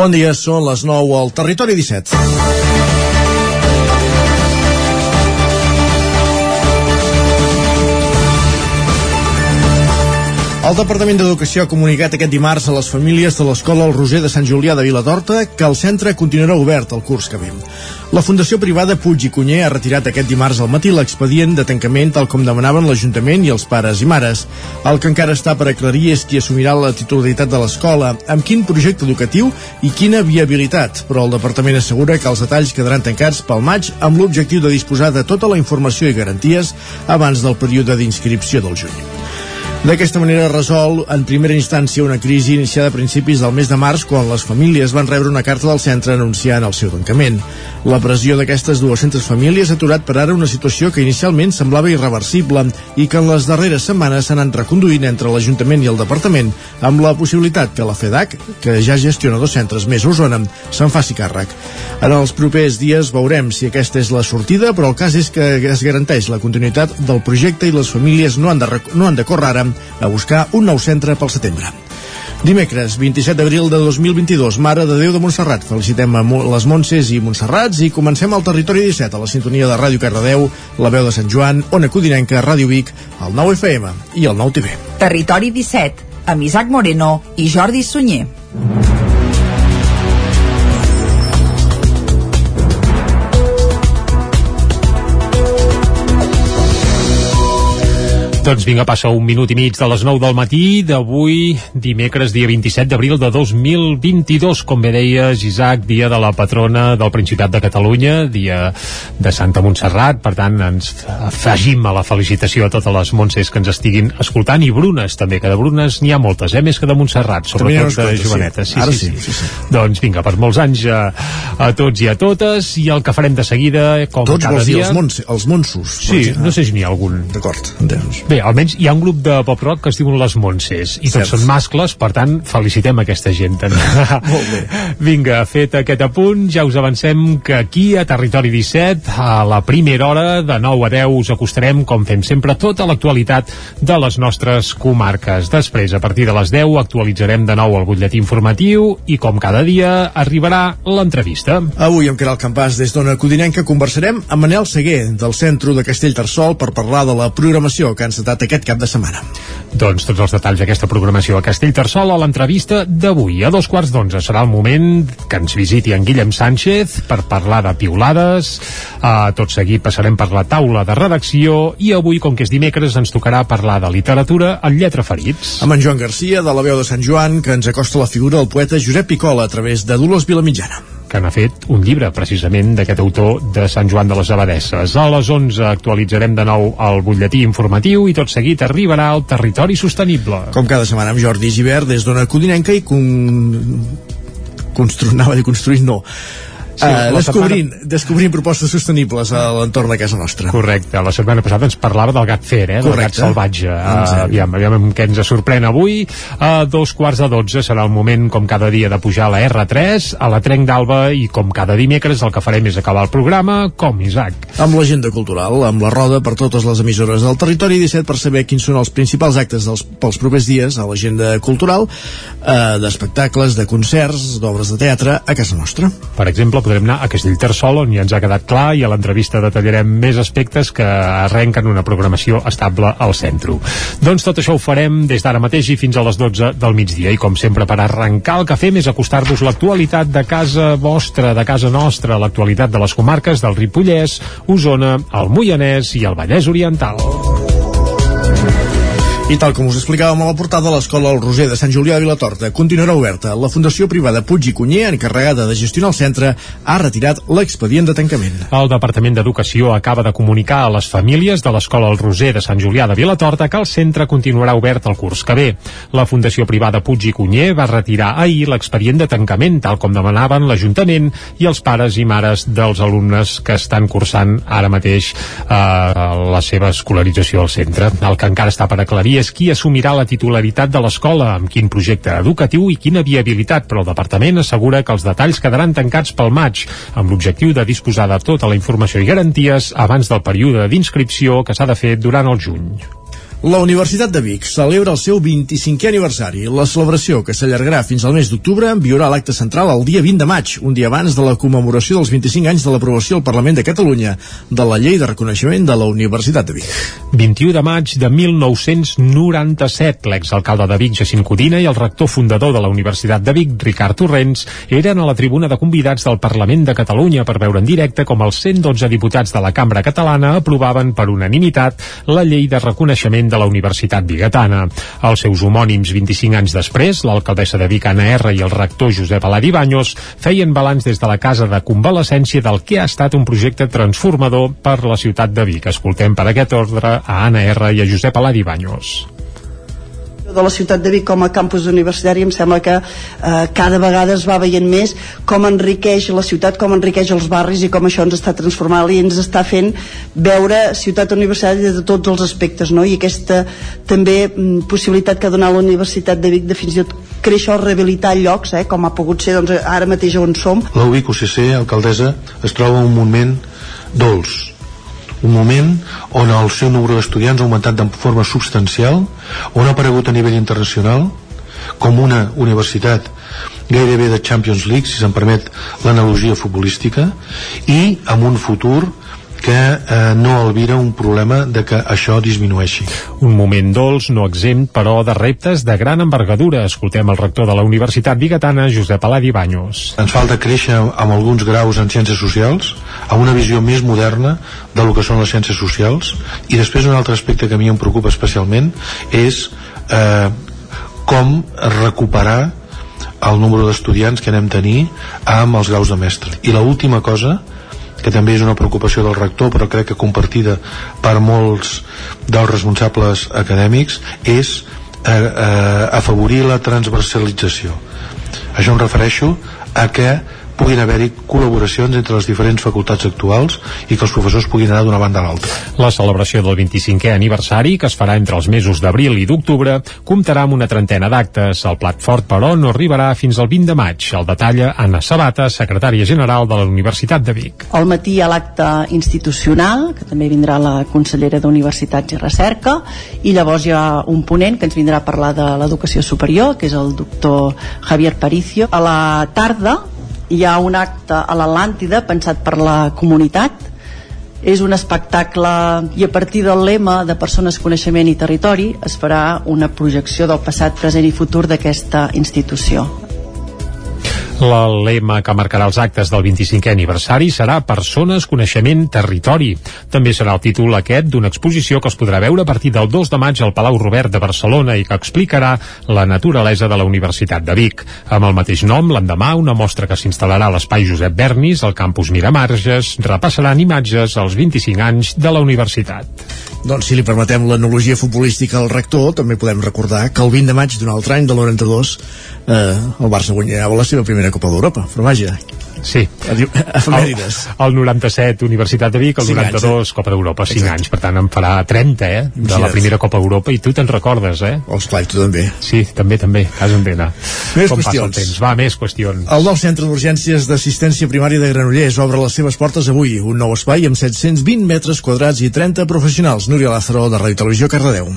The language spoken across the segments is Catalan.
Bon dia, són les 9 al Territori 17. El Departament d'Educació ha comunicat aquest dimarts a les famílies de l'Escola El Roser de Sant Julià de Vilatorta que el centre continuarà obert el curs que ve. La Fundació Privada Puig i Cunyer ha retirat aquest dimarts al matí l'expedient de tancament tal com demanaven l'Ajuntament i els pares i mares. El que encara està per aclarir és qui assumirà la titularitat de l'escola, amb quin projecte educatiu i quina viabilitat, però el Departament assegura que els detalls quedaran tancats pel maig amb l'objectiu de disposar de tota la informació i garanties abans del període d'inscripció del juny. D'aquesta manera resol en primera instància una crisi iniciada a principis del mes de març quan les famílies van rebre una carta del centre anunciant el seu tancament. La pressió d'aquestes 200 famílies ha aturat per ara una situació que inicialment semblava irreversible i que en les darreres setmanes s'han anat reconduint entre l'Ajuntament i el Departament amb la possibilitat que la FEDAC, que ja gestiona dos centres més a Osona, se'n faci càrrec. En els propers dies veurem si aquesta és la sortida, però el cas és que es garanteix la continuïtat del projecte i les famílies no han de, no han de córrer ara a buscar un nou centre pel setembre. Dimecres, 27 d'abril de 2022, Mare de Déu de Montserrat. Felicitem a les Montses i Montserrats i comencem al Territori 17, a la sintonia de Ràdio Cardedeu, la veu de Sant Joan, Ona Codinenca, Ràdio Vic, el 9 FM i el 9 TV. Territori 17, amb Isaac Moreno i Jordi Sunyer. Doncs vinga, passa un minut i mig de les 9 del matí d'avui, dimecres, dia 27 d'abril de 2022. Com bé deies, Isaac, dia de la patrona del Principat de Catalunya, dia de Santa Montserrat. Per tant, ens afegim a la felicitació a totes les Montses que ens estiguin escoltant i brunes també, que de brunes n'hi ha moltes, eh? més que de Montserrat, sobretot de jovenetes. Sí. Ara sí, sí, sí, sí. Doncs vinga, per molts anys a, a tots i a totes, i el que farem de seguida, com tots cada dia... dia... els, mons, els monsos. Sí, no sé si n'hi ha algun. D'acord, entens. Bé, almenys hi ha un grup de pop-rock que es diuen les Montses i tots Cert. són mascles, per tant felicitem aquesta gent també. Molt bé. Vinga, fet aquest apunt ja us avancem que aquí a Territori 17 a la primera hora de 9 a 10 us acostarem com fem sempre tota l'actualitat de les nostres comarques després a partir de les 10 actualitzarem de nou el butlletí informatiu i com cada dia arribarà l'entrevista Avui amb Caral Campàs des d'Ona Codinenca conversarem amb Manel Seguer del centre de Castellterçol per parlar de la programació que ha encetat aquest cap de setmana. Doncs tots els detalls d'aquesta programació a Castellterçol a l'entrevista d'avui. A dos quarts d'onze serà el moment que ens visiti en Guillem Sánchez per parlar de piulades. Uh, tot seguit passarem per la taula de redacció i avui, com que és dimecres, ens tocarà parlar de literatura en lletra ferits. Amb en Joan Garcia, de la veu de Sant Joan, que ens acosta la figura del poeta Josep Picola a través de Dolors Vilamitjana que n'ha fet un llibre precisament d'aquest autor de Sant Joan de les Abadesses. A les 11 actualitzarem de nou el butlletí informatiu i tot seguit arribarà al territori sostenible. Com cada setmana amb Jordi Givert des d'Ona Codinenca i con... construir, anava a dir no Sí, uh, la descobrint, descobrint propostes sostenibles a l'entorn de casa nostra. Correcte, la setmana passada ens parlava del gat fer, eh? del gat Correcte. salvatge. Uh, aviam, aviam què ens sorprèn avui. A dos quarts de dotze serà el moment, com cada dia, de pujar a la R3, a la Trenc d'Alba, i com cada dimecres el que farem és acabar el programa, com Isaac. Amb l'agenda cultural, amb la roda per totes les emissores del territori 17 per saber quins són els principals actes dels, pels propers dies a l'agenda cultural, eh, d'espectacles, de concerts, d'obres de teatre a casa nostra. Per exemple, podrem anar a Castellterçol, on ja ens ha quedat clar, i a l'entrevista detallarem més aspectes que arrenquen una programació estable al centre. Doncs tot això ho farem des d'ara mateix i fins a les 12 del migdia. I com sempre, per arrencar el que fem és acostar-vos l'actualitat de casa vostra, de casa nostra, l'actualitat de les comarques del Ripollès, Osona, el Moianès i el Vallès Oriental. I tal com us explicàvem a la portada, l'escola El Roser de Sant Julià de Vilatorta continuarà oberta. La Fundació Privada Puig i Cunyer, encarregada de gestionar el centre, ha retirat l'expedient de tancament. El Departament d'Educació acaba de comunicar a les famílies de l'Escola El Roser de Sant Julià de Vilatorta que el centre continuarà obert el curs que ve. La Fundació Privada Puig i Cunyer va retirar ahir l'expedient de tancament, tal com demanaven l'Ajuntament i els pares i mares dels alumnes que estan cursant ara mateix eh, la seva escolarització al centre. El que encara està per aclarir és qui assumirà la titularitat de l'escola, amb quin projecte educatiu i quina viabilitat, però el departament assegura que els detalls quedaran tancats pel maig, amb l'objectiu de disposar de tota la informació i garanties abans del període d'inscripció que s'ha de fer durant el juny. La Universitat de Vic celebra el seu 25è aniversari. La celebració, que s'allargarà fins al mes d'octubre, enviarà l'acte central el dia 20 de maig, un dia abans de la commemoració dels 25 anys de l'aprovació al Parlament de Catalunya de la Llei de Reconeixement de la Universitat de Vic. 21 de maig de 1997, l'exalcalde de Vic, Jacint Codina, i el rector fundador de la Universitat de Vic, Ricard Torrents, eren a la tribuna de convidats del Parlament de Catalunya per veure en directe com els 112 diputats de la Cambra Catalana aprovaven per unanimitat la Llei de Reconeixement de la Universitat Bigatana. Els seus homònims 25 anys després, l'alcaldessa de Vic, Anna R i el rector Josep Aladi Baños feien balanç des de la casa de convalescència del que ha estat un projecte transformador per la ciutat de Vic. Escoltem per aquest ordre a Anna R i a Josep Aladi Baños de la ciutat de Vic com a campus universitari em sembla que eh, cada vegada es va veient més com enriqueix la ciutat, com enriqueix els barris i com això ens està transformant i ens està fent veure ciutat universitària de tots els aspectes no? i aquesta també mm, possibilitat que ha donat la Universitat de Vic de fins i tot créixer o rehabilitar llocs eh, com ha pogut ser doncs, ara mateix on som La UBIC UCC, alcaldessa, es troba un moment dolç un moment on el seu número d'estudiants ha augmentat de forma substancial, on ha aparegut a nivell internacional com una universitat gairebé de Champions League, si se'n permet l'analogia futbolística, i amb un futur que eh, no albira un problema de que això disminueixi. Un moment dolç, no exempt, però de reptes de gran envergadura. Escoltem el rector de la Universitat Bigatana, Josep Aladi Baños. Ens falta créixer amb alguns graus en ciències socials, amb una visió més moderna de lo que són les ciències socials, i després un altre aspecte que a mi em preocupa especialment és eh, com recuperar el número d'estudiants que anem a tenir amb els graus de mestre. I l'última última cosa que també és una preocupació del rector però crec que compartida per molts dels responsables acadèmics és eh, eh, afavorir la transversalització. Això em refereixo a que puguin haver-hi col·laboracions entre les diferents facultats actuals i que els professors puguin anar d'una banda a l'altra. La celebració del 25è aniversari, que es farà entre els mesos d'abril i d'octubre, comptarà amb una trentena d'actes. El plat fort, però, no arribarà fins al 20 de maig. El detalla Anna Sabata, secretària general de la Universitat de Vic. Al matí hi ha l'acte institucional, que també vindrà la consellera d'Universitats i Recerca, i llavors hi ha un ponent que ens vindrà a parlar de l'educació superior, que és el doctor Javier Paricio. A la tarda hi ha un acte a l'Atlàntida pensat per la comunitat és un espectacle i a partir del lema de persones, coneixement i territori es farà una projecció del passat, present i futur d'aquesta institució. El lema que marcarà els actes del 25è aniversari serà Persones, Coneixement, Territori. També serà el títol aquest d'una exposició que es podrà veure a partir del 2 de maig al Palau Robert de Barcelona i que explicarà la naturalesa de la Universitat de Vic. Amb el mateix nom, l'endemà, una mostra que s'instal·larà a l'Espai Josep Bernis, al campus Miramarges, repassaran imatges als 25 anys de la universitat. Doncs si li permetem l'analogia futbolística al rector, també podem recordar que el 20 de maig d'un altre any, de l'92, eh, el Barça guanyava la seva primera Copa d'Europa, però vaja, Sí. Efemèrides. El, el 97 Universitat de Vic, el 92 anys, eh? Copa d'Europa, 5 Exacte. anys, per tant en farà 30, eh? De la primera Copa d'Europa i tu te'n recordes, eh? Oh, esclar, tu també. Sí, també, també, cas entena. Més Com qüestions. temps. Va, més qüestions. El nou centre d'urgències d'assistència primària de Granollers obre les seves portes avui, un nou espai amb 720 metres quadrats i 30 professionals. Núria Lázaro, de Ràdio Televisió, Cardedeu.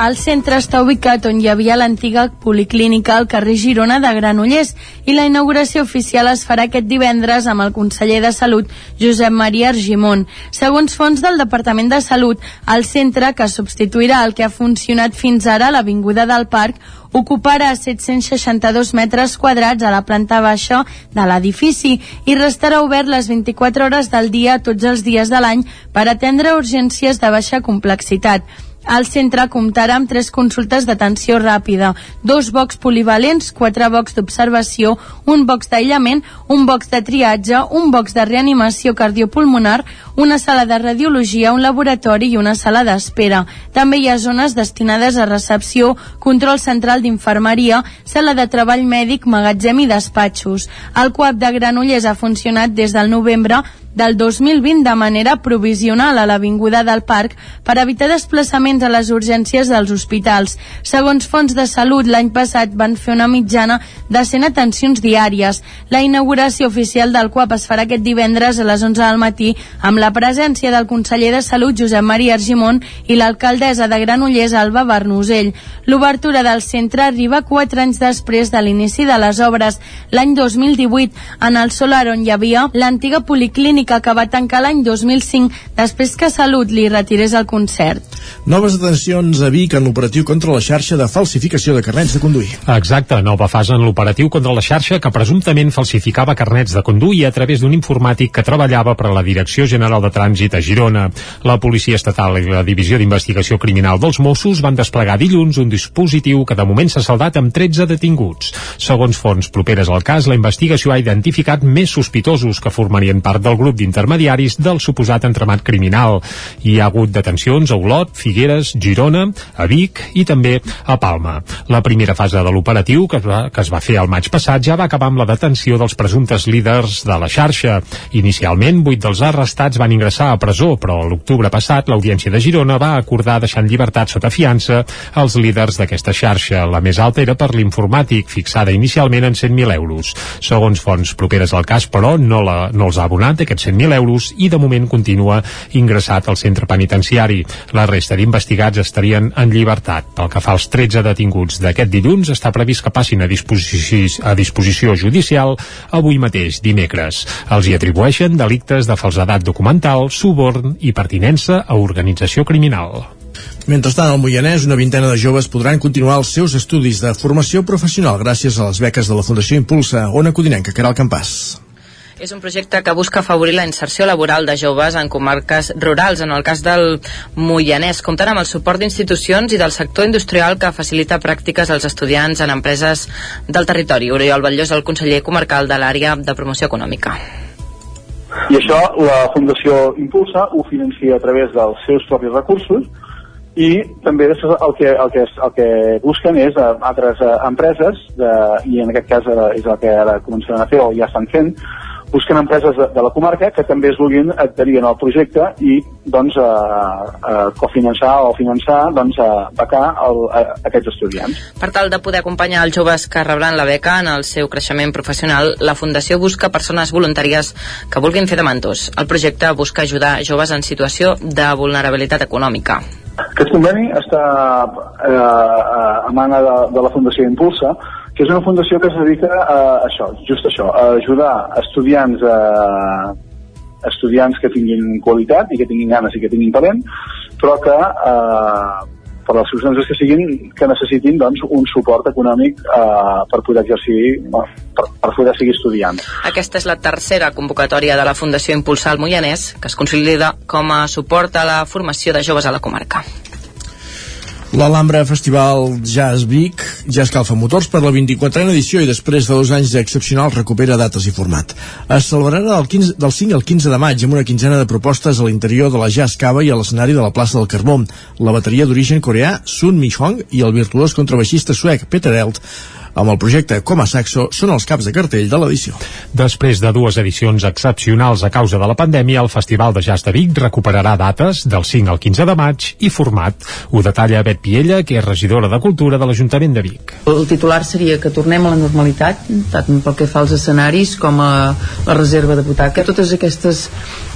El centre està ubicat on hi havia l'antiga policlínica al carrer Girona de Granollers i la inauguració oficial es farà aquest divendres amb el conseller de Salut, Josep Maria Argimon. Segons fons del Departament de Salut, el centre, que substituirà el que ha funcionat fins ara a l'Avinguda del Parc, ocuparà 762 metres quadrats a la planta baixa de l'edifici i restarà obert les 24 hores del dia tots els dies de l'any per atendre urgències de baixa complexitat. El centre comptarà amb tres consultes d'atenció ràpida, dos bocs polivalents, quatre bocs d'observació, un box d'aïllament, un box de triatge, un box de reanimació cardiopulmonar, una sala de radiologia, un laboratori i una sala d'espera. També hi ha zones destinades a recepció, control central d'infermeria, sala de treball mèdic, magatzem i despatxos. El CUAP de Granollers ha funcionat des del novembre del 2020 de manera provisional a l'Avinguda del Parc per evitar desplaçaments a les urgències dels hospitals. Segons fons de salut, l'any passat van fer una mitjana de 100 atencions diàries. La inauguració oficial del CUAP es farà aquest divendres a les 11 del matí amb la presència del conseller de Salut Josep Maria Argimon i l'alcaldessa de Granollers Alba Bernusell. L'obertura del centre arriba quatre anys després de l'inici de les obres. L'any 2018, en el solar on hi havia l'antiga policlínica que va tancar l'any 2005 després que Salut li retirés el concert. Noves detencions a Vic en l'operatiu contra la xarxa de falsificació de carnets de conduir. Exacte, nova fase en l'operatiu contra la xarxa que presumptament falsificava carnets de conduir a través d'un informàtic que treballava per a la Direcció General de Trànsit a Girona. La Policia Estatal i la Divisió d'Investigació Criminal dels Mossos van desplegar dilluns un dispositiu que de moment s'ha saldat amb 13 detinguts. Segons fonts properes al cas, la investigació ha identificat més sospitosos que formarien part del grup d'intermediaris del suposat entremat criminal. Hi ha hagut detencions a Olot, Figueres, Girona, a Vic i també a Palma. La primera fase de l'operatiu, que, que es va fer el maig passat, ja va acabar amb la detenció dels presumptes líders de la xarxa. Inicialment, vuit dels arrestats van ingressar a presó, però l'octubre passat l'Audiència de Girona va acordar deixar en llibertat sota fiança els líders d'aquesta xarxa. La més alta era per l'informàtic, fixada inicialment en 100.000 euros. Segons fonts properes al cas, però, no, la, no els ha abonat aquests 100.000 euros i de moment continua ingressat al centre penitenciari. La resta d'investigats estarien en llibertat. Pel que fa als 13 detinguts d'aquest dilluns, està previst que passin a disposició, a disposició judicial avui mateix, dimecres. Els hi atribueixen delictes de falsedat documental, suborn i pertinença a organització criminal. Mentrestant, al Moianès, una vintena de joves podran continuar els seus estudis de formació professional gràcies a les beques de la Fundació Impulsa, Ona Codinenca, Caral Campàs. És un projecte que busca afavorir la inserció laboral de joves en comarques rurals. En el cas del Moianès, comptant amb el suport d'institucions i del sector industrial que facilita pràctiques als estudiants en empreses del territori. Oriol Batlló és el conseller comarcal de l'àrea de promoció econòmica. I això la Fundació Impulsa ho financia a través dels seus propis recursos i també el que, el que, el que busquen és a altres eh, empreses de, i en aquest cas eh, és el que ara començaran a fer o ja estan fent busquen empreses de, de la comarca que també es vulguin adherir al projecte i doncs a, a cofinançar o finançar doncs a becar el, a, a aquests estudiants. Per tal de poder acompanyar els joves que rebran la beca en el seu creixement professional, la Fundació busca persones voluntàries que vulguin fer de mentors. El projecte busca ajudar joves en situació de vulnerabilitat econòmica. Aquest conveni està eh, a mana de, de la Fundació Impulsa, que és una fundació que es dedica a això, just això, a ajudar estudiants a estudiants que tinguin qualitat i que tinguin ganes i que tinguin talent, però que eh, per les circumstàncies que siguin que necessitin doncs, un suport econòmic eh, per poder exercir per, per poder seguir estudiant. Aquesta és la tercera convocatòria de la Fundació Impulsar el Moianès, que es consolida com a suport a la formació de joves a la comarca. L'Alhambra Festival Jazz Vic ja escalfa motors per la 24a edició i després de dos anys d'excepcional recupera dates i format. Es celebrarà del, 15, del 5 al 15 de maig amb una quinzena de propostes a l'interior de la Jazz Cava i a l'escenari de la plaça del Carbó. La bateria d'origen coreà Sun Mi Hong i el virtuós contrabaixista suec Peter Elt amb el projecte Com a Saxo són els caps de cartell de l'edició. Després de dues edicions excepcionals a causa de la pandèmia, el Festival de Jazz de Vic recuperarà dates del 5 al 15 de maig i format. Ho detalla Bet Piella, que és regidora de Cultura de l'Ajuntament de Vic. El titular seria que tornem a la normalitat, tant pel que fa als escenaris com a la reserva de butaca. Totes aquestes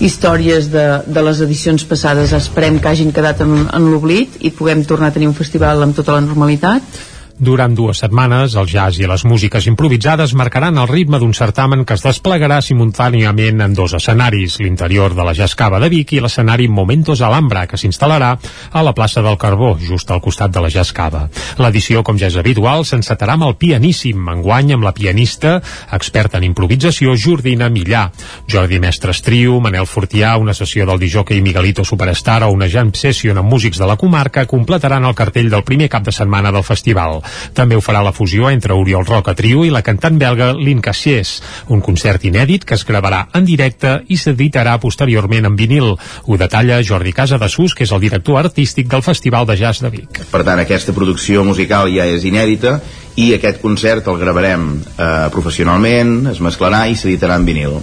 històries de, de les edicions passades esperem que hagin quedat en, en l'oblit i puguem tornar a tenir un festival amb tota la normalitat durant dues setmanes, el jazz i les músiques improvisades marcaran el ritme d'un certamen que es desplegarà simultàniament en dos escenaris, l'interior de la Jazz Cava de Vic i l'escenari Momentos Alhambra, que s'instal·larà a la plaça del Carbó, just al costat de la Jazz Cava. L'edició, com ja és habitual, s'encetarà amb el pianíssim, enguany amb la pianista, experta en improvisació, Jordina Millà. Jordi Mestres Trio, Manel Fortià, una sessió del disjockey Miguelito Superstar o una jam session amb músics de la comarca completaran el cartell del primer cap de setmana del festival. També ho farà la fusió entre Oriol Roca Trio i la cantant belga Lynn Cassiers, un concert inèdit que es gravarà en directe i s'editarà posteriorment en vinil. Ho detalla Jordi Casa de Sus, que és el director artístic del Festival de Jazz de Vic. Per tant, aquesta producció musical ja és inèdita i aquest concert el gravarem eh, professionalment, es mesclarà i s'editarà en vinil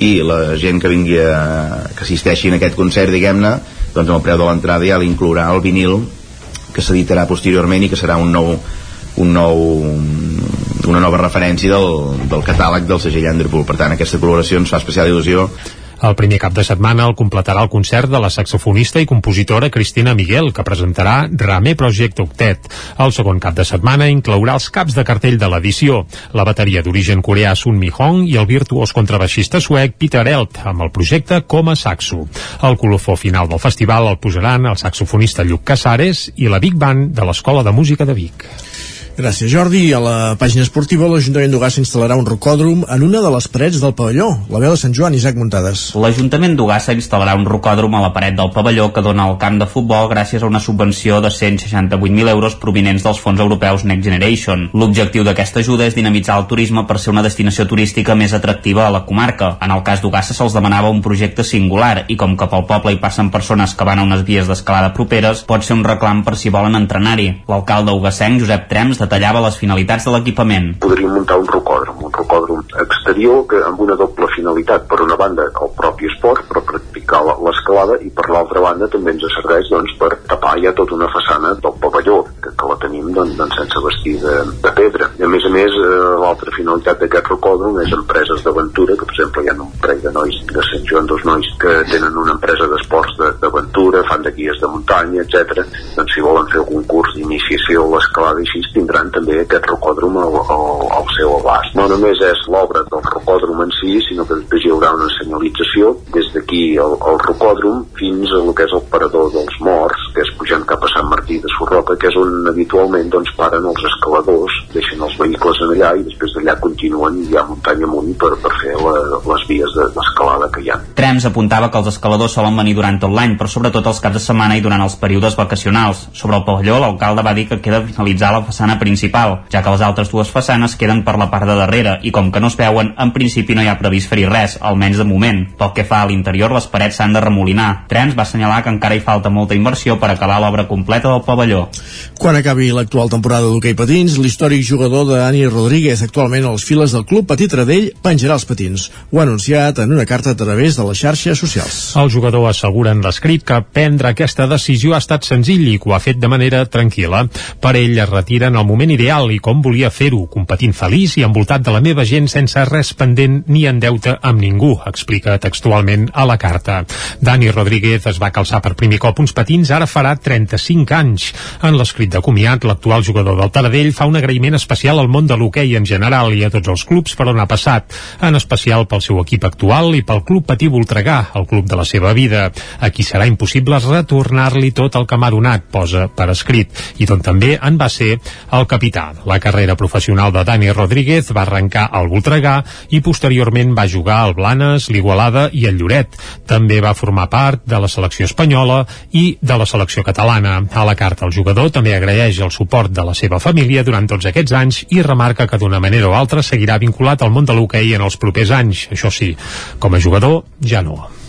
i la gent que vingui a, que assisteixi en aquest concert diguem-ne doncs amb el preu de l'entrada ja l'inclourà el vinil que s'editarà posteriorment i que serà un nou, un nou una nova referència del, del catàleg del segell Underpool per tant aquesta col·laboració ens fa especial il·lusió el primer cap de setmana el completarà el concert de la saxofonista i compositora Cristina Miguel, que presentarà Rame Project Octet. El segon cap de setmana inclourà els caps de cartell de l'edició, la bateria d'origen coreà Sun Mi Hong i el virtuós contrabaixista suec Peter Elt, amb el projecte com a saxo. El colofó final del festival el posaran el saxofonista Lluc Casares i la Big Band de l'Escola de Música de Vic. Gràcies, Jordi. A la pàgina esportiva, l'Ajuntament d'Ugassa instal·larà un rocòdrom en una de les parets del pavelló. La veu de Sant Joan, Isaac Muntades. L'Ajuntament d'Ugassa instal·larà un rocòdrom a la paret del pavelló que dona al camp de futbol gràcies a una subvenció de 168.000 euros provinents dels fons europeus Next Generation. L'objectiu d'aquesta ajuda és dinamitzar el turisme per ser una destinació turística més atractiva a la comarca. En el cas d'Ugassa se'ls demanava un projecte singular i com que pel poble hi passen persones que van a unes vies d'escalada properes, pot ser un reclam per si volen entrenar-hi. L'alcalde ugassenc, Josep Trems, detallava les finalitats de l'equipament. Podríem muntar un rocòdrom, un rocòdrom exterior que amb una doble finalitat. Per una banda, el propi esport, per practicar l'escalada, i per l'altra banda també ens serveix doncs, per tapar ja tota una façana del pavelló, que, que la tenim doncs, doncs, sense vestir de, de pedra. I a més a més, eh, l'altra finalitat d'aquest rocòdrom és empreses d'aventura, que per exemple hi ha un parell de nois de Sant Joan, dos nois que tenen una empresa d'esports d'aventura, fan de guies de muntanya, etc. Doncs si volen fer algun curs d'iniciació a l'escalada i així, tindran també aquest rocòdrom al, al, al seu abast. No només és l'obra del rocòdrom en si, sinó que després hi haurà una senyalització des d'aquí al, al rocòdrom fins a el que és el parador dels morts, que és pujant cap a Sant Martí de Sorroca, que és on habitualment doncs, paren els escaladors, deixen els vehicles en allà i després d'allà continuen ja muntanya amunt per, per fer la, les vies d'escalada de, que hi ha. Trems apuntava que els escaladors solen venir durant tot l'any, però sobretot els caps de setmana i durant els períodes vacacionals. Sobre el pavelló, l'alcalde va dir que queda finalitzar la façana principal, ja que les altres dues façanes queden per la part de darrere i com que no es veuen, en principi no hi ha previst fer-hi res, almenys de moment. Pel que fa a l'interior, les parets s'han de remolinar. Trens va assenyalar que encara hi falta molta inversió per acabar l'obra completa del pavelló. Quan acabi l'actual temporada d'hoquei patins, l'històric jugador de Dani Rodríguez, actualment a les files del Club Petit Radell, penjarà els patins. Ho ha anunciat en una carta a través de les xarxes socials. El jugador assegura en l'escrit que prendre aquesta decisió ha estat senzill i que ho ha fet de manera tranquil·la. Per ell es retira en el moment ideal i com volia fer-ho, competint feliç i envoltat de la meva gent sense res pendent ni en deute amb ningú, explica textualment a la carta. Dani Rodríguez es va calçar per primer cop uns patins ara farà 35 anys. En l'escrit de comiat, l'actual jugador del Taradell fa un agraïment especial al món de l'hoquei en general i a tots els clubs per on ha passat, en especial pel seu equip actual i pel Club Patí Voltregà, el club de la seva vida. Aquí serà impossible retornar-li tot el que m'ha donat, posa per escrit, i d'on també en va ser el capità. La carrera professional de Dani Rodríguez va arrencar al Voltregà i posteriorment va jugar al Blanes, l'Igualada i el Lloret. També va formar part de la selecció espanyola i de la selecció catalana. A la carta el jugador també agraeix el suport de la seva família durant tots aquests anys i remarca que d'una manera o altra seguirà vinculat al món de l'hoquei en els propers anys. Això sí, com a jugador ja no.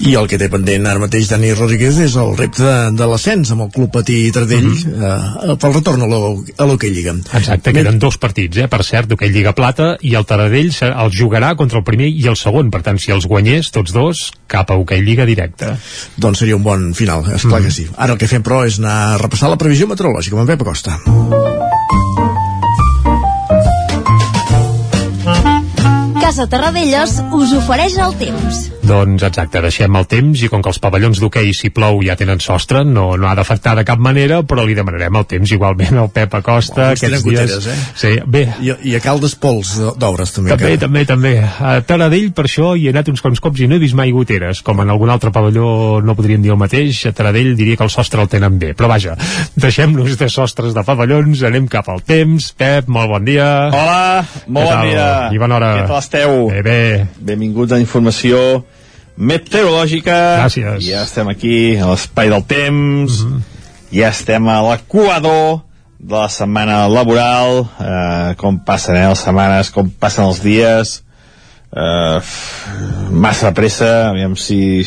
I el que té pendent ara mateix Dani Rodríguez és el repte de, de l'ascens amb el Club Patí Tardell mm -hmm. eh, pel retorn a l'Hockey Lliga. Exacte, queden dos partits, eh, per cert, d'Hockey Lliga Plata i el Taradell el jugarà contra el primer i el segon, per tant, si els guanyés tots dos, cap a Hockey Lliga directe. Doncs seria un bon final, és clar mm -hmm. que sí. Ara el que fem, però, és anar a repassar la previsió meteorològica amb en Pep Acosta. Casa Terradellos us ofereix el temps. Doncs exacte, deixem el temps i com que els pavellons d'hoquei si plou ja tenen sostre, no, no ha d'afectar de cap manera, però li demanarem el temps igualment al Pep Acosta oh, aquests dies. Eh? Sí, bé. I, I a Caldes Pols d'obres també. També, encara. també, també. A Taradell per això hi he anat uns quants cops i no he vist mai goteres, com en algun altre pavelló no podríem dir el mateix, a Taradell diria que el sostre el tenen bé, però vaja, deixem-nos de sostres de pavellons, anem cap al temps. Pep, molt bon dia. Hola, molt bon dia. I bona hora. Què tal esteu? Bé, bé. Benvinguts a Informació meteorològica. Gràcies. Ja estem aquí a l'espai del temps. Uh -huh. Ja estem a l'equador de la setmana laboral. Eh, com passen eh, les setmanes, com passen els dies. Eh, massa pressa, aviam si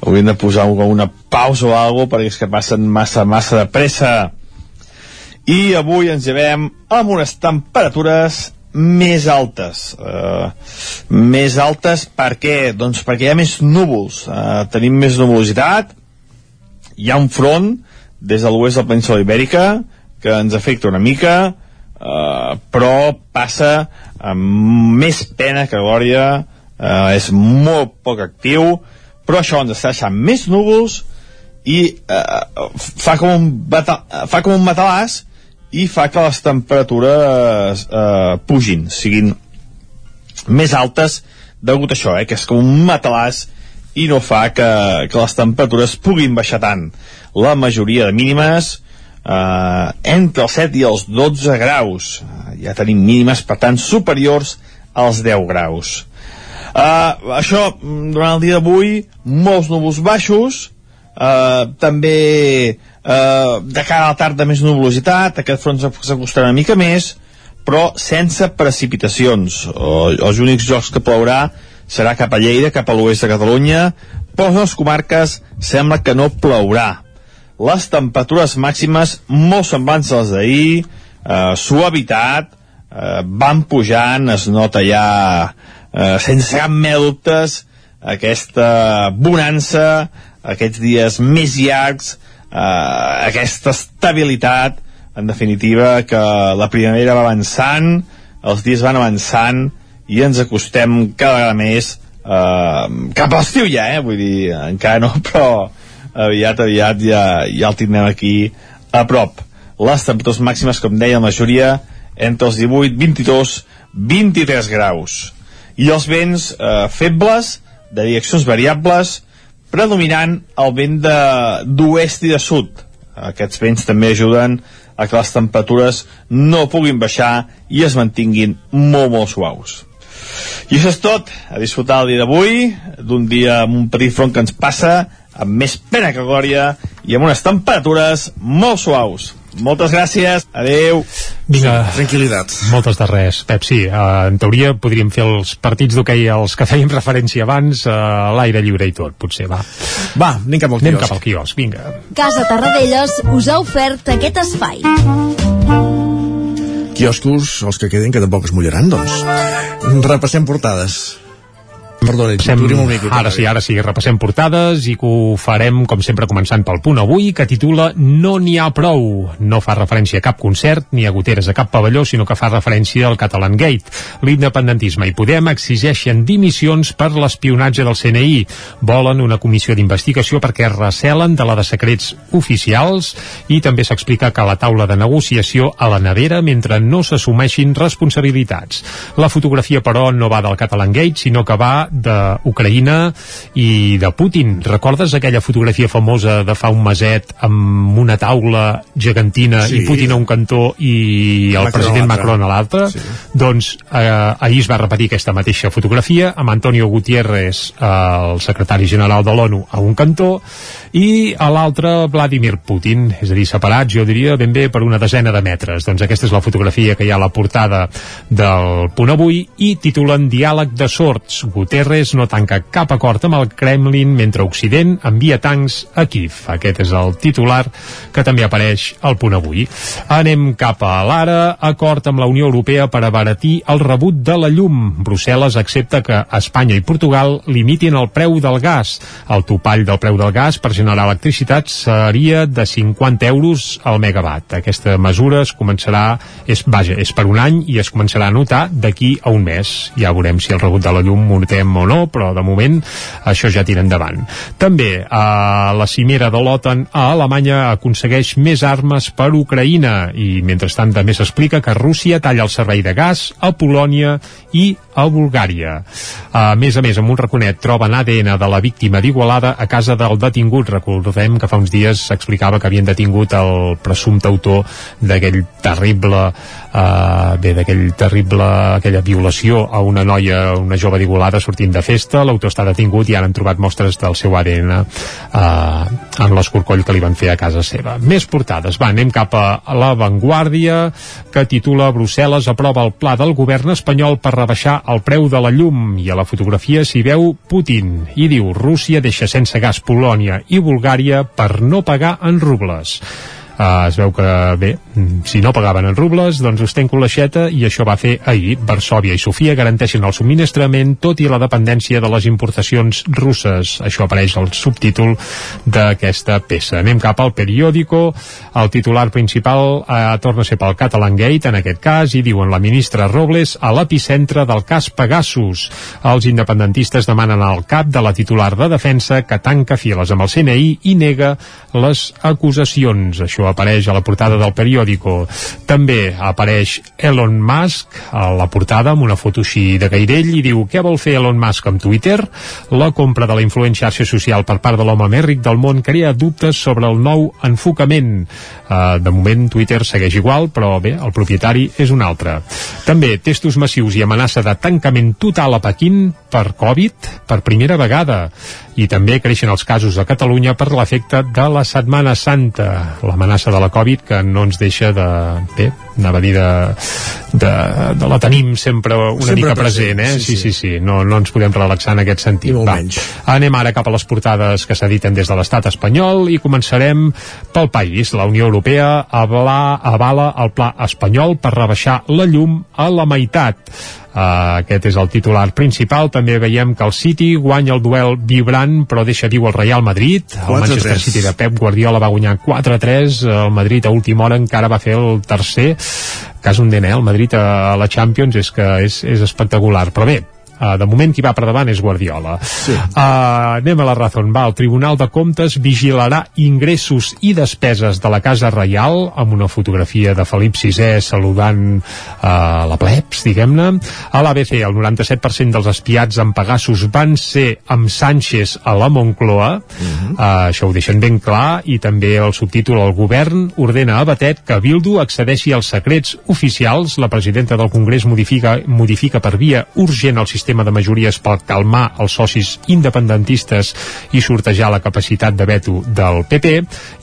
hauríem de posar una pausa o alguna perquè és que passen massa, massa de pressa. i avui ens llevem amb unes temperatures més altes. Uh, més altes per què? doncs perquè hi ha més núvols. Uh, tenim més nuvolositat hi ha un front des de l'oest de la península ibèrica que ens afecta una mica uh, però passa amb més pena que glòria uh, és molt poc actiu però això ens està deixant més núvols i uh, fa, com un fa com un matalàs i fa que les temperatures eh, pugin, siguin més altes degut a això, eh, que és com un matalàs i no fa que, que les temperatures puguin baixar tant. La majoria de mínimes eh, entre els 7 i els 12 graus. Ja tenim mínimes, per tant, superiors als 10 graus. Eh, això, durant el dia d'avui, molts núvols baixos, eh, també eh, de cara a la tarda més nuvolositat, aquest front s'acostarà una mica més, però sense precipitacions. Els únics jocs que plourà serà cap a Lleida, cap a l'oest de Catalunya, però les comarques sembla que no plourà. Les temperatures màximes molt semblants a les d'ahir, eh, suavitat, eh, van pujant, es nota ja eh, sense cap mel dubtes aquesta bonança, aquests dies més llargs, eh, aquesta estabilitat en definitiva que la primavera va avançant els dies van avançant i ens acostem cada vegada més eh, cap a l'estiu ja, eh? vull dir, encara no, però aviat, aviat ja, ja el tindrem aquí a prop. Les temperatures màximes, com deia, la majoria entre els 18, 22, 23 graus. I els vents eh, febles, de direccions variables, predominant el vent d'oest i de sud. Aquests vents també ajuden a que les temperatures no puguin baixar i es mantinguin molt, molt suaus. I això és tot. A disfrutar el dia d'avui, d'un dia amb un petit front que ens passa, amb més pena que glòria i amb unes temperatures molt suaus. Moltes gràcies, adeu. Vinga, sí, tranquil·litat. Moltes de res, Pep, sí. Uh, en teoria podríem fer els partits d'hoquei als que fèiem referència abans uh, a l'aire lliure i tot, potser, va. Va, anem cap al quiosc. Anem cap al quiosc, vinga. Casa Tarradellas us ha ofert aquest espai. Quioscos, els que queden, que tampoc es mullaran, doncs. Repassem portades. Perdona, Passem, micro, ara sí, ara sí, repassem portades i que ho farem, com sempre, començant pel punt avui, que titula No n'hi ha prou. No fa referència a cap concert ni a goteres a cap pavelló, sinó que fa referència al Catalan Gate. L'independentisme i Podem exigeixen dimissions per l'espionatge del CNI. Volen una comissió d'investigació perquè recelen de la de secrets oficials i també s'explica que la taula de negociació a la nevera mentre no s'assumeixin responsabilitats. La fotografia, però, no va del Catalan Gate, sinó que va d'Ucraïna i de Putin. Recordes aquella fotografia famosa de fa un meset amb una taula gegantina sí. i Putin a un cantó i el Macron president Macron a l'altre? Sí. Doncs eh, ahir es va repetir aquesta mateixa fotografia amb Antonio Gutiérrez, eh, el secretari general de l'ONU, a un cantó i a l'altre Vladimir Putin, és a dir, separats, jo diria, ben bé per una desena de metres. Doncs aquesta és la fotografia que hi ha a la portada del punt avui i titulen Diàleg de sorts. Guterres no tanca cap acord amb el Kremlin mentre Occident envia tancs a Kiev. Aquest és el titular que també apareix al punt avui. Anem cap a l'ara, acord amb la Unió Europea per abaratir el rebut de la llum. Brussel·les accepta que Espanya i Portugal limitin el preu del gas. El topall del preu del gas per generar electricitat seria de 50 euros al megawatt. Aquesta mesura es començarà, és, vaja, és per un any i es començarà a notar d'aquí a un mes. Ja veurem si el rebut de la llum muntem o no, però de moment això ja tira endavant. També a la cimera de l'OTAN a Alemanya aconsegueix més armes per Ucraïna i mentrestant també s'explica que Rússia talla el servei de gas a Polònia i a Bulgària. A més a més, amb un raconet troben ADN de la víctima d'Igualada a casa del detingut Recordem que fa uns dies s'explicava que havien detingut el presumpte autor d'aquell terrible eh, bé, d'aquell terrible aquella violació a una noia, una jove d'Igualada sortint de festa, l'autor està detingut i ara han trobat mostres del seu ADN eh, en l'escorcoll que li van fer a casa seva. Més portades, va, anem cap a la Vanguardia que titula Brussel·les aprova el pla del govern espanyol per rebaixar el preu de la llum i a la fotografia s'hi veu Putin i diu Rússia deixa sense gas Polònia i Bulgària per no pagar en rubles. Uh, es veu que, bé, si no pagaven en rubles, doncs ostenco l'aixeta i això va fer ahir. Varsovia i Sofia garanteixen el subministrament tot i la dependència de les importacions russes. Això apareix al subtítol d'aquesta peça. Anem cap al periòdico. El titular principal eh, torna a ser pel Catalan Gate, en aquest cas, i diuen la ministra Robles a l'epicentre del cas Pegasus. Els independentistes demanen al cap de la titular de defensa que tanca files amb el CNI i nega les acusacions. Això apareix a la portada del periòdico. També apareix Elon Musk a la portada amb una foto així de gairell i diu què vol fer Elon Musk amb Twitter? La compra de la influent xarxa social per part de l'home més ric del món crea dubtes sobre el nou enfocament. Uh, de moment Twitter segueix igual, però bé, el propietari és un altre. També testos massius i amenaça de tancament total a Pequín per Covid per primera vegada i també creixen els casos a Catalunya per l'efecte de la Setmana Santa, l'amenaça de la Covid que no ens deixa de, bé, anava a dir de, de, de la tenim sempre una Sempre mica present, present, eh? sí, Sí, sí, sí, no, no ens podem relaxar en aquest sentit. Va. Anem ara cap a les portades que s'editen des de l'estat espanyol i començarem pel país. La Unió Europea avala, avala el pla espanyol per rebaixar la llum a la meitat. Uh, aquest és el titular principal. També veiem que el City guanya el duel vibrant, però deixa viu el Real Madrid. El 4-3. Manchester City de Pep Guardiola va guanyar 4-3. El Madrid a última hora encara va fer el tercer. Cas un eh? El Madrid a la Champions és que és, és espectacular. Però bé, Uh, de moment qui va per davant és Guardiola. Sí. Uh, anem a la raó. Va, el Tribunal de Comptes vigilarà ingressos i despeses de la Casa Reial amb una fotografia de Felip VI saludant uh, la plebs, diguem-ne. A l'ABC, el 97% dels espiats en Pegasus van ser amb Sánchez a la Moncloa. Uh -huh. uh, això ho deixen ben clar. I també el subtítol El govern ordena a Batet que Bildu accedeixi als secrets oficials. La presidenta del Congrés modifica, modifica per via urgent el sistema de majories per calmar els socis independentistes i sortejar la capacitat de veto del PP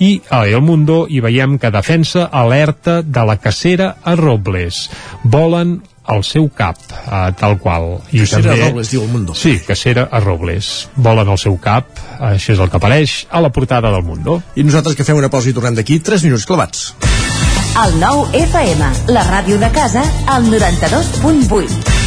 i a El Mundo hi veiem que defensa alerta de la cacera a Robles volen al seu cap, uh, tal qual. I Cacera a Robles, diu El Mundo. Sí, cacera a Robles. Volen al seu cap, això és el que apareix a la portada del Mundo. I nosaltres que fem una pausa i tornem d'aquí 3 minuts clavats. El nou FM, la ràdio de casa, al 92.8.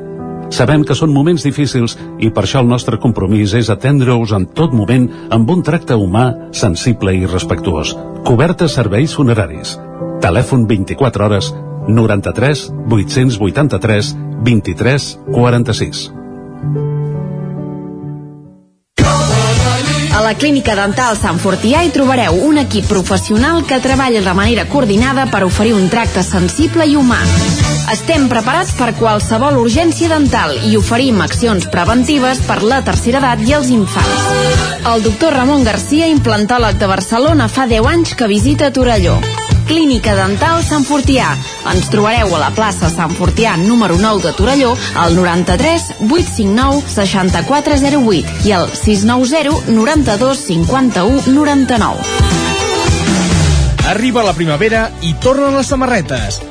Sabem que són moments difícils i per això el nostre compromís és atendre-us en tot moment amb un tracte humà, sensible i respectuós. Cobertes serveis funeraris. Telèfon 24 hores 93 883 23 46. A la Clínica Dental Sant Fortià hi trobareu un equip professional que treballa de manera coordinada per oferir un tracte sensible i humà. Estem preparats per qualsevol urgència dental i oferim accions preventives per la tercera edat i els infants. El doctor Ramon Garcia, implantòleg de Barcelona, fa 10 anys que visita Torelló. Clínica Dental Sant Fortià. Ens trobareu a la plaça Sant Fortià número 9 de Torelló al 93 859 6408 i al 690 92 51 99. Arriba la primavera i tornen les samarretes.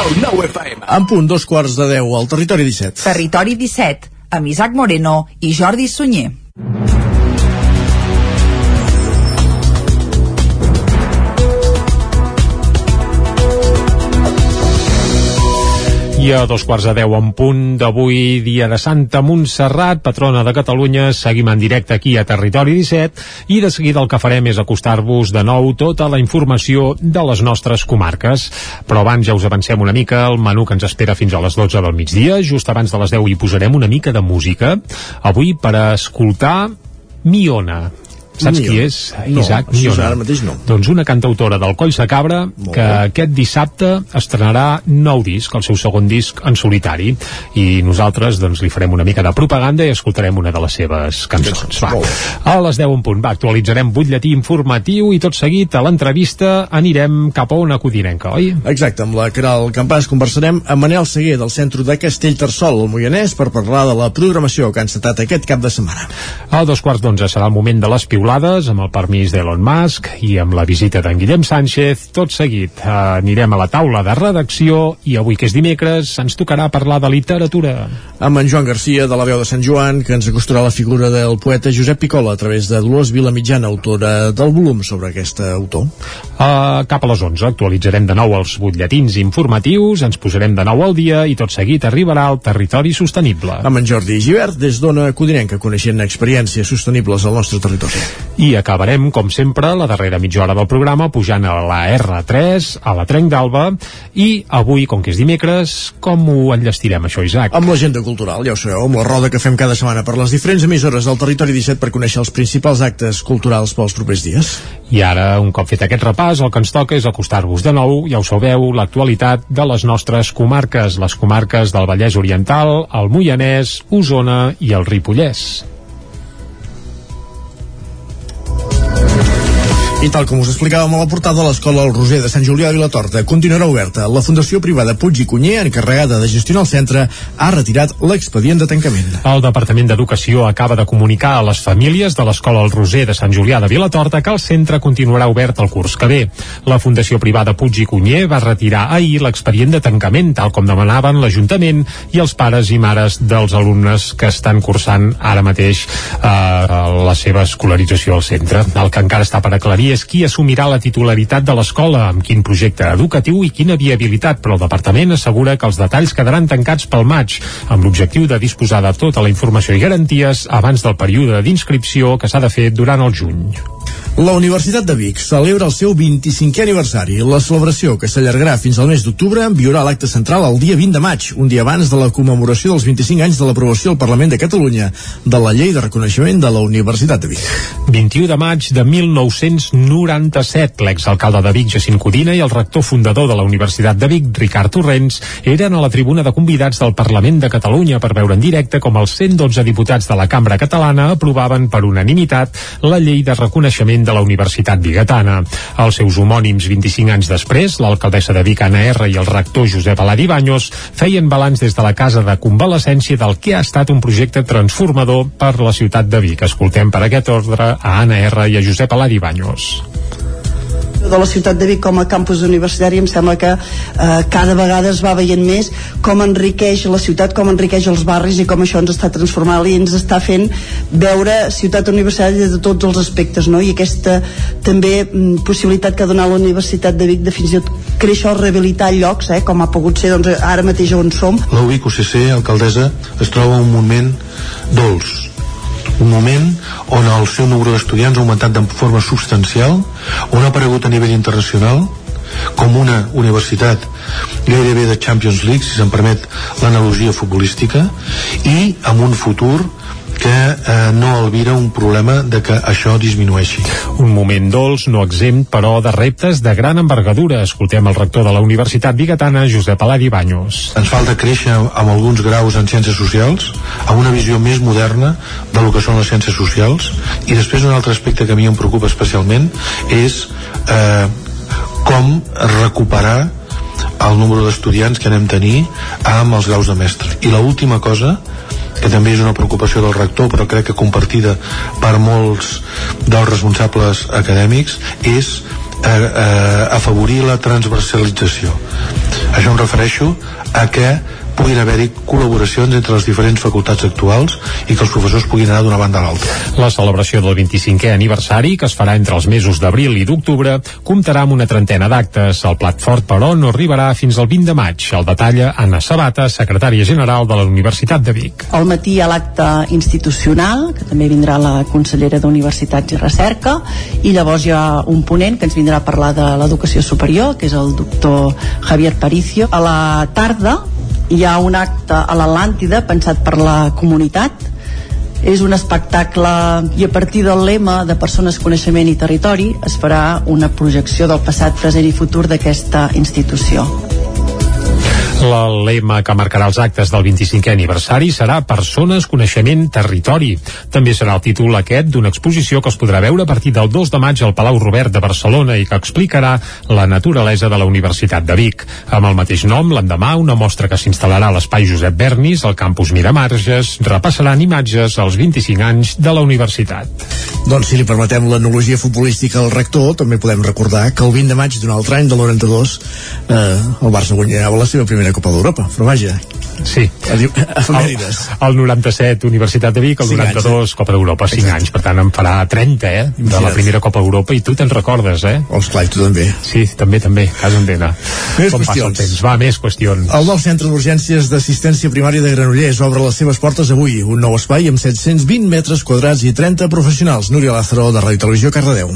El 9 FM. En punt, dos quarts de deu, al territori 17. Territori 17, amb Isaac Moreno i Jordi Sunyer. I a dos quarts de deu en punt d'avui, dia de Santa Montserrat, patrona de Catalunya, seguim en directe aquí a Territori 17 i de seguida el que farem és acostar-vos de nou tota la informació de les nostres comarques. Però abans ja us avancem una mica el menú que ens espera fins a les 12 del migdia. Just abans de les 10 hi posarem una mica de música. Avui per escoltar Miona. Saps Miona. qui és? No, Isaac Miona. ara mateix no. Doncs una cantautora del Coll de Cabra que aquest dissabte estrenarà nou disc, el seu segon disc en solitari i nosaltres doncs li farem una mica de propaganda i escoltarem una de les seves cançons. Va. A les 10 en punt, va, actualitzarem butlletí informatiu i tot seguit a l'entrevista anirem cap a una codinenca, oi? Exacte, amb la Caral Campàs conversarem amb Manel Seguer del centre de Castellterçol, al Moianès, per parlar de la programació que ha encetat aquest cap de setmana. A dos quarts d'onze serà el moment de les piulades amb el permís d'Elon Musk i amb la visita d'en Guillem Sánchez. Tot seguit eh, anirem a la taula de redacció i avui que és dimecres ens tocarà parlar de literatura. Amb en Joan Garcia, de la veu de Sant Joan, que ens acostarà la figura del poeta Josep Picola a través de Dolors Vilamitjana, autora del volum sobre aquest autor. Uh, cap a les 11 actualitzarem de nou els butlletins informatius, ens posarem de nou al dia i tot seguit arribarà al territori sostenible. Amb en Jordi Givert, des d'Ona Codinenca, coneixent experiències sostenibles al nostre territori. I acabarem, com sempre, la darrera mitja hora del programa pujant a la R3, a la Trenc d'Alba, i avui, com que és dimecres, com ho enllestirem, això, Isaac? Amb l'agenda cultural, ja ho sabeu, amb la roda que fem cada setmana per les diferents emissores del territori 17 per conèixer els principals actes culturals pels propers dies. I ara, un cop fet aquest repàs, el que ens toca és acostar-vos de nou, ja ho sabeu, l'actualitat de les nostres comarques, les comarques del Vallès Oriental, el Moianès, Osona i el Ripollès. I tal com us explicàvem a la portada, l'escola El Roser de Sant Julià de Vilatorta continuarà oberta. La Fundació Privada Puig i Cunyer, encarregada de gestionar el centre, ha retirat l'expedient de tancament. El Departament d'Educació acaba de comunicar a les famílies de l'Escola El Roser de Sant Julià de Vilatorta que el centre continuarà obert el curs que ve. La Fundació Privada Puig i Cunyer va retirar ahir l'expedient de tancament, tal com demanaven l'Ajuntament i els pares i mares dels alumnes que estan cursant ara mateix eh, la seva escolarització al centre. El que encara està per aclarir és qui assumirà la titularitat de l'escola, amb quin projecte educatiu i quina viabilitat, però el departament assegura que els detalls quedaran tancats pel maig, amb l'objectiu de disposar de tota la informació i garanties abans del període d'inscripció que s'ha de fer durant el juny. La Universitat de Vic celebra el seu 25è aniversari. La celebració, que s'allargarà fins al mes d'octubre, viurà l'acte central el dia 20 de maig, un dia abans de la commemoració dels 25 anys de l'aprovació al Parlament de Catalunya de la llei de reconeixement de la Universitat de Vic. 21 de maig de 1997, l'exalcalde de Vic, Jacint Codina, i el rector fundador de la Universitat de Vic, Ricard Torrents, eren a la tribuna de convidats del Parlament de Catalunya per veure en directe com els 112 diputats de la Cambra Catalana aprovaven per unanimitat la llei de reconeixement de la Universitat Bigatana. Els seus homònims 25 anys després, l'alcaldessa de Vic, Anna R, i el rector Josep Aladi Baños feien balanç des de la casa de convalescència del que ha estat un projecte transformador per la ciutat de Vic. Escoltem per aquest ordre a Anna R i a Josep Aladi Baños de la ciutat de Vic com a campus universitari em sembla que eh, cada vegada es va veient més com enriqueix la ciutat, com enriqueix els barris i com això ens està transformant i ens està fent veure ciutat universitària de tots els aspectes no? i aquesta també mm, possibilitat que ha donat la Universitat de Vic de fins i tot créixer o rehabilitar llocs eh, com ha pogut ser doncs, ara mateix on som La UIC UCC, alcaldessa, es troba un moment dolç un moment on el seu nombre d'estudiants ha augmentat de forma substancial, on ha aparegut a nivell internacional com una universitat gairebé de Champions League, si se'n permet l'analogia futbolística, i amb un futur que eh, no albira un problema de que això disminueixi. Un moment dolç, no exempt, però de reptes de gran envergadura. Escoltem el rector de la Universitat Bigatana, Josep Aladi Banyos. Ens falta créixer amb alguns graus en ciències socials, amb una visió més moderna de lo que són les ciències socials, i després un altre aspecte que a mi em preocupa especialment és eh, com recuperar el número d'estudiants que anem a tenir amb els graus de mestre. I l última cosa que també és una preocupació del rector però crec que compartida per molts dels responsables acadèmics és eh, eh, afavorir la transversalització. Això em refereixo a que puguin haver-hi col·laboracions entre les diferents facultats actuals i que els professors puguin anar d'una banda a l'altra. La celebració del 25è aniversari, que es farà entre els mesos d'abril i d'octubre, comptarà amb una trentena d'actes. El plat fort, però, no arribarà fins al 20 de maig. El detalla Anna Sabata, secretària general de la Universitat de Vic. Al matí hi ha l'acte institucional, que també vindrà la consellera d'Universitats i Recerca, i llavors hi ha un ponent que ens vindrà a parlar de l'educació superior, que és el doctor Javier Paricio. A la tarda hi ha un acte a l'Atlàntida pensat per la comunitat és un espectacle i a partir del lema de persones, coneixement i territori es farà una projecció del passat, present i futur d'aquesta institució. El lema que marcarà els actes del 25è aniversari serà Persones, Coneixement, Territori. També serà el títol aquest d'una exposició que es podrà veure a partir del 2 de maig al Palau Robert de Barcelona i que explicarà la naturalesa de la Universitat de Vic. Amb el mateix nom, l'endemà, una mostra que s'instal·larà a l'espai Josep Bernis, al campus Miramarges, repassaran imatges als 25 anys de la universitat. Doncs si li permetem l'analogia futbolística al rector, també podem recordar que el 20 de maig d'un altre any, del 92, eh, el Barça guanyava la seva primera Copa d'Europa, però vaja. Sí. Efemèrides. El, el 97 Universitat de Vic, el 92 anys, eh? Copa d'Europa, 5 Exacte. anys, per tant en farà 30, eh? De la primera Copa d'Europa i tu te'n recordes, eh? Oh, esclar, tu també. Sí, també, també, cas endena. Més Com qüestions. Temps? Va, més qüestions. El nou centre d'urgències d'assistència primària de Granollers obre les seves portes avui, un nou espai amb 720 metres quadrats i 30 professionals. Núria Lázaro, de Ràdio Televisió, Cardedeu.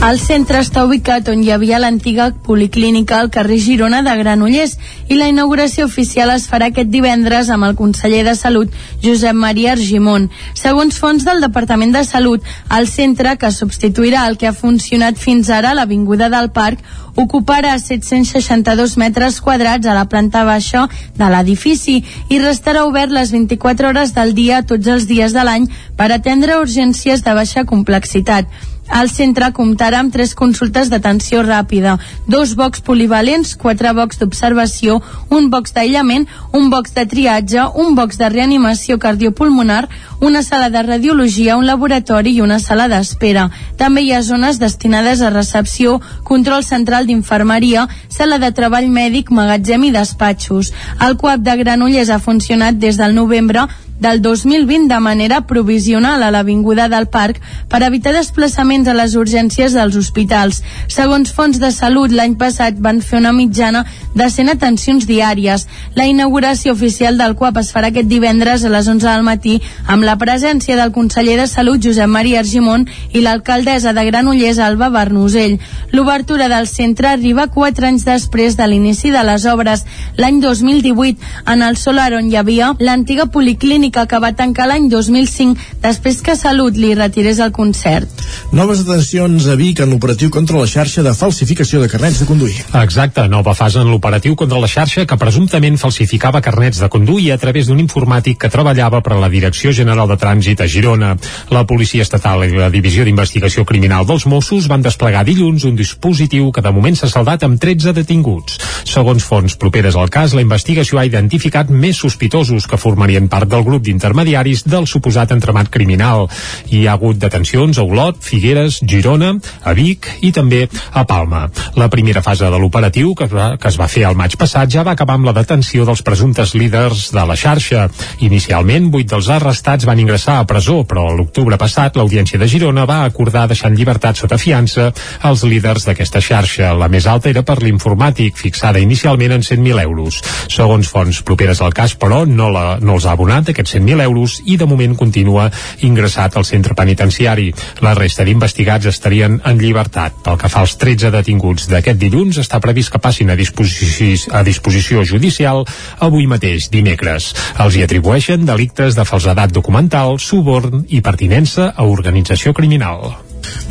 El centre està ubicat on hi havia l'antiga policlínica al carrer Girona de Granollers i la inauguració oficial es farà aquest divendres amb el conseller de Salut, Josep Maria Argimon. Segons fons del Departament de Salut, el centre, que substituirà el que ha funcionat fins ara a l'Avinguda del Parc, ocuparà 762 metres quadrats a la planta baixa de l'edifici i restarà obert les 24 hores del dia tots els dies de l'any per atendre urgències de baixa complexitat. El centre comptarà amb tres consultes d'atenció ràpida, dos bocs polivalents, quatre bocs d'observació, un box d'aïllament, un box de triatge, un box de reanimació cardiopulmonar, una sala de radiologia, un laboratori i una sala d'espera. També hi ha zones destinades a recepció, control central d'infermeria, sala de treball mèdic, magatzem i despatxos. El CUAP de Granollers ha funcionat des del novembre del 2020 de manera provisional a l'Avinguda del Parc per evitar desplaçaments a les urgències dels hospitals. Segons fons de salut, l'any passat van fer una mitjana de 100 atencions diàries. La inauguració oficial del CUAP es farà aquest divendres a les 11 del matí amb la presència del conseller de Salut Josep Maria Argimon i l'alcaldessa de Granollers Alba Bernusell. L'obertura del centre arriba 4 anys després de l'inici de les obres, l'any 2018, en el solar on hi havia l'antiga policlínica clínica que va tancar l'any 2005 després que Salut li retirés el concert. Noves detencions a Vic en l'operatiu contra la xarxa de falsificació de carnets de conduir. Exacte, nova fase en l'operatiu contra la xarxa que presumptament falsificava carnets de conduir a través d'un informàtic que treballava per a la Direcció General de Trànsit a Girona. La Policia Estatal i la Divisió d'Investigació Criminal dels Mossos van desplegar dilluns un dispositiu que de moment s'ha saldat amb 13 detinguts. Segons fonts properes al cas, la investigació ha identificat més sospitosos que formarien part del grup grup d'intermediaris del suposat entramat criminal. Hi ha hagut detencions a Olot, Figueres, Girona, a Vic i també a Palma. La primera fase de l'operatiu, que, que es va fer el maig passat, ja va acabar amb la detenció dels presumptes líders de la xarxa. Inicialment, vuit dels arrestats van ingressar a presó, però l'octubre passat l'Audiència de Girona va acordar deixar en llibertat sota fiança els líders d'aquesta xarxa. La més alta era per l'informàtic, fixada inicialment en 100.000 euros. Segons fonts properes al cas, però, no, la, no els ha abonat aquests 100.000 euros i de moment continua ingressat al centre penitenciari. La resta d'investigats estarien en llibertat. Pel que fa als 13 detinguts d'aquest dilluns, està previst que passin a disposició, a disposició judicial avui mateix, dimecres. Els hi atribueixen delictes de falsedat documental, suborn i pertinença a organització criminal.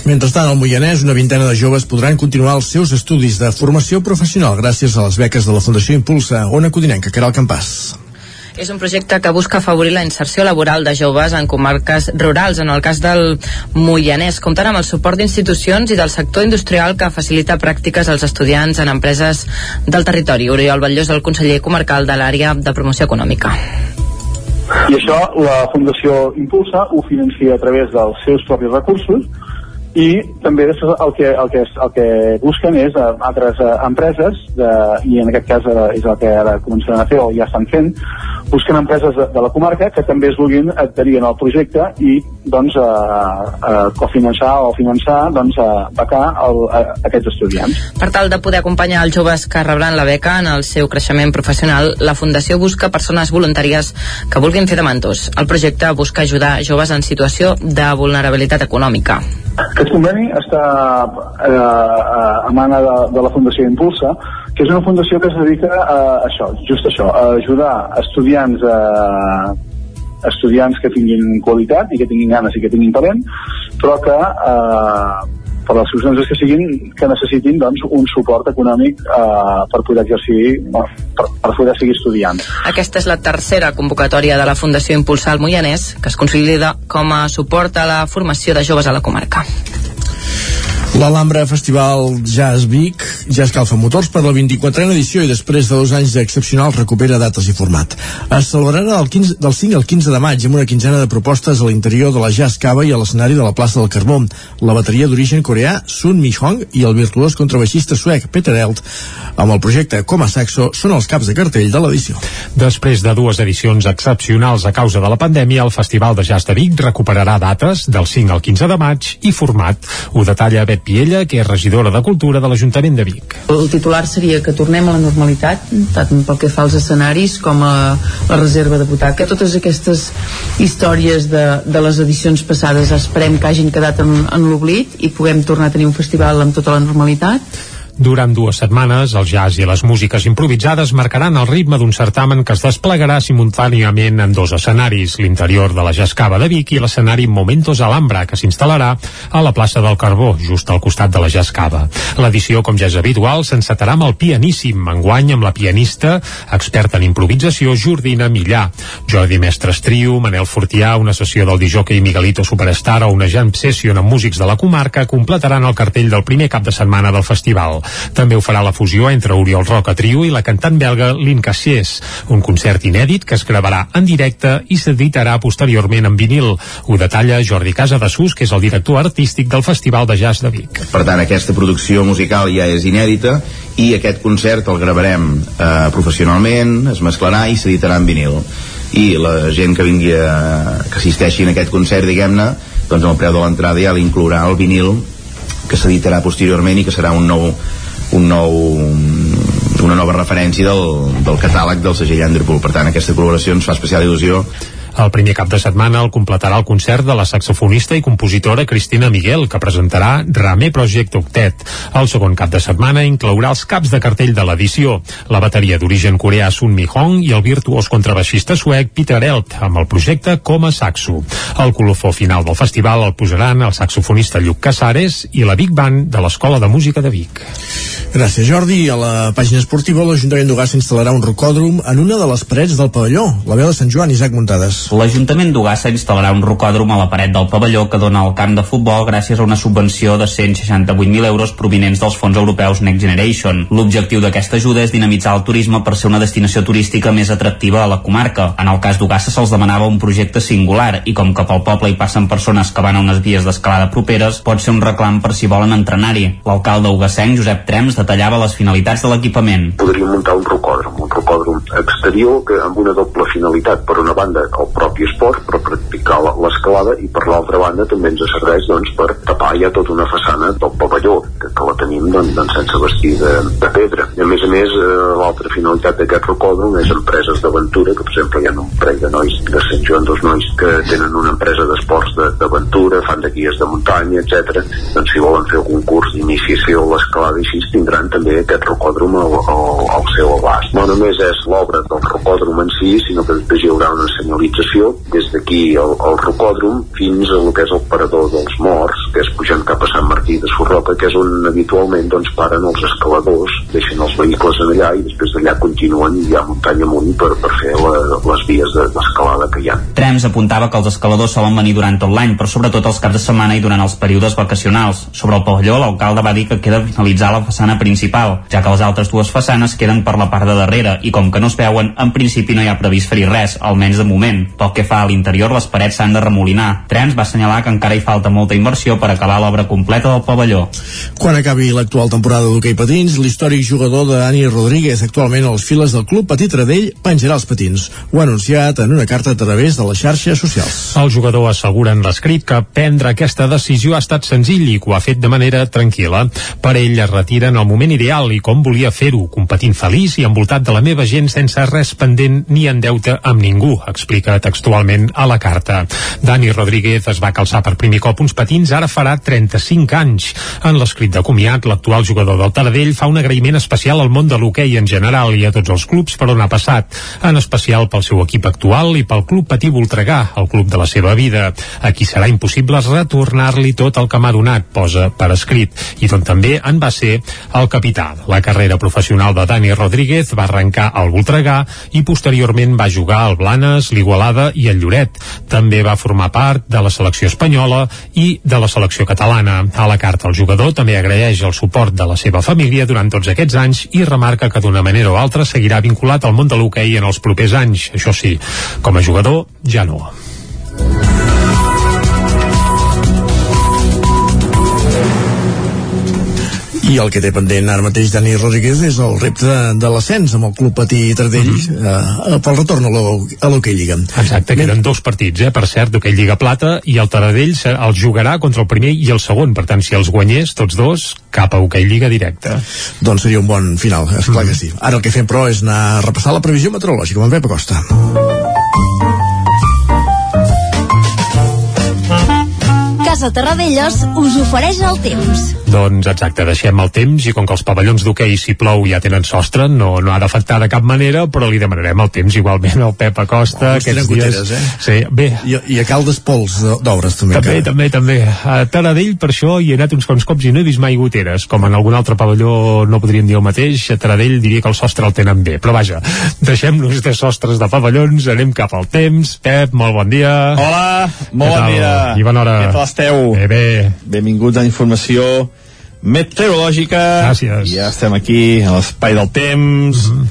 Mentrestant, al Moianès, una vintena de joves podran continuar els seus estudis de formació professional gràcies a les beques de la Fundació Impulsa, Ona Codinenca, Caral Campàs. És un projecte que busca afavorir la inserció laboral de joves en comarques rurals. En el cas del Moianès, comptant amb el suport d'institucions i del sector industrial que facilita pràctiques als estudiants en empreses del territori. Oriol Batlló és el conseller comarcal de l'àrea de promoció econòmica. I això la Fundació Impulsa ho financia a través dels seus propis recursos i també després el que, el que, el que busquen és a, altres a, empreses de, i en aquest cas a, és el que ara començaran a fer o ja estan fent busquen empreses de, de la comarca que també es vulguin adherir al projecte i doncs a, a cofinançar o finançar doncs a becar el, a aquests estudiants. Per tal de poder acompanyar els joves que rebran la beca en el seu creixement professional, la Fundació busca persones voluntàries que vulguin fer de mentors. El projecte busca ajudar joves en situació de vulnerabilitat econòmica. Aquest conveni està eh, a mana de, de la Fundació Impulsa, que és una fundació que es dedica a això, just això, a ajudar estudiants a estudiants que tinguin qualitat i que tinguin ganes i que tinguin talent, però que eh, per les circumstàncies que siguin que necessitin doncs, un suport econòmic eh, per poder exercir per, per poder seguir estudiant. Aquesta és la tercera convocatòria de la Fundació Impulsar el Moianès que es consolida com a suport a la formació de joves a la comarca. L'Alhambra Festival Jazz Vic ja escalfa motors per la 24a edició i després de dos anys d'excepcional recupera dates i format. Es celebrarà del, 15, del 5 al 15 de maig amb una quinzena de propostes a l'interior de la Jazz Cava i a l'escenari de la plaça del Carbó. La bateria d'origen coreà Sun Mi Hong i el virtuós contrabaixista suec Peter Elt amb el projecte Com a Saxo són els caps de cartell de l'edició. Després de dues edicions excepcionals a causa de la pandèmia, el Festival de Jazz de Vic recuperarà dates del 5 al 15 de maig i format. Ho detalla Bet Piella, que és regidora de Cultura de l'Ajuntament de Vic. El titular seria que tornem a la normalitat, tant pel que fa als escenaris com a la reserva de butaca. Totes aquestes històries de, de les edicions passades esperem que hagin quedat en, en l'oblit i puguem tornar a tenir un festival amb tota la normalitat durant dues setmanes, el jazz i les músiques improvisades marcaran el ritme d'un certamen que es desplegarà simultàniament en dos escenaris, l'interior de la Jascava de Vic i l'escenari Momentos Alhambra, que s'instal·larà a la plaça del Carbó, just al costat de la Jascava. L'edició, com ja és habitual, s'encetarà amb el pianíssim, enguany amb la pianista, experta en improvisació, Jordina Millà. Jordi Mestres Trio, Manel Fortià, una sessió del i Miguelito Superstar o una jam session amb músics de la comarca completaran el cartell del primer cap de setmana del festival. També ho farà la fusió entre Oriol Roca Trio i la cantant belga Lynn Cassiers, un concert inèdit que es gravarà en directe i s'editarà posteriorment en vinil. Ho detalla Jordi Casa de Sus, que és el director artístic del Festival de Jazz de Vic. Per tant, aquesta producció musical ja és inèdita i aquest concert el gravarem eh, professionalment, es mesclarà i s'editarà en vinil i la gent que vingui a, que assisteixi en aquest concert, diguem-ne, doncs el preu de l'entrada ja l'inclourà el vinil que s'editarà posteriorment i que serà un nou, un nou una nova referència del, del catàleg del segell Underpool. Per tant, aquesta col·laboració ens fa especial il·lusió el primer cap de setmana el completarà el concert de la saxofonista i compositora Cristina Miguel, que presentarà Ramé Project Octet. El segon cap de setmana inclourà els caps de cartell de l'edició, la bateria d'origen coreà Sun Mi Hong i el virtuós contrabaixista suec Peter Elt, amb el projecte com a saxo. El colofó final del festival el posaran el saxofonista Lluc Casares i la Big Band de l'Escola de Música de Vic. Gràcies, Jordi. A la pàgina esportiva, l'Ajuntament d'Ugà s'instal·larà un rocòdrom en una de les parets del pavelló, la veu de Sant Joan, Isaac Muntades. L'Ajuntament d'Ugassa instal·larà un rocòdrom a la paret del pavelló que dona al camp de futbol gràcies a una subvenció de 168.000 euros provinents dels fons europeus Next Generation. L'objectiu d'aquesta ajuda és dinamitzar el turisme per ser una destinació turística més atractiva a la comarca. En el cas d'Ugassa se'ls demanava un projecte singular i com que pel poble hi passen persones que van a unes vies d'escalada properes, pot ser un reclam per si volen entrenar-hi. L'alcalde ugassenc, Josep Trems, detallava les finalitats de l'equipament. Podríem muntar un rocòdrom, un rocòdrom exterior que amb una doble finalitat per una banda el propi esport per practicar la- l'escalada i per l'altra banda també ens serveix doncs, per tapar ja tota una façana del pavelló que, que la tenim doncs, doncs, sense vestir de, de pedra i a més a més eh, l'altra finalitat d'aquest rocòdrom és empreses d'aventura que per exemple hi ha un parell de nois de Sant Joan dos nois que tenen una empresa d'esports de- d'aventura, fan de guies de muntanya etc. doncs si volen fer algun curs d'iniciació a l'escalada i així tindran també aquest rocòdrom al, al, al seu abast. No només és l'obra del rocòdrom en si, sinó que després hi haurà una senyalització des d'aquí al, al rocòdrom fins a el que és el parador dels morts, que és pujant cap a Sant Martí de Sorroca, que és on habitualment doncs, paren els escaladors, deixen els vehicles en allà i després d'allà continuen ja muntanya amunt per, per fer la, les vies de- d'escalada que hi ha. Trems apuntava que els escaladors solen venir durant tot l'any, però sobretot els caps de setmana i durant els períodes vacacionals. Sobre el pavelló, l'alcalde va dir que queda finalitzar la façana principal, ja que les altres dues façanes queden per la part de darrere i com que no es veuen, en principi no hi ha previst fer res, almenys de moment. Pel que fa a l'interior, les parets s'han de remolinar. Trems va assenyalar que encara hi falta molta inversió per acabar l'obra completa del pavelló. Quan acabi l'actual temporada d'hoquei patins, l'històric jugador de Dani Rodríguez, actualment a les files del club Petit Radell, penjarà els patins. Ho ha anunciat en una carta a través de les xarxes socials. El jugador assegura en l'escrit que prendre aquesta decisió ha estat senzill i que ho ha fet de manera tranquil·la. Per ell es retira en el moment ideal i com volia fer-ho, competint feliç i envoltat de la meva gent sense res pendent ni en deute amb ningú, explica textualment a la carta. Dani Rodríguez es va calçar per primer cop uns patins ara farà 35 anys. En l'escrit de comiat, l'actual jugador del Taradell fa un agraïment especial al món de l'hoquei en general i a tots els clubs per on ha passat, en especial pel seu equip actual i pel club Patí Voltregà, el club de la seva vida. Aquí serà impossible retornar-li tot el que m'ha donat, posa per escrit, i d'on també en va ser el capità. La carrera professional de Dani Rodríguez va arrencar al Voltregà i posteriorment va jugar al Blanes, l'Igualada i el Lloret. També va formar part de la selecció espanyola i de la selecció catalana. A la carta el jugador també agraeix el suport de la seva família durant tots aquests anys i remarca que d'una manera o altra seguirà vinculat al món de l'hoquei en els propers anys. Això sí, com a jugador ja no. I el que té pendent ara mateix Dani Rodríguez és el repte de, de l'ascens amb el Club Patí Tardell mm -hmm. eh, pel retorn a l'Ho- a l'Hockey Lliga. Exacte, queden dos partits, eh, per cert, d'hoquei Lliga Plata i el Taradell se- el jugarà contra el primer i el segon, per tant, si els guanyés tots dos, cap a hoquei Lliga directe. Doncs seria un bon final, és clar que sí. Ara el que fem, però, és anar a repassar la previsió meteorològica amb en Pep Acosta. Casa Terradellos us ofereix el temps. Doncs exacte, deixem el temps i com que els pavellons d'hoquei si plou ja tenen sostre, no, no ha d'afectar de cap manera, però li demanarem el temps igualment al Pep Acosta. Oh, tenen goteres, eh? Sí, bé. I, I a Caldes pols d'o- d'obres, també. També, encara. també, també. A Taradell, per això, hi he anat uns quants cops i no he vist mai goteres. Com en algun altre pavelló no podríem dir el mateix, a Taradell diria que el sostre el tenen bé. Però vaja, deixem-nos de sostres de pavellons, anem cap al temps. Pep, molt bon dia. Hola, molt bon dia. I bona hora. Què tal esteu? Bé, bé. Benvinguts a la informació meteorològica. Gràcies. Ja estem aquí a l'espai del temps. Mhm.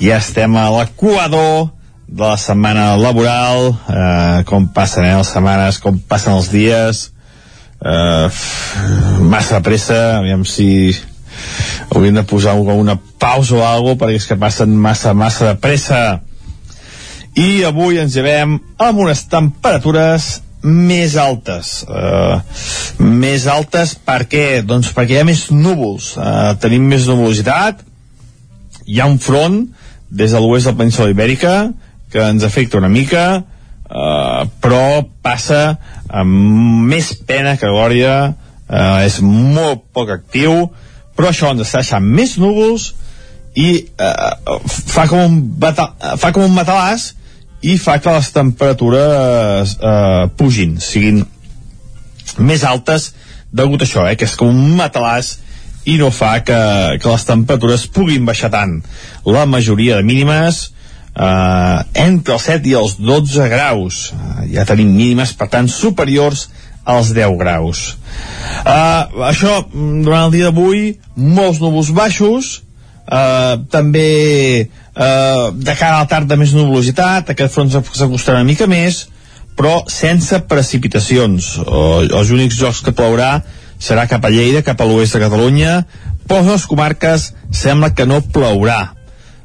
Ja estem a l'equador de la setmana laboral. Eh, com passen eh, les setmanes, com passen els dies. Eh, massa pressa, aviam si hauríem de posar una pausa o alguna perquè és que passen massa, massa de pressa i avui ens llevem amb unes temperatures més altes. Uh, més altes per què? doncs perquè hi ha més núvols. Uh, tenim més nuvolositat hi ha un front des de l'oest de la península ibèrica que ens afecta una mica uh, però passa amb més pena que glòria uh, és molt poc actiu però això ens està deixant més núvols i uh, fa, com un bata fa com un matalàs i fa que les temperatures eh, pugin, siguin més altes degut a això, eh, que és com un matalàs i no fa que, que les temperatures puguin baixar tant. La majoria de mínimes eh, entre els 7 i els 12 graus. Eh, ja tenim mínimes, per tant, superiors als 10 graus. Eh, això, durant el dia d'avui, molts núvols baixos, eh, també eh, de cara a la tarda més nuvolositat, aquest front s'acostarà una mica més, però sense precipitacions. O, els únics jocs que plourà serà cap a Lleida, cap a l'oest de Catalunya, però a les comarques sembla que no plourà.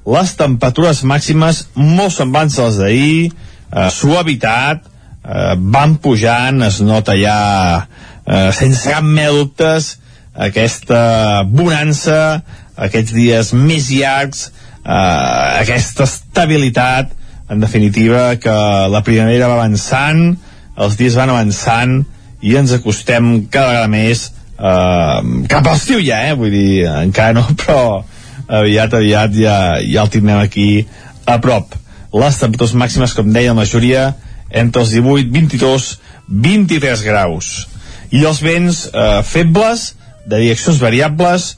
les temperatures màximes molt semblants a les d'ahir, eh, suavitat, eh, van pujant, es nota ja eh, sense cap dubtes aquesta bonança, aquests dies més llargs, eh, aquesta estabilitat, en definitiva, que la primavera va avançant, els dies van avançant i ens acostem cada vegada més eh, cap al estiu ja, eh? vull dir, encara no, però aviat, aviat ja, ja el tindrem aquí a prop. Les temperatures màximes, com deia la majoria, entre els 18, 22, 23 graus. I els vents eh, febles, de direccions variables,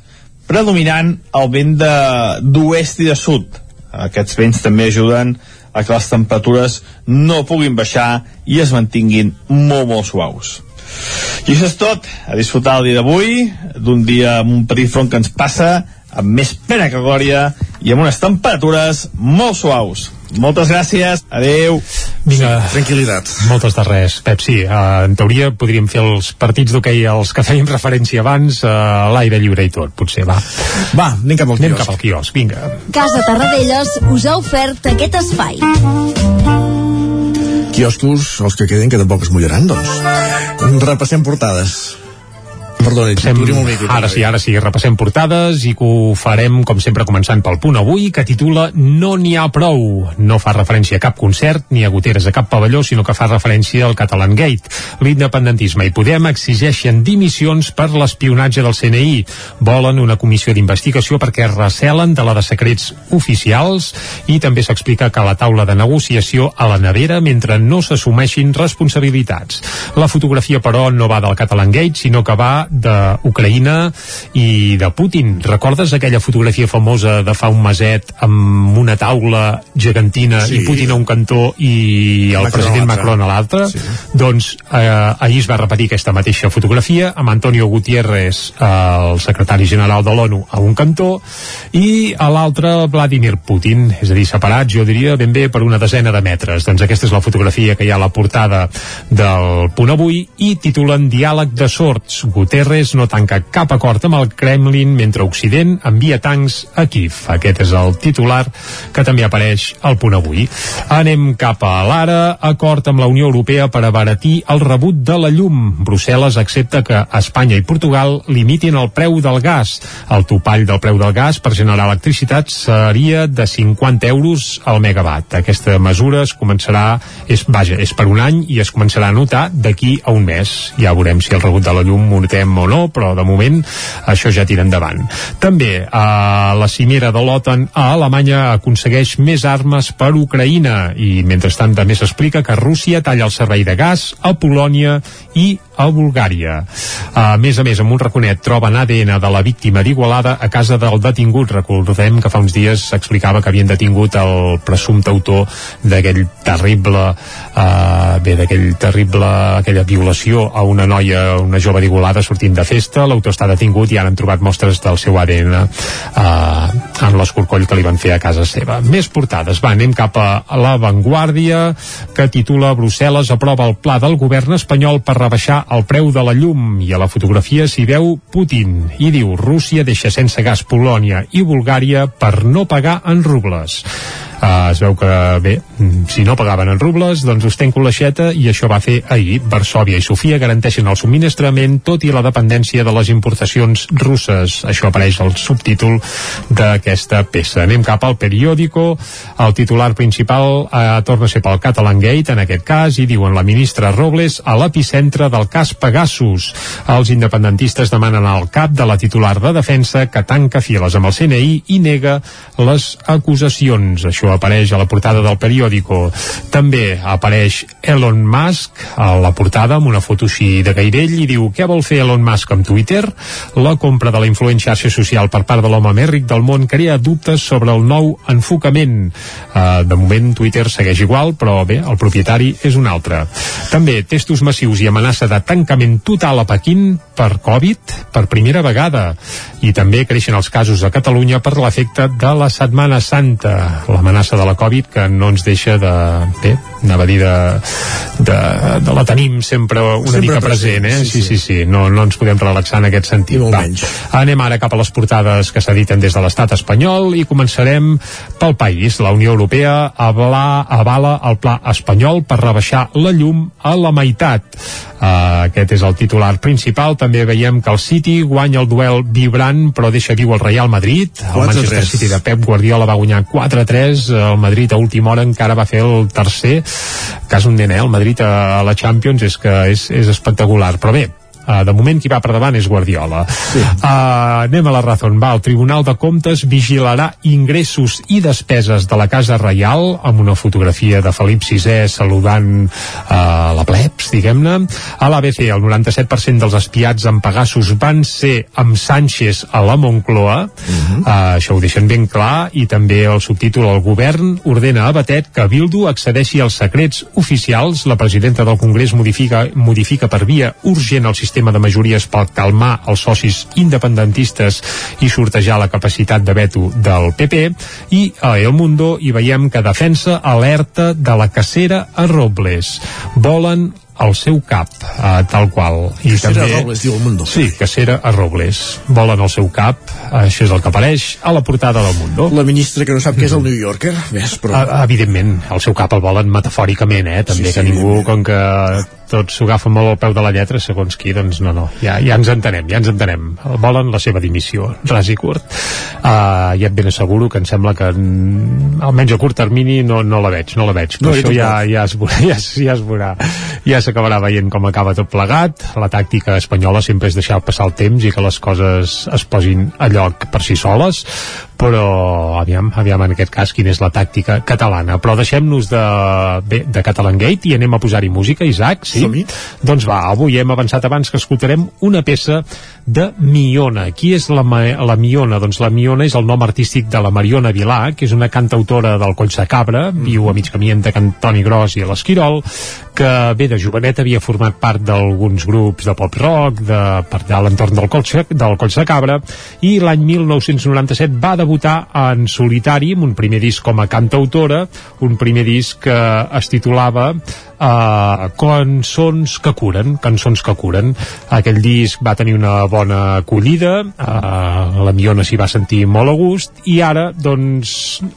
predominant el vent d'oest i de sud. Aquests vents també ajuden a que les temperatures no puguin baixar i es mantinguin molt, molt suaus. I això és tot. A disfrutar el dia d'avui, d'un dia amb un petit front que ens passa, amb més pena que glòria i amb unes temperatures molt suaus. Moltes gràcies, adeu. Vinga, tranquil·litat. Moltes de res, Pep, sí. Uh, en teoria podríem fer els partits d'hoquei als que fèiem referència abans uh, a l'aire lliure i tot, potser, va. Va, anem cap al anem quiosc. cap al quiosc, vinga. Casa Tarradellas us ha ofert aquest espai. Quioscos, els que queden, que tampoc es mullaran, doncs. Repassem portades. Perdona, Passem, ara sí, ara sí, repassem portades i que ho farem, com sempre, començant pel punt avui, que titula No n'hi ha prou. No fa referència a cap concert ni a goteres a cap pavelló, sinó que fa referència al Catalan Gate. L'independentisme i Podem exigeixen dimissions per l'espionatge del CNI. Volen una comissió d'investigació perquè recelen de la de secrets oficials i també s'explica que la taula de negociació a la nevera mentre no s'assumeixin responsabilitats. La fotografia, però, no va del Catalan Gate, sinó que va d'Ucraïna i de Putin. Recordes aquella fotografia famosa de fa un meset amb una taula gegantina Sí. i Putin a un cantó i el Macron president. Macron a l'altre? Sí. Doncs eh, ahir es va repetir aquesta mateixa fotografia amb Antonio Gutiérrez, eh, el secretari general de l'ONU, a un cantó i a l'altre Vladimir Putin, és a dir, separats, jo diria, ben bé per una desena de metres. Doncs aquesta és la fotografia que hi ha a la portada del punt avui i titulen Diàleg de sords. Guterres no tanca cap acord amb el Kremlin mentre Occident envia tancs a Kiev. Aquest és el titular que també apareix al punt avui. Anem cap a l'ara, acord amb la Unió Europea per abaratir el rebut de la llum. Brussel·les accepta que Espanya i Portugal limitin el preu del gas. El topall del preu del gas per generar electricitat seria de 50 euros al megawatt. Aquesta mesura es començarà, és, vaja, és per un any i es començarà a notar d'aquí a un mes. Ja veurem si el rebut de la llum ho notem o no, però de moment això ja tira endavant. També a la cimera de l'OTAN a Alemanya aconsegueix més armes per Ucraïna i mentrestant també s'explica que Rússia talla el servei de gas a Polònia i a Bulgària. A més a més, amb un raconet troben ADN de la víctima d'Igualada a casa del detingut. Recordem que fa uns dies s'explicava que havien detingut el presumpte autor d'aquell terrible eh, bé, d'aquell terrible aquella violació a una noia, una jove d'Igualada sortint de festa. L'autor està detingut i ara han trobat mostres del seu ADN eh, en l'escorcoll que li van fer a casa seva. Més portades. Va, anem cap a La Vanguardia, que titula Brussel·les aprova el pla del govern espanyol per rebaixar el preu de la llum i a la fotografia s'hi veu Putin i diu Rússia deixa sense gas Polònia i Bulgària per no pagar en rubles. Uh, es veu que, bé, si no pagaven en rubles, doncs us tenco l'aixeta i això va fer ahir. Varsòvia i Sofia garanteixen el subministrament tot i la dependència de les importacions russes. Això apareix al subtítol d'aquesta peça. Anem cap al periòdico. El titular principal uh, torna a ser pel Catalan Gate, en aquest cas, i diuen la ministra Robles a l'epicentre del cas Pegasus. Els independentistes demanen al cap de la titular de defensa que tanca files amb el CNI i nega les acusacions. Això apareix a la portada del periòdico. També apareix Elon Musk a la portada amb una foto així de gairell i diu què vol fer Elon Musk amb Twitter? La compra de la influent xarxa social per part de l'home més ric del món crea dubtes sobre el nou enfocament. Uh, de moment Twitter segueix igual, però bé, el propietari és un altre. També testos massius i amenaça de tancament total a Pequín per Covid per primera vegada. I també creixen els casos a Catalunya per l'efecte de la Setmana Santa. L'amenaça l'amenaça de la Covid que no ens deixa de, bé, anava a dir de, de, de la tenim sempre una Sempre mica present, present, eh? sí, Sí, sí, sí, no, no ens podem relaxar en aquest sentit. Va, anem ara cap a les portades que s'editen des de l'estat espanyol i començarem pel país. La Unió Europea avala, avala el pla espanyol per rebaixar la llum a la meitat. Uh, aquest és el titular principal. També veiem que el City guanya el duel vibrant però deixa viu el Real Madrid. El 4-3. Manchester City de Pep Guardiola va guanyar 4-3. El Madrid a última hora encara va fer el tercer. Cas un nen, eh? El Madrid a la Champions és que és, és espectacular. Però bé, Uh, de moment qui va per davant és Guardiola. Sí. uh, anem a la Razón. Va, el Tribunal de Comptes vigilarà ingressos i despeses de la Casa Reial amb una fotografia de Felip VI saludant uh, la plebs, diguem-ne. A l'ABC el 97% dels espiats en Pegasus van ser amb Sánchez a la Moncloa. Uh -huh. uh, això ho deixen ben clar i també el subtítol el govern ordena a Batet que Bildu accedeixi als secrets oficials. La presidenta del Congrés modifica, modifica per via urgent el sistema de majories per calmar els socis independentistes i sortejar la capacitat de veto del PP i a El Mundo hi veiem que defensa alerta de la cacera a Robles volen al seu cap, uh, tal qual. I Cacera a Robles, diu El Mundo. Sí, cacera a Robles. Volen al seu cap, això és el que apareix a la portada del Mundo. La ministra que no sap què és el New Yorker, ves, però... Uh, evidentment, al seu cap el volen metafòricament, eh? També sí, sí, que ningú, com que tot s'ho agafa molt al peu de la lletra, segons qui, doncs no, no, ja, ja ens entenem, ja ens entenem. Volen la seva dimissió, ras i curt. Uh, ja et ben asseguro que em sembla que mm, almenys a curt termini no, no la veig, no la veig, però No, això ja, ja, es veurà, ja, ja es veurà, ja s'acabarà veient com acaba tot plegat. La tàctica espanyola sempre és deixar passar el temps i que les coses es posin a lloc per si soles, però aviam, aviam en aquest cas quina és la tàctica catalana. Però deixem-nos de, bé, de Catalan Gate i anem a posar-hi música, Isaac, sí? Doncs va, avui hem avançat abans que escoltarem una peça de Miona. Qui és la, la Miona? Doncs la Miona és el nom artístic de la Mariona Vilà, que és una cantautora del Coll de Cabra, viu a mig camí entre Cantoni Gros i l'Esquirol, que bé, de jovenet havia format part d'alguns grups de pop-rock, de, per a l'entorn del Coll, del Coll de Cabra, i l'any 1997 va debutar en solitari amb un primer disc com a cantautora, un primer disc que es titulava uh, Cançons que curen, Cançons que curen. Aquell disc va tenir una bona acollida, uh, la Miona s'hi va sentir molt a gust, i ara, doncs,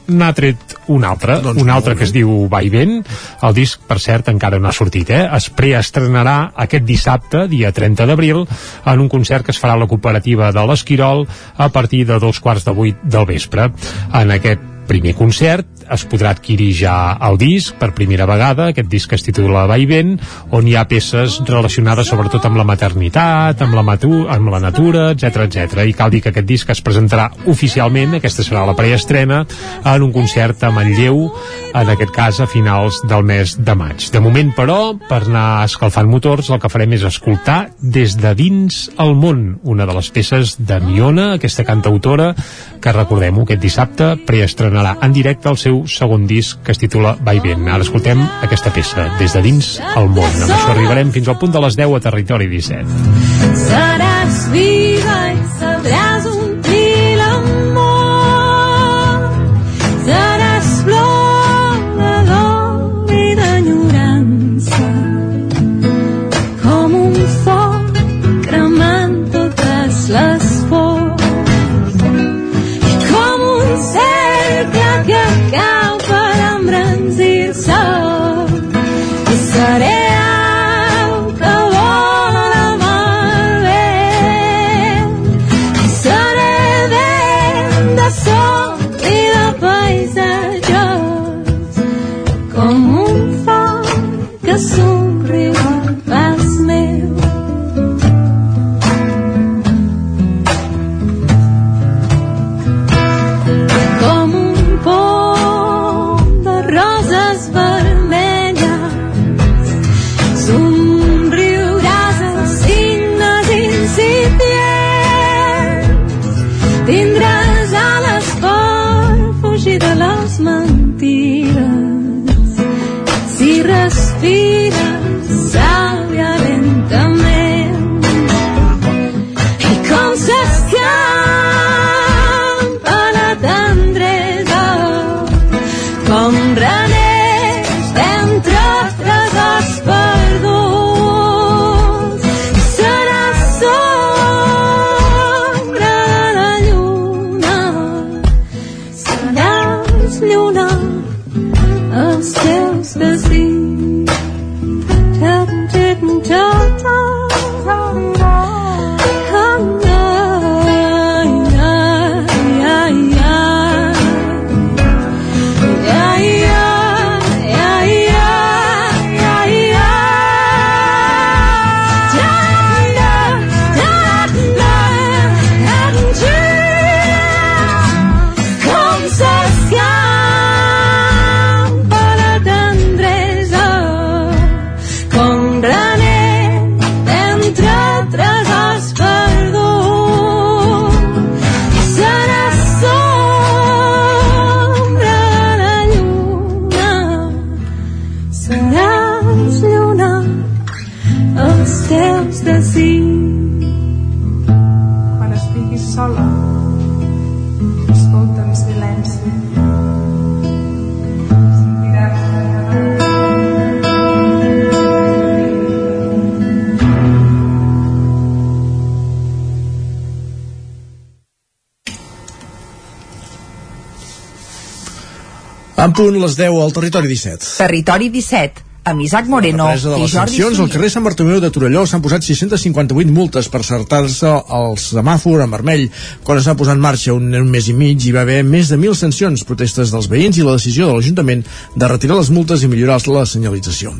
n'ha tret un altre, doncs un altre que es diu Va i Vent. El disc, per cert, encara no ha sortit, eh? Es preestrenarà aquest dissabte, dia 30 d'abril, en un concert que es farà a la cooperativa de l'Esquirol a partir de dos quarts de vuit del vespre. En aquest primer concert es podrà adquirir ja el disc per primera vegada, aquest disc es titula Va i Vent, on hi ha peces relacionades sobretot amb la maternitat, amb la, matu amb la natura, etc etc. I cal dir que aquest disc es presentarà oficialment, aquesta serà la preestrena, en un concert a Manlleu, en aquest cas a finals del mes de maig. De moment, però, per anar escalfant motors, el que farem és escoltar des de dins el món, una de les peces de Miona, aquesta cantautora, que recordem-ho, aquest dissabte preestrenarà en directe el seu segon disc que es titula Va i Vent. Ara escoltem aquesta peça, des de dins el món. Amb això arribarem fins al punt de les 10 a Territori 17. Seràs viva En punt les 10 al territori 17. Territori 17, amb Isaac Moreno i Jordi sancions, al carrer Sant Bartomeu de Torelló s'han posat 658 multes per saltar-se el semàfor en vermell. Quan es va posar en marxa un, un mes i mig hi va haver més de 1.000 sancions, protestes dels veïns i la decisió de l'Ajuntament de retirar les multes i millorar la senyalització.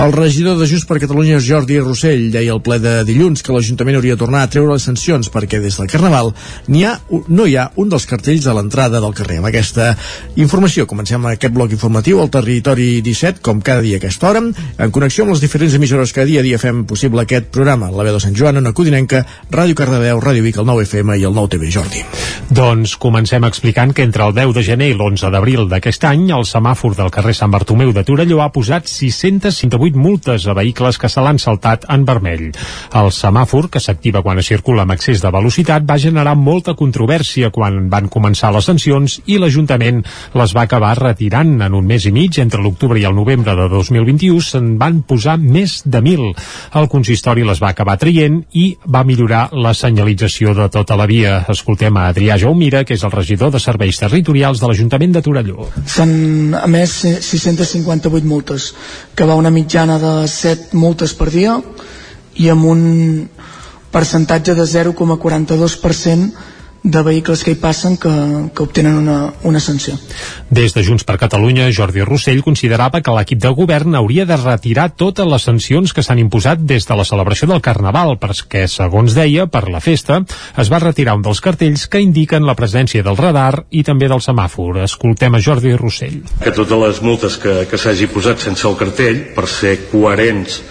El regidor de Just per Catalunya, Jordi Rossell, deia al ple de dilluns que l'Ajuntament hauria de tornar a treure les sancions perquè des del Carnaval n'hi ha, no hi ha un dels cartells a l'entrada del carrer. Amb aquesta informació comencem aquest bloc informatiu al territori 17, com cada dia aquesta hora, en connexió amb les diferents emissores que dia a dia fem possible aquest programa. La veu de Sant Joan, Ona Codinenca, Ràdio Cardedeu, Ràdio Vic, el 9 FM i el 9 TV. Jordi. Doncs comencem explicant que entre el 10 de gener i l'11 d'abril d'aquest any, el semàfor del carrer Sant Bartomeu de Torelló ha posat 658 multes a vehicles que se l'han saltat en vermell. El semàfor, que s'activa quan es circula amb excés de velocitat, va generar molta controvèrsia quan van començar les sancions i l'Ajuntament les va acabar retirant en un mes i mig, entre l'octubre i el novembre de 2021, se'n van posar més de 1.000. El consistori les va acabar traient i va millorar la senyalització de tota la via. Escoltem a Adrià Jaumira, que és el regidor de Serveis Territorials de l'Ajuntament de Torelló. S'han emès 658 multes, que va una mitjana de 7 multes per dia i amb un percentatge de 0,42% de vehicles que hi passen que, que obtenen una, una sanció. Des de Junts per Catalunya, Jordi Rossell considerava que l'equip de govern hauria de retirar totes les sancions que s'han imposat des de la celebració del Carnaval, perquè, segons deia, per la festa, es va retirar un dels cartells que indiquen la presència del radar i també del semàfor. Escoltem a Jordi Rossell. que totes les multes que, que s'hagi posat sense el cartell per ser coherents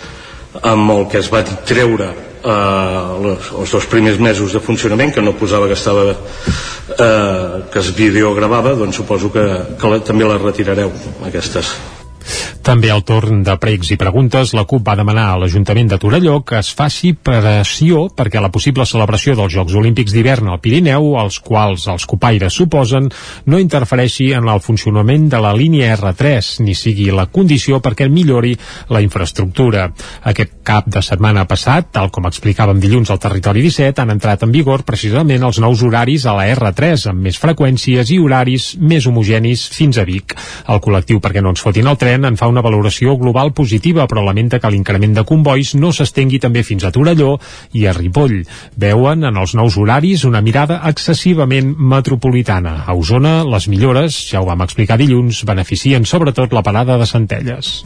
amb el que es va treure eh, els, dos primers mesos de funcionament que no posava que estava eh, que es videogravava doncs suposo que, que la, també les retirareu aquestes També al torn de pregs i preguntes, la CUP va demanar a l'Ajuntament de Torelló que es faci pressió perquè la possible celebració dels Jocs Olímpics d'hivern al Pirineu, als quals els copaires suposen, no interfereixi en el funcionament de la línia R3, ni sigui la condició perquè millori la infraestructura. Aquest cap de setmana passat, tal com explicàvem dilluns al Territori 17, han entrat en vigor precisament els nous horaris a la R3, amb més freqüències i horaris més homogenis fins a Vic. El col·lectiu perquè no ens fotin el tren en fa una valoració global positiva, però lamenta que l'increment de convois no s'estengui també fins a Torelló i a Ripoll. Veuen en els nous horaris una mirada excessivament metropolitana. A Osona, les millores, ja ho vam explicar dilluns, beneficien sobretot la parada de Centelles.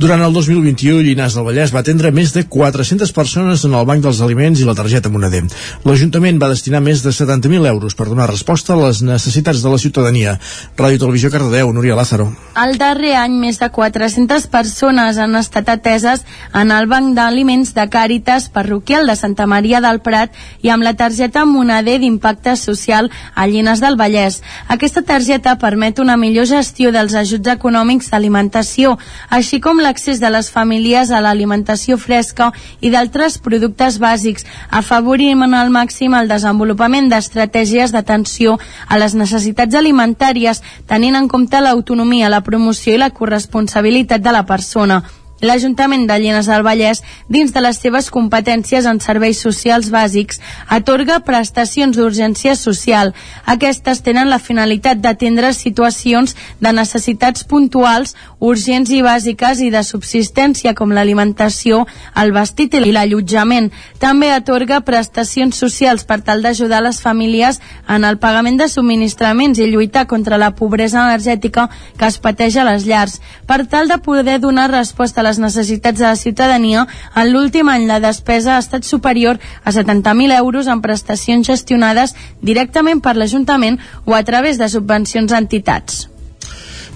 Durant el 2021, Llinars del Vallès va atendre més de 400 persones en el Banc dels Aliments i la targeta Moneder. L'Ajuntament va destinar més de 70.000 euros per donar resposta a les necessitats de la ciutadania. Ràdio Televisió Cardedeu, Núria Lázaro. El darrer any, més de 400 persones han estat ateses en el Banc d'Aliments de Càritas Parroquial de Santa Maria del Prat i amb la targeta Moneder d'Impacte Social a Llinars del Vallès. Aquesta targeta permet una millor gestió dels ajuts econòmics d'alimentació, així com l'accés de les famílies a l'alimentació fresca i d'altres productes bàsics. Afavorim en el màxim el desenvolupament d'estratègies d'atenció a les necessitats alimentàries, tenint en compte l'autonomia, la promoció i la corresponsabilitat de la persona l'Ajuntament de Llenes del Vallès, dins de les seves competències en serveis socials bàsics, atorga prestacions d'urgència social. Aquestes tenen la finalitat d'atendre situacions de necessitats puntuals, urgents i bàsiques i de subsistència com l'alimentació, el vestit i l'allotjament. També atorga prestacions socials per tal d'ajudar les famílies en el pagament de subministraments i lluitar contra la pobresa energètica que es pateix a les llars. Per tal de poder donar resposta a les necessitats de la ciutadania, en l'últim any la despesa ha estat superior a 70.000 euros en prestacions gestionades directament per l'Ajuntament o a través de subvencions a entitats.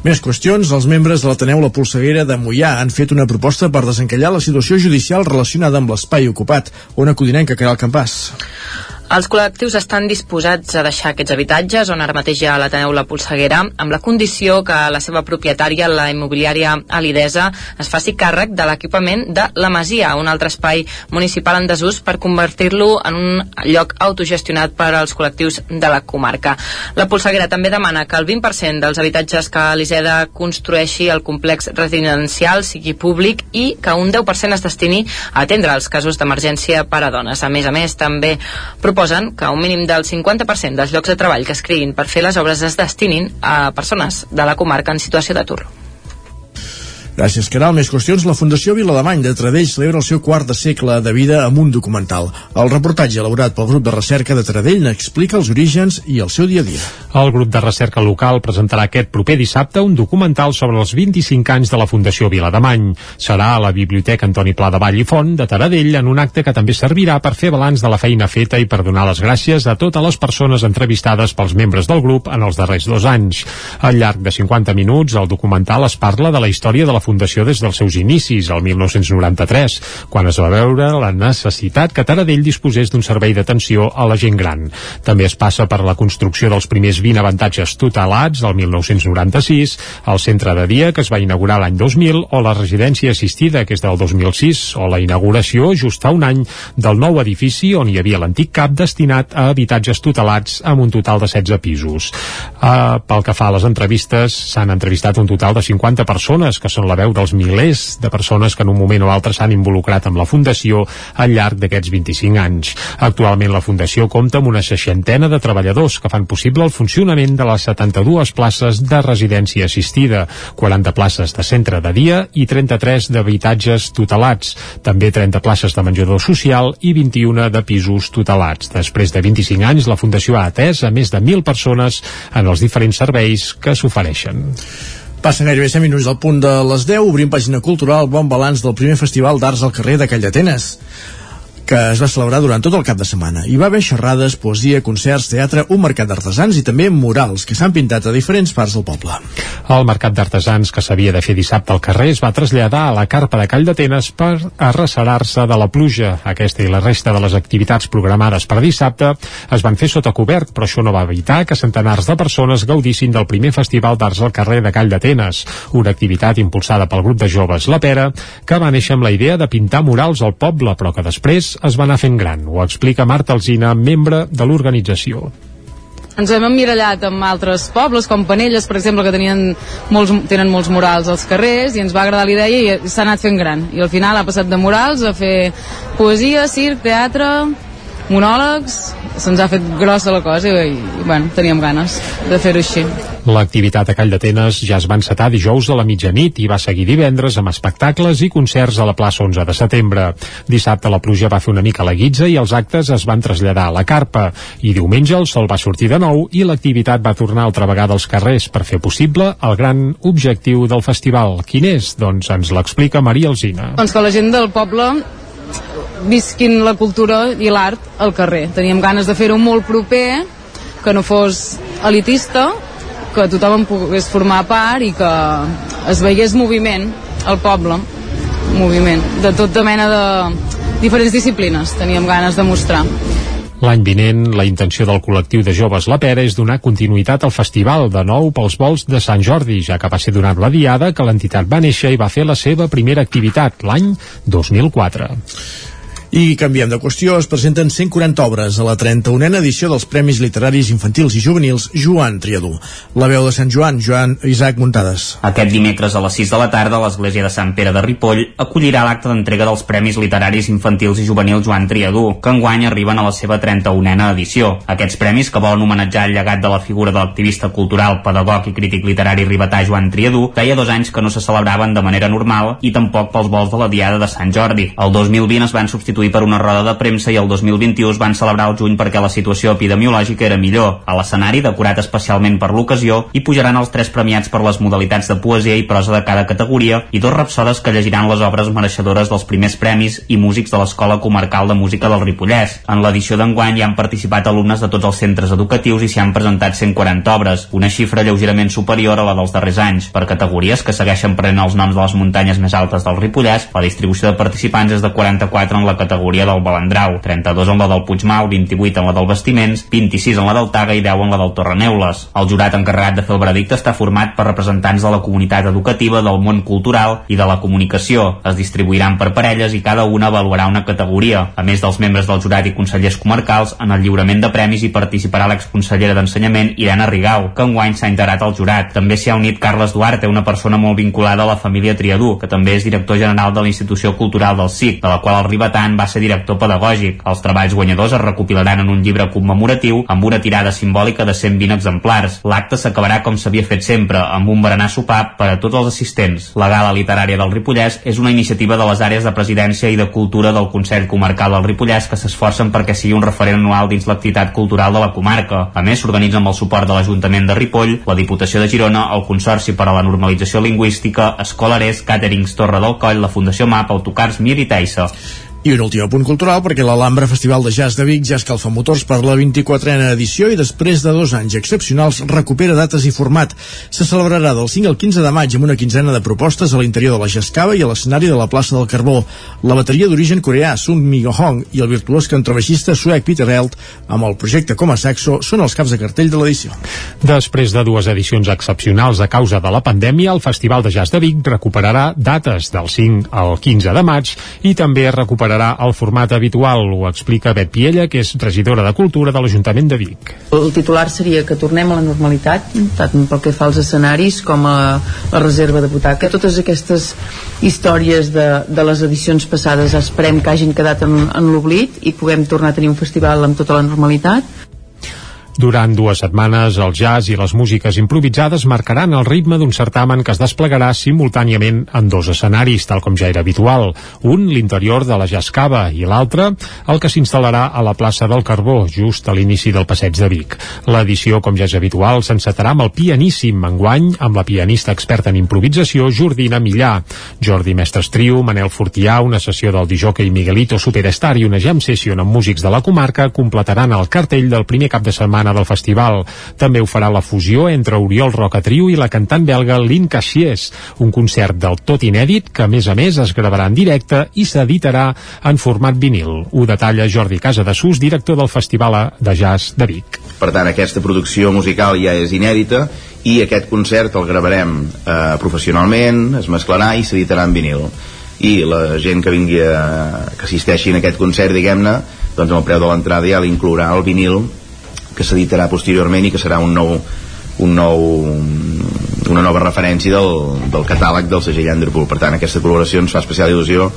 Més qüestions. Els membres de l'Ateneu La Polseguera de Mollà han fet una proposta per desencallar la situació judicial relacionada amb l'espai ocupat. Una codinenca el campàs. Els col·lectius estan disposats a deixar aquests habitatges on ara mateix hi ha l'Ateneu La Polseguera amb la condició que la seva propietària, la immobiliària Alidesa, es faci càrrec de l'equipament de la Masia, un altre espai municipal en desús per convertir-lo en un lloc autogestionat per als col·lectius de la comarca. La Polseguera també demana que el 20% dels habitatges que l'Iseda construeixi el complex residencial sigui públic i que un 10% es destini a atendre els casos d'emergència per a dones. A més a més, també proposen que un mínim del 50% dels llocs de treball que es creïn per fer les obres es destinin a persones de la comarca en situació d'atur. Gràcies, Caral. Més qüestions. La Fundació Vilademany de Tradell celebra el seu quart de segle de vida amb un documental. El reportatge elaborat pel grup de recerca de Tradell n'explica els orígens i el seu dia a dia. El grup de recerca local presentarà aquest proper dissabte un documental sobre els 25 anys de la Fundació Vilademany. Serà a la Biblioteca Antoni Pla de Vall i Font de Taradell en un acte que també servirà per fer balanç de la feina feta i per donar les gràcies a totes les persones entrevistades pels membres del grup en els darrers dos anys. Al llarg de 50 minuts, el documental es parla de la història de la Fundació des dels seus inicis, el 1993, quan es va veure la necessitat que Taradell disposés d'un servei d'atenció a la gent gran. També es passa per la construcció dels primers 20 avantatges tutelats, el 1996, el centre de dia, que es va inaugurar l'any 2000, o la residència assistida, que és del 2006, o la inauguració, just fa un any, del nou edifici on hi havia l'antic CAP destinat a habitatges tutelats amb un total de 16 pisos. Uh, pel que fa a les entrevistes, s'han entrevistat un total de 50 persones, que són la veu dels milers de persones que en un moment o altre s'han involucrat amb la Fundació al llarg d'aquests 25 anys. Actualment la Fundació compta amb una seixantena de treballadors que fan possible el funcionament de les 72 places de residència assistida, 40 places de centre de dia i 33 d'habitatges tutelats, també 30 places de menjador social i 21 de pisos tutelats. Després de 25 anys, la Fundació ha atès a més de 1.000 persones en els diferents serveis que s'ofereixen. Passen gairebé 100 minuts al punt de les 10, obrim pàgina cultural, bon balanç del primer festival d'arts al carrer de Call d'Atenes que es va celebrar durant tot el cap de setmana. Hi va haver xerrades, poesia, concerts, teatre, un mercat d'artesans i també murals que s'han pintat a diferents parts del poble. El mercat d'artesans que s'havia de fer dissabte al carrer es va traslladar a la carpa de Call d'Atenes per arrecerar-se de la pluja. Aquesta i la resta de les activitats programades per dissabte es van fer sota cobert, però això no va evitar que centenars de persones gaudissin del primer festival d'arts al carrer de Call d'Atenes, una activitat impulsada pel grup de joves La Pera, que va néixer amb la idea de pintar murals al poble, però que després es va anar fent gran. Ho explica Marta Alzina, membre de l'organització. Ens hem emmirallat amb altres pobles com Panelles, per exemple, que tenien molts, tenen molts murals als carrers i ens va agradar la idea i s'ha anat fent gran. I al final ha passat de murals a fer poesia, circ, teatre monòlegs. Se'ns ha fet grossa la cosa i, i bueno, teníem ganes de fer-ho així L'activitat a Call d'Atenes ja es va encetar dijous a la mitjanit i va seguir divendres amb espectacles i concerts a la plaça 11 de setembre. Dissabte la pluja va fer una mica la guitza i els actes es van traslladar a la carpa. I diumenge el sol va sortir de nou i l'activitat va tornar altra vegada als carrers per fer possible el gran objectiu del festival. Quin és? Doncs ens l'explica Maria Alzina. Doncs que la gent del poble visquin la cultura i l'art al carrer. Teníem ganes de fer-ho molt proper, que no fos elitista, que tothom en pogués formar part i que es veiés moviment al poble, moviment de tota mena de diferents disciplines teníem ganes de mostrar. L'any vinent, la intenció del col·lectiu de joves La Pera és donar continuïtat al festival de nou pels vols de Sant Jordi, ja que va ser durant la diada que l'entitat va néixer i va fer la seva primera activitat l'any 2004. I canviem de qüestió, es presenten 140 obres a la 31a edició dels Premis Literaris Infantils i Juvenils Joan Triadú. La veu de Sant Joan, Joan Isaac Muntades. Aquest dimecres a les 6 de la tarda, l'Església de Sant Pere de Ripoll acollirà l'acte d'entrega dels Premis Literaris Infantils i Juvenils Joan Triadú, que enguany arriben a la seva 31a edició. Aquests premis, que volen homenatjar el llegat de la figura de l'activista cultural, pedagog i crític literari ribetà Joan Triadú, feia dos anys que no se celebraven de manera normal i tampoc pels vols de la Diada de Sant Jordi. El 2020 es van substituir substituir per una roda de premsa i el 2021 es van celebrar al juny perquè la situació epidemiològica era millor. A l'escenari, decorat especialment per l'ocasió, hi pujaran els tres premiats per les modalitats de poesia i prosa de cada categoria i dos rapsodes que llegiran les obres mereixedores dels primers premis i músics de l'Escola Comarcal de Música del Ripollès. En l'edició d'enguany hi han participat alumnes de tots els centres educatius i s'hi han presentat 140 obres, una xifra lleugerament superior a la dels darrers anys. Per categories que segueixen prenent els noms de les muntanyes més altes del Ripollès, la distribució de participants és de 44 en la categoria del Balandrau, 32 en la del Puigmal, 28 en la del Vestiments, 26 en la del Taga i 10 en la del Torreneules. El jurat encarregat de fer el veredicte està format per representants de la comunitat educativa, del món cultural i de la comunicació. Es distribuiran per parelles i cada una avaluarà una categoria. A més dels membres del jurat i consellers comarcals, en el lliurament de premis hi participarà l'exconsellera d'Ensenyament Irene Rigau, que enguany s'ha integrat al jurat. També s'hi ha unit Carles Duarte, una persona molt vinculada a la família Triadú, que també és director general de la Institució Cultural del SIC, de la qual el Ribetan va ser director pedagògic. Els treballs guanyadors es recopilaran en un llibre commemoratiu amb una tirada simbòlica de 120 exemplars. L'acte s'acabarà com s'havia fet sempre, amb un berenar sopar per a tots els assistents. La Gala Literària del Ripollès és una iniciativa de les àrees de presidència i de cultura del Consell Comarcal del Ripollès que s'esforcen perquè sigui un referent anual dins l'activitat cultural de la comarca. A més, s'organitza amb el suport de l'Ajuntament de Ripoll, la Diputació de Girona, el Consorci per a la Normalització Lingüística, Escolarés, Caterings Torre del Coll, la Fundació MAP, Autocars Mir i Taissa. I un últim punt cultural perquè l'Alhambra Festival de Jazz de Vic ja escalfa motors per la 24a edició i després de dos anys excepcionals recupera dates i format. Se celebrarà del 5 al 15 de maig amb una quinzena de propostes a l'interior de la Jascava i a l'escenari de la plaça del Carbó. La bateria d'origen coreà Sun Mi Hong i el virtuós contrabaixista suec Peter Elt amb el projecte com a saxo són els caps de cartell de l'edició. Després de dues edicions excepcionals a causa de la pandèmia, el Festival de Jazz de Vic recuperarà dates del 5 al 15 de maig i també recuperarà recuperarà el format habitual, ho explica Bet Piella, que és regidora de Cultura de l'Ajuntament de Vic. El titular seria que tornem a la normalitat, tant pel que fa als escenaris com a la reserva de butaca. Totes aquestes històries de, de les edicions passades esperem que hagin quedat en, en l'oblit i puguem tornar a tenir un festival amb tota la normalitat durant dues setmanes, el jazz i les músiques improvisades marcaran el ritme d'un certamen que es desplegarà simultàniament en dos escenaris, tal com ja era habitual. Un, l'interior de la Jazz Cava, i l'altre, el que s'instal·larà a la plaça del Carbó, just a l'inici del passeig de Vic. L'edició, com ja és habitual, s'encetarà amb el pianíssim enguany, amb la pianista experta en improvisació Jordina Millà. Jordi Mestres Trio, Manel Fortià, una sessió del Dijoque i Miguelito Superstar i una jam session amb músics de la comarca completaran el cartell del primer cap de setmana setmana del festival. També ho farà la fusió entre Oriol Roca Trio i la cantant belga Lynn Cassiers, un concert del tot inèdit que, a més a més, es gravarà en directe i s'editarà en format vinil. Ho detalla Jordi Casa de Sus, director del Festival de Jazz de Vic. Per tant, aquesta producció musical ja és inèdita i aquest concert el gravarem eh, professionalment, es mesclarà i s'editarà en vinil i la gent que vingui a, que assisteixi en aquest concert, diguem-ne, doncs amb el preu de l'entrada ja l'inclourà el vinil que s'editarà posteriorment i que serà un nou, un nou una nova referència del, del catàleg del segell Underpool. Per tant, aquesta col·laboració ens fa especial il·lusió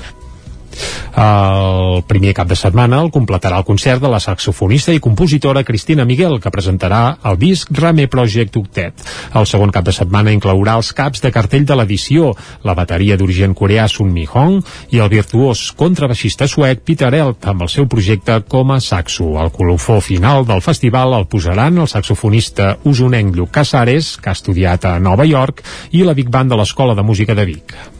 el primer cap de setmana el completarà el concert de la saxofonista i compositora Cristina Miguel, que presentarà el disc Rame Project Octet. El segon cap de setmana inclourà els caps de cartell de l'edició, la bateria d'origen coreà Sun Mi Hong i el virtuós contrabaixista suec Peter Elt amb el seu projecte com a saxo. El colofó final del festival el posaran el saxofonista usonenc Lluc Casares, que ha estudiat a Nova York, i la Big Band de l'Escola de Música de Vic.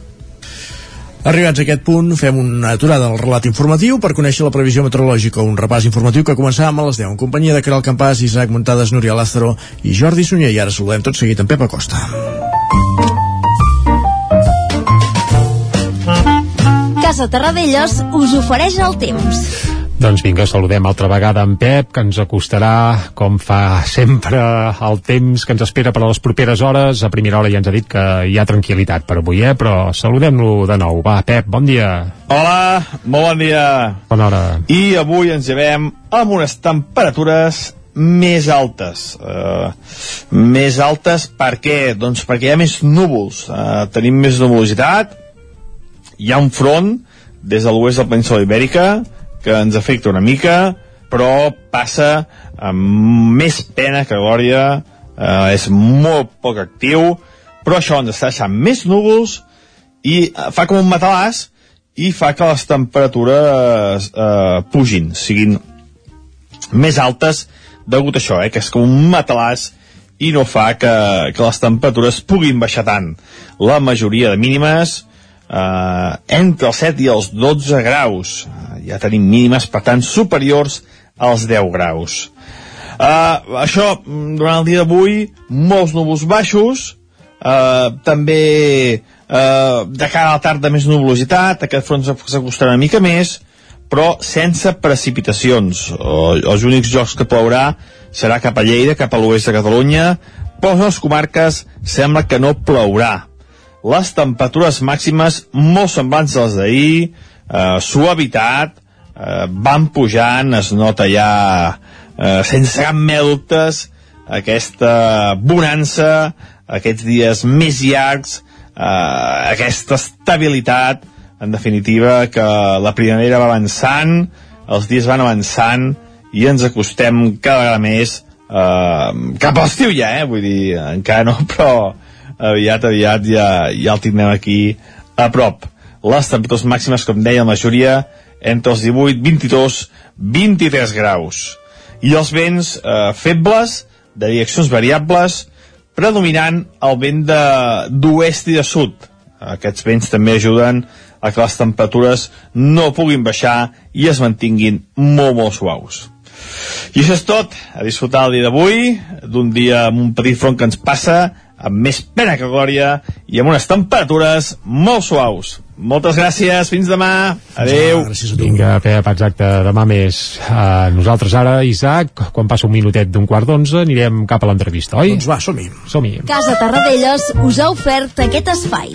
Arribats a aquest punt, fem una aturada al relat informatiu per conèixer la previsió meteorològica, un repàs informatiu que començàvem a les 10 en companyia de Caral Campàs, Isaac Muntades, Núria Lázaro i Jordi Sunyer. I ara saludem tot seguit en Pep Acosta. Casa Terradellos us ofereix el temps. Doncs vinga, saludem altra vegada en Pep, que ens acostarà, com fa sempre, el temps que ens espera per a les properes hores. A primera hora ja ens ha dit que hi ha tranquil·litat per avui, eh? però saludem-lo de nou. Va, Pep, bon dia. Hola, molt bon dia. Bona hora. I avui ens llevem amb unes temperatures més altes. Uh, més altes per què? Doncs perquè hi ha més núvols. Uh, tenim més nuvolositat, hi ha un front des de l'oest de la península ibèrica, que ens afecta una mica, però passa amb més pena que glòria, eh, és molt poc actiu, però això ens està deixant més núvols i eh, fa com un matalàs i fa que les temperatures eh, pugin, siguin més altes degut a això, eh, que és com un matalàs i no fa que, que les temperatures puguin baixar tant. La majoria de mínimes eh, entre els 7 i els 12 graus. Uh, ja tenim mínimes, per tant, superiors als 10 graus. Uh, això, durant el dia d'avui, molts núvols baixos, uh, també uh, de cara a la tarda més nuvolositat, aquest front s'acostarà una mica més, però sense precipitacions. Els únics jocs que plourà serà cap a Lleida, cap a l'oest de Catalunya, però les comarques sembla que no plourà les temperatures màximes molt semblants a les d'ahir, eh, suavitat, eh, van pujant, es nota ja eh, sense cap mena dubtes aquesta bonança, aquests dies més llargs, eh, aquesta estabilitat, en definitiva, que la primavera va avançant, els dies van avançant i ens acostem cada vegada més eh, cap a l'estiu ja, eh? vull dir, encara no, però aviat, aviat ja, ja el tindrem aquí a prop. Les temperatures màximes, com deia, la majoria entre els 18, 22, 23 graus. I els vents eh, febles, de direccions variables, predominant el vent d'oest i de sud. Aquests vents també ajuden a que les temperatures no puguin baixar i es mantinguin molt, molt suaus. I això és tot. A disfrutar el dia d'avui, d'un dia amb un petit front que ens passa, amb més pena que glòria i amb unes temperatures molt suaus. Moltes gràcies, fins demà. Adeu. Gràcies a tu. Vinga, Pep, exacte, demà més. Uh, nosaltres ara, Isaac, quan passa un minutet d'un quart d'onze, anirem cap a l'entrevista, oi? Doncs va, som-hi. Som-hi. Casa Tarradellas us ha ofert aquest espai.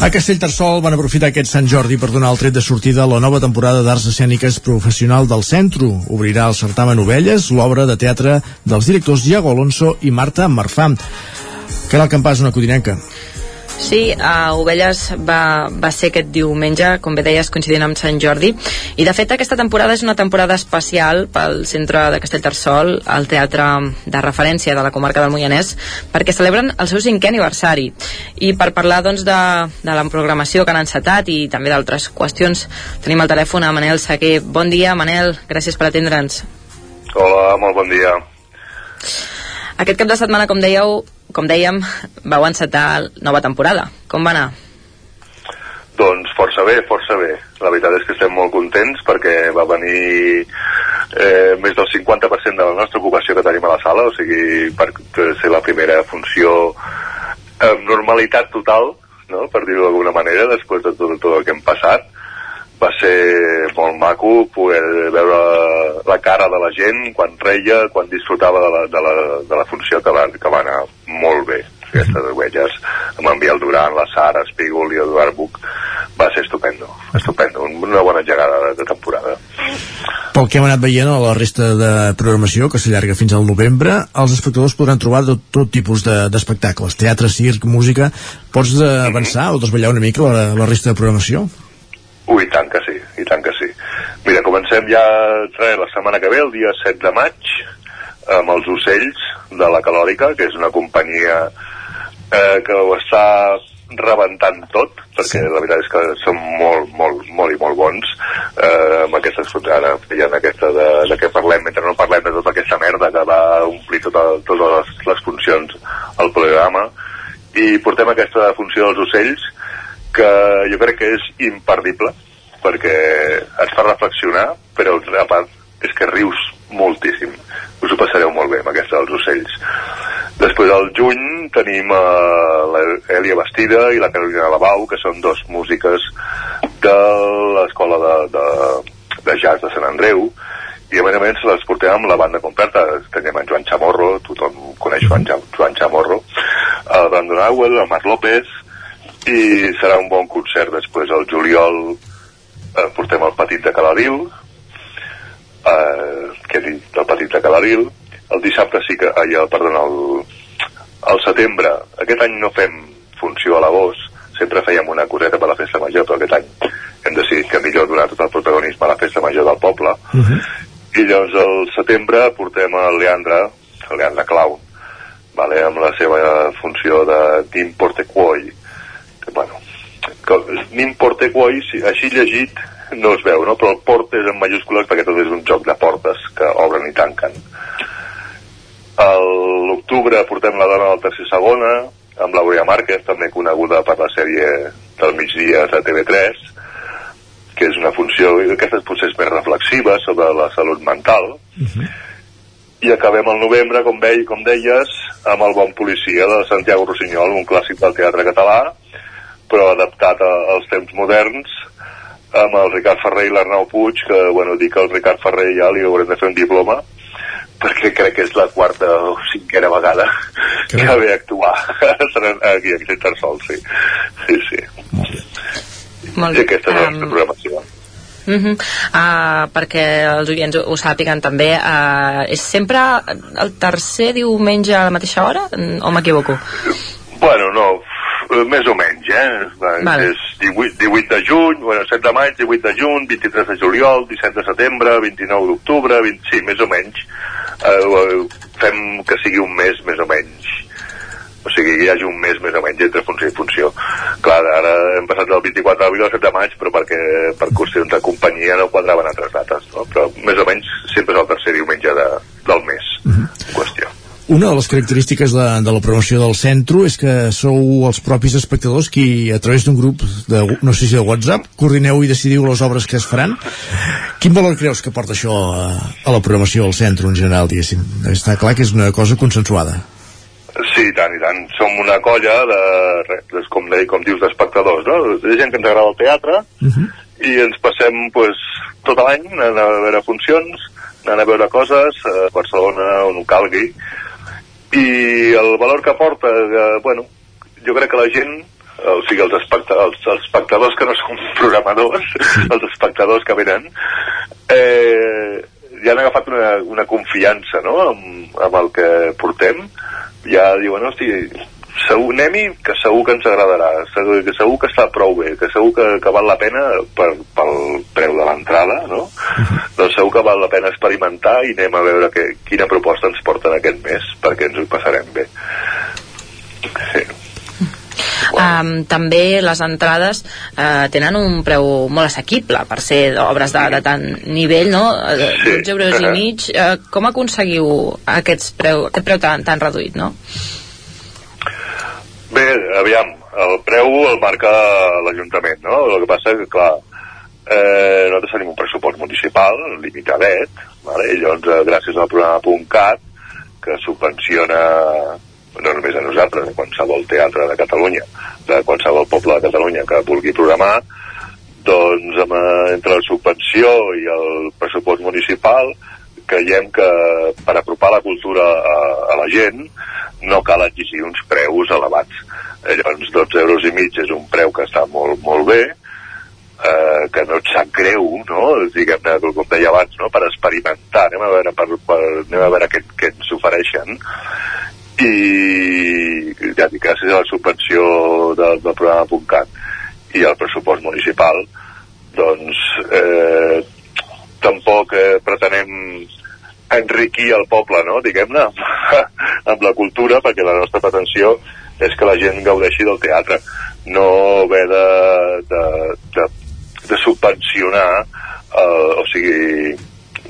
A Castellterçol van aprofitar aquest Sant Jordi per donar el tret de sortida a la nova temporada d'Arts Escèniques Professional del Centro. Obrirà el certamen Ovelles, l'obra de teatre dels directors Diego Alonso i Marta Marfà. Caral Campàs, una codinenca. Sí, a Ovelles va, va ser aquest diumenge, com bé deies, coincidint amb Sant Jordi. I, de fet, aquesta temporada és una temporada especial pel centre de Castellterçol, el teatre de referència de la comarca del Moianès, perquè celebren el seu cinquè aniversari. I per parlar, doncs, de, de la programació que han encetat i també d'altres qüestions, tenim al telèfon a Manel Saquer. Bon dia, Manel, gràcies per atendre'ns. Hola, molt bon dia. Aquest cap de setmana, com dèieu, com dèiem, vau encetar nova temporada. Com va anar? Doncs força bé, força bé. La veritat és que estem molt contents perquè va venir eh, més del 50% de la nostra ocupació que tenim a la sala, o sigui, per ser la primera funció amb normalitat total, no? per dir-ho d'alguna manera, després de tot, tot el que hem passat. Va ser molt maco poder veure la cara de la gent quan reia, quan disfrutava de la, de la, de la funció que va, que va anar molt bé. Aquestes huelles amb en Biel Duran, la Sara, Espígol i Eduard Buch va ser estupendo, estupendo, una bona llegada de, de temporada. Pel que hem anat veient a la resta de programació, que s'allarga fins al novembre, els espectadors podran trobar tot, tot tipus d'espectacles, de, teatre, circ, música. Pots eh, avançar o desvetllar una mica la, la resta de programació? Ui, tant que sí, i tant que sí. Mira, comencem ja res, la setmana que ve, el dia 7 de maig, amb els ocells, de la Calòrica, que és una companyia eh, que ho està rebentant tot, perquè la veritat és que són molt, molt, molt i molt bons eh, amb aquestes ara feien aquesta de, de què parlem, mentre no parlem de tota aquesta merda que va omplir tota, totes les, les funcions al programa i portem aquesta funció dels ocells que jo crec que és imperdible perquè et fa reflexionar però a part és que rius moltíssim. Us ho passareu molt bé amb aquesta dels ocells. Després al juny tenim uh, l'Èlia Bastida i la Carolina Lavau que són dos músiques de l'escola de, de, de jazz de Sant Andreu. I a més a més les portem amb la banda completa. Tenim en Joan Chamorro, tothom coneix Joan, Joan Chamorro el Brandon Auel, el Marc López i serà un bon concert després. Al juliol eh, portem el Petit de Caladil eh, que dit el Petit de Caladil. El dissabte sí que, ai, el, perdona, el, el setembre, aquest any no fem funció a l'agost, sempre fèiem una coseta per la festa major, però aquest any hem decidit que millor donar tot el protagonisme a la festa major del poble. Uh -huh. I llavors al setembre portem el Leandre, el Leandre Clau, vale, amb la seva funció de Nim Portecuoi, que bueno, Nim Portecuoi, així llegit, no es veu, no? però el port és en majúscules perquè tot és un joc de portes que obren i tanquen. A l'octubre portem la dona del tercer segona, amb l'Aurea Márquez, també coneguda per la sèrie del migdia de TV3, que és una funció, d'aquestes potser és més reflexiva sobre la salut mental, uh -huh. i acabem el novembre, com, vei, com deies, amb el Bon Policia de Santiago Rossinyol, un clàssic del teatre català, però adaptat a, als temps moderns, amb el Ricard Ferrer i l'Arnau Puig, que, bueno, dic que el Ricard Ferrer ja li haurem de fer un diploma, perquè crec que és la quarta o cinquena vegada que, que ve a actuar aquí, aquí a Sol, sí. Sí, sí. Molt I aquesta és la nostra programació. Uh -huh. uh, perquè els oients ho, ho sàpiguen també uh, és sempre el tercer diumenge a la mateixa hora o m'equivoco? Bueno, no, més o menys, eh? Vale. És 18, 18 de juny, bueno, 7 de maig, 18 de juny, 23 de juliol, 17 de setembre, 29 d'octubre, 20... sí, més o menys. Uh, fem que sigui un mes més o menys o sigui que hi hagi un mes més o menys entre funció i funció clar, ara hem passat del 24 d'abril al 7 de maig però perquè per qüestions de companyia no quadraven altres dates no? però més o menys sempre és el tercer diumenge de, del mes uh -huh. en qüestió una de les característiques de, de la promoció del centre és que sou els propis espectadors qui, a través d'un grup, de, no sé si de WhatsApp, coordineu i decidiu les obres que es faran. Quin valor creus que porta això a, a la programació del centre en general, diguéssim? Està clar que és una cosa consensuada. Sí, i tant, i tant. Som una colla de, de com, de, com dius, d'espectadors, no? De gent que ens agrada el teatre Uh -huh. i ens passem pues, tot l'any anant a veure funcions, anant a veure coses a Barcelona, on ho calgui, i el valor que porta, eh, bueno, jo crec que la gent, o sigui, els, especta els, els espectadors que no són programadors, els espectadors que venen, eh, ja han agafat una, una confiança no? amb, amb el que portem, ja diuen, hosti, segur, anem-hi, que segur que ens agradarà, segur, que segur que està prou bé, que segur que, que val la pena per, pel preu de l'entrada, no? doncs segur que val la pena experimentar i anem a veure que, quina proposta ens porten aquest mes, perquè ens ho passarem bé. Sí. Um, també les entrades uh, tenen un preu molt assequible per ser obres de, de tant nivell, no? Uh, Sí. 12 euros i mig. Uh, com aconseguiu aquests preu, aquest preu tan, tan reduït, no? Bé, aviam, el preu el marca l'Ajuntament, no? El que passa és que, clar, eh, nosaltres tenim un pressupost municipal limitadet, vale? i llavors, eh, gràcies al programa .cat, que subvenciona no només a nosaltres, a qualsevol teatre de Catalunya, de qualsevol poble de Catalunya que vulgui programar, doncs amb, eh, entre la subvenció i el pressupost municipal creiem que per apropar la cultura a, a la gent no cal exigir uns preus elevats. Eh, Llavors, 12 euros i mig és un preu que està molt, molt bé, eh, que no et sap greu, no? Diguem-ne, com deia abans, no? per experimentar, anem a veure, per, per, anem a veure què, què ens ofereixen i ja dic, gràcies a la subvenció del, del programa .cat i al pressupost municipal doncs eh, tampoc eh, pretenem enriquir el poble, no? diguem-ne, amb la cultura, perquè la nostra pretensió és que la gent gaudeixi del teatre, no haver de, de, de, de subvencionar, eh, o sigui,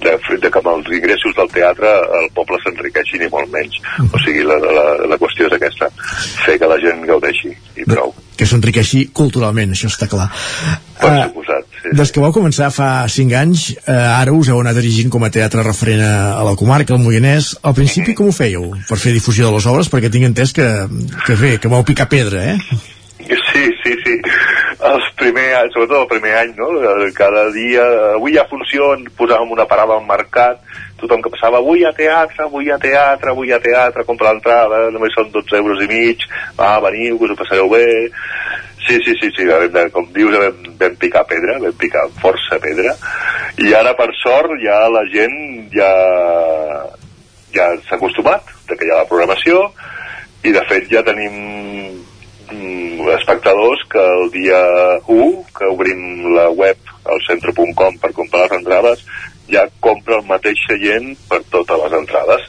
de, de que amb els ingressos del teatre el poble s'enriqueixi ni molt menys. O sigui, la, la, la qüestió és aquesta, fer que la gent gaudeixi i prou. Que s'enriqueixi culturalment, això està clar. Per Eh, suposat, sí. Des que vau començar fa 5 anys, eh, ara us heu anat dirigint com a teatre referent a, a la comarca, al Moianès. Al principi com ho fèieu? Per fer difusió de les obres? Perquè tinc entès que, que bé, que vau picar pedra, eh? Sí, sí, sí. Els primer, sobretot el primer any, no? Cada dia, avui hi ha funció, en posàvem una parada al mercat, tothom que passava, avui ha teatre, avui ha teatre, avui ha teatre, compra l'entrada, només són 12 euros i mig, va, veniu, que us ho passareu bé. Sí, sí, sí, sí, com dius, vam, vam picar pedra, vam picar força pedra, i ara, per sort, ja la gent ja, ja s'ha acostumat de que hi ha la programació, i de fet ja tenim mm, espectadors que el dia 1, que obrim la web al centre.com per comprar les entrades, ja compra el mateix seient per totes les entrades.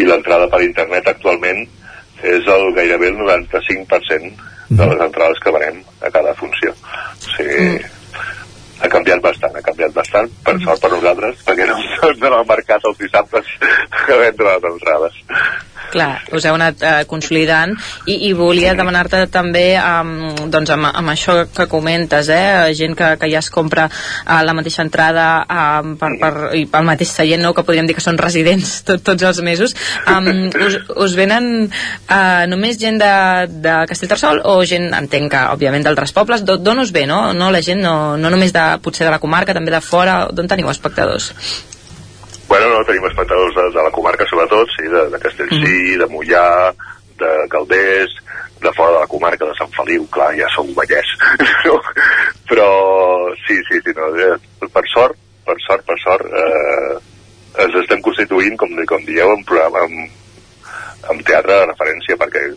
I l'entrada per internet actualment és el gairebé el 95% de les entrades que venem a cada funció. O sigui, ha canviat bastant, ha canviat bastant, per sort per nosaltres, perquè no ens donen al mercat els dissabtes a vendre les entrades. Clar, us heu anat eh, consolidant i, i volia demanar-te també um, doncs amb, amb això que comentes eh, gent que, que ja es compra uh, la mateixa entrada um, per, per, i pel mateix seient no? que podríem dir que són residents tot, tots els mesos um, us, us venen uh, només gent de, de Castellterçol o gent, entenc que òbviament d'altres pobles d'o- d'on us ve, no? no la gent no, no només de, potser de la comarca, també de fora d'on teniu espectadors? Bueno, no, tenim espectadors de, de la comarca, sobretot, sí, de, de Castellcí, de Mollà, de Calders, de fora de la comarca de Sant Feliu, clar, ja som Vallès. no? Però sí, sí, sí, no, eh, per sort, per sort, per sort, eh, ens estem constituint, com, com dieu, en programa, amb, amb teatre de referència, perquè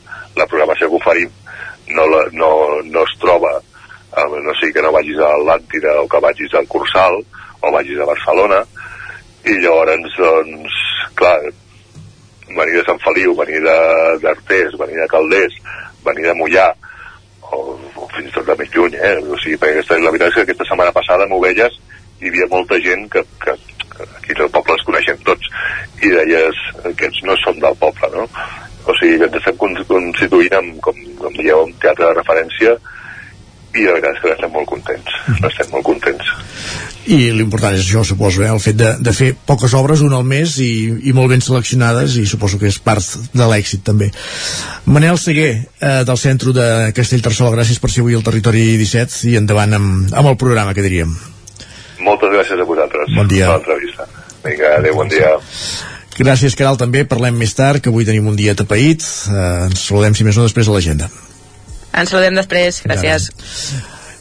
la programació que oferim no, la, no, no es troba, eh, no sigui que no vagis a Atlàntida o que vagis al Cursal o vagis a Barcelona, i llavors, doncs, clar, venir de Sant Feliu, venir d'Artés, venir de Calders, venir de Mollà, o, o fins i tot de més lluny, eh? O sigui, perquè aquesta, la veritat és que aquesta setmana passada a Ovelles hi havia molta gent que, que, que aquí al poble els coneixem tots i deies, aquests no són del poble, no? O sigui, ens estem con- constituint amb, com, com dieu, un teatre de referència i la veritat és que n'estem molt contents, n'estem molt contents. I l'important és això, suposo, eh? el fet de, de fer poques obres, una al mes, i, i molt ben seleccionades, i suposo que és part de l'èxit, també. Manel Seguer, eh, del centre de Castellterçol, gràcies per ser avui al Territori 17 i endavant amb, amb el programa, que diríem. Moltes gràcies a vosaltres Bon dia. per l'entrevista. Vinga, adéu, bon dia. Gràcies, Caral, també. Parlem més tard, que avui tenim un dia tapeït. Eh, ens saludem, si més no, després a l'agenda. Ens saludem després, gràcies.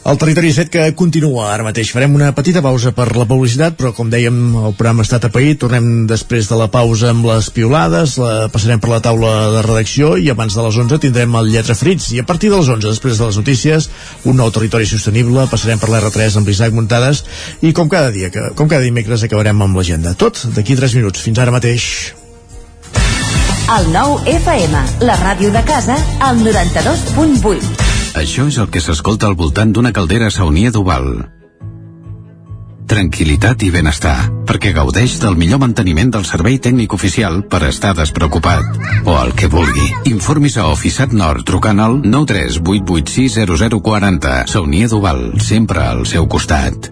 El Territori 17 que continua ara mateix. Farem una petita pausa per la publicitat, però com dèiem, el programa està tapeït. Tornem després de la pausa amb les piolades, la passarem per la taula de redacció i abans de les 11 tindrem el Lletra Frits. I a partir de les 11, després de les notícies, un nou Territori Sostenible, passarem per l'R3 amb l'Isaac Muntades i com cada dia, com cada dimecres acabarem amb l'agenda. Tot d'aquí 3 minuts. Fins ara mateix. El nou FM, la ràdio de casa, al 92.8. Això és el que s'escolta al voltant d'una caldera saunia d'Oval. Tranquilitat i benestar, perquè gaudeix del millor manteniment del servei tècnic oficial per estar despreocupat. O el que vulgui. Informis a Oficiat Nord trucant al 938860040. Saunia d'Oval, sempre al seu costat.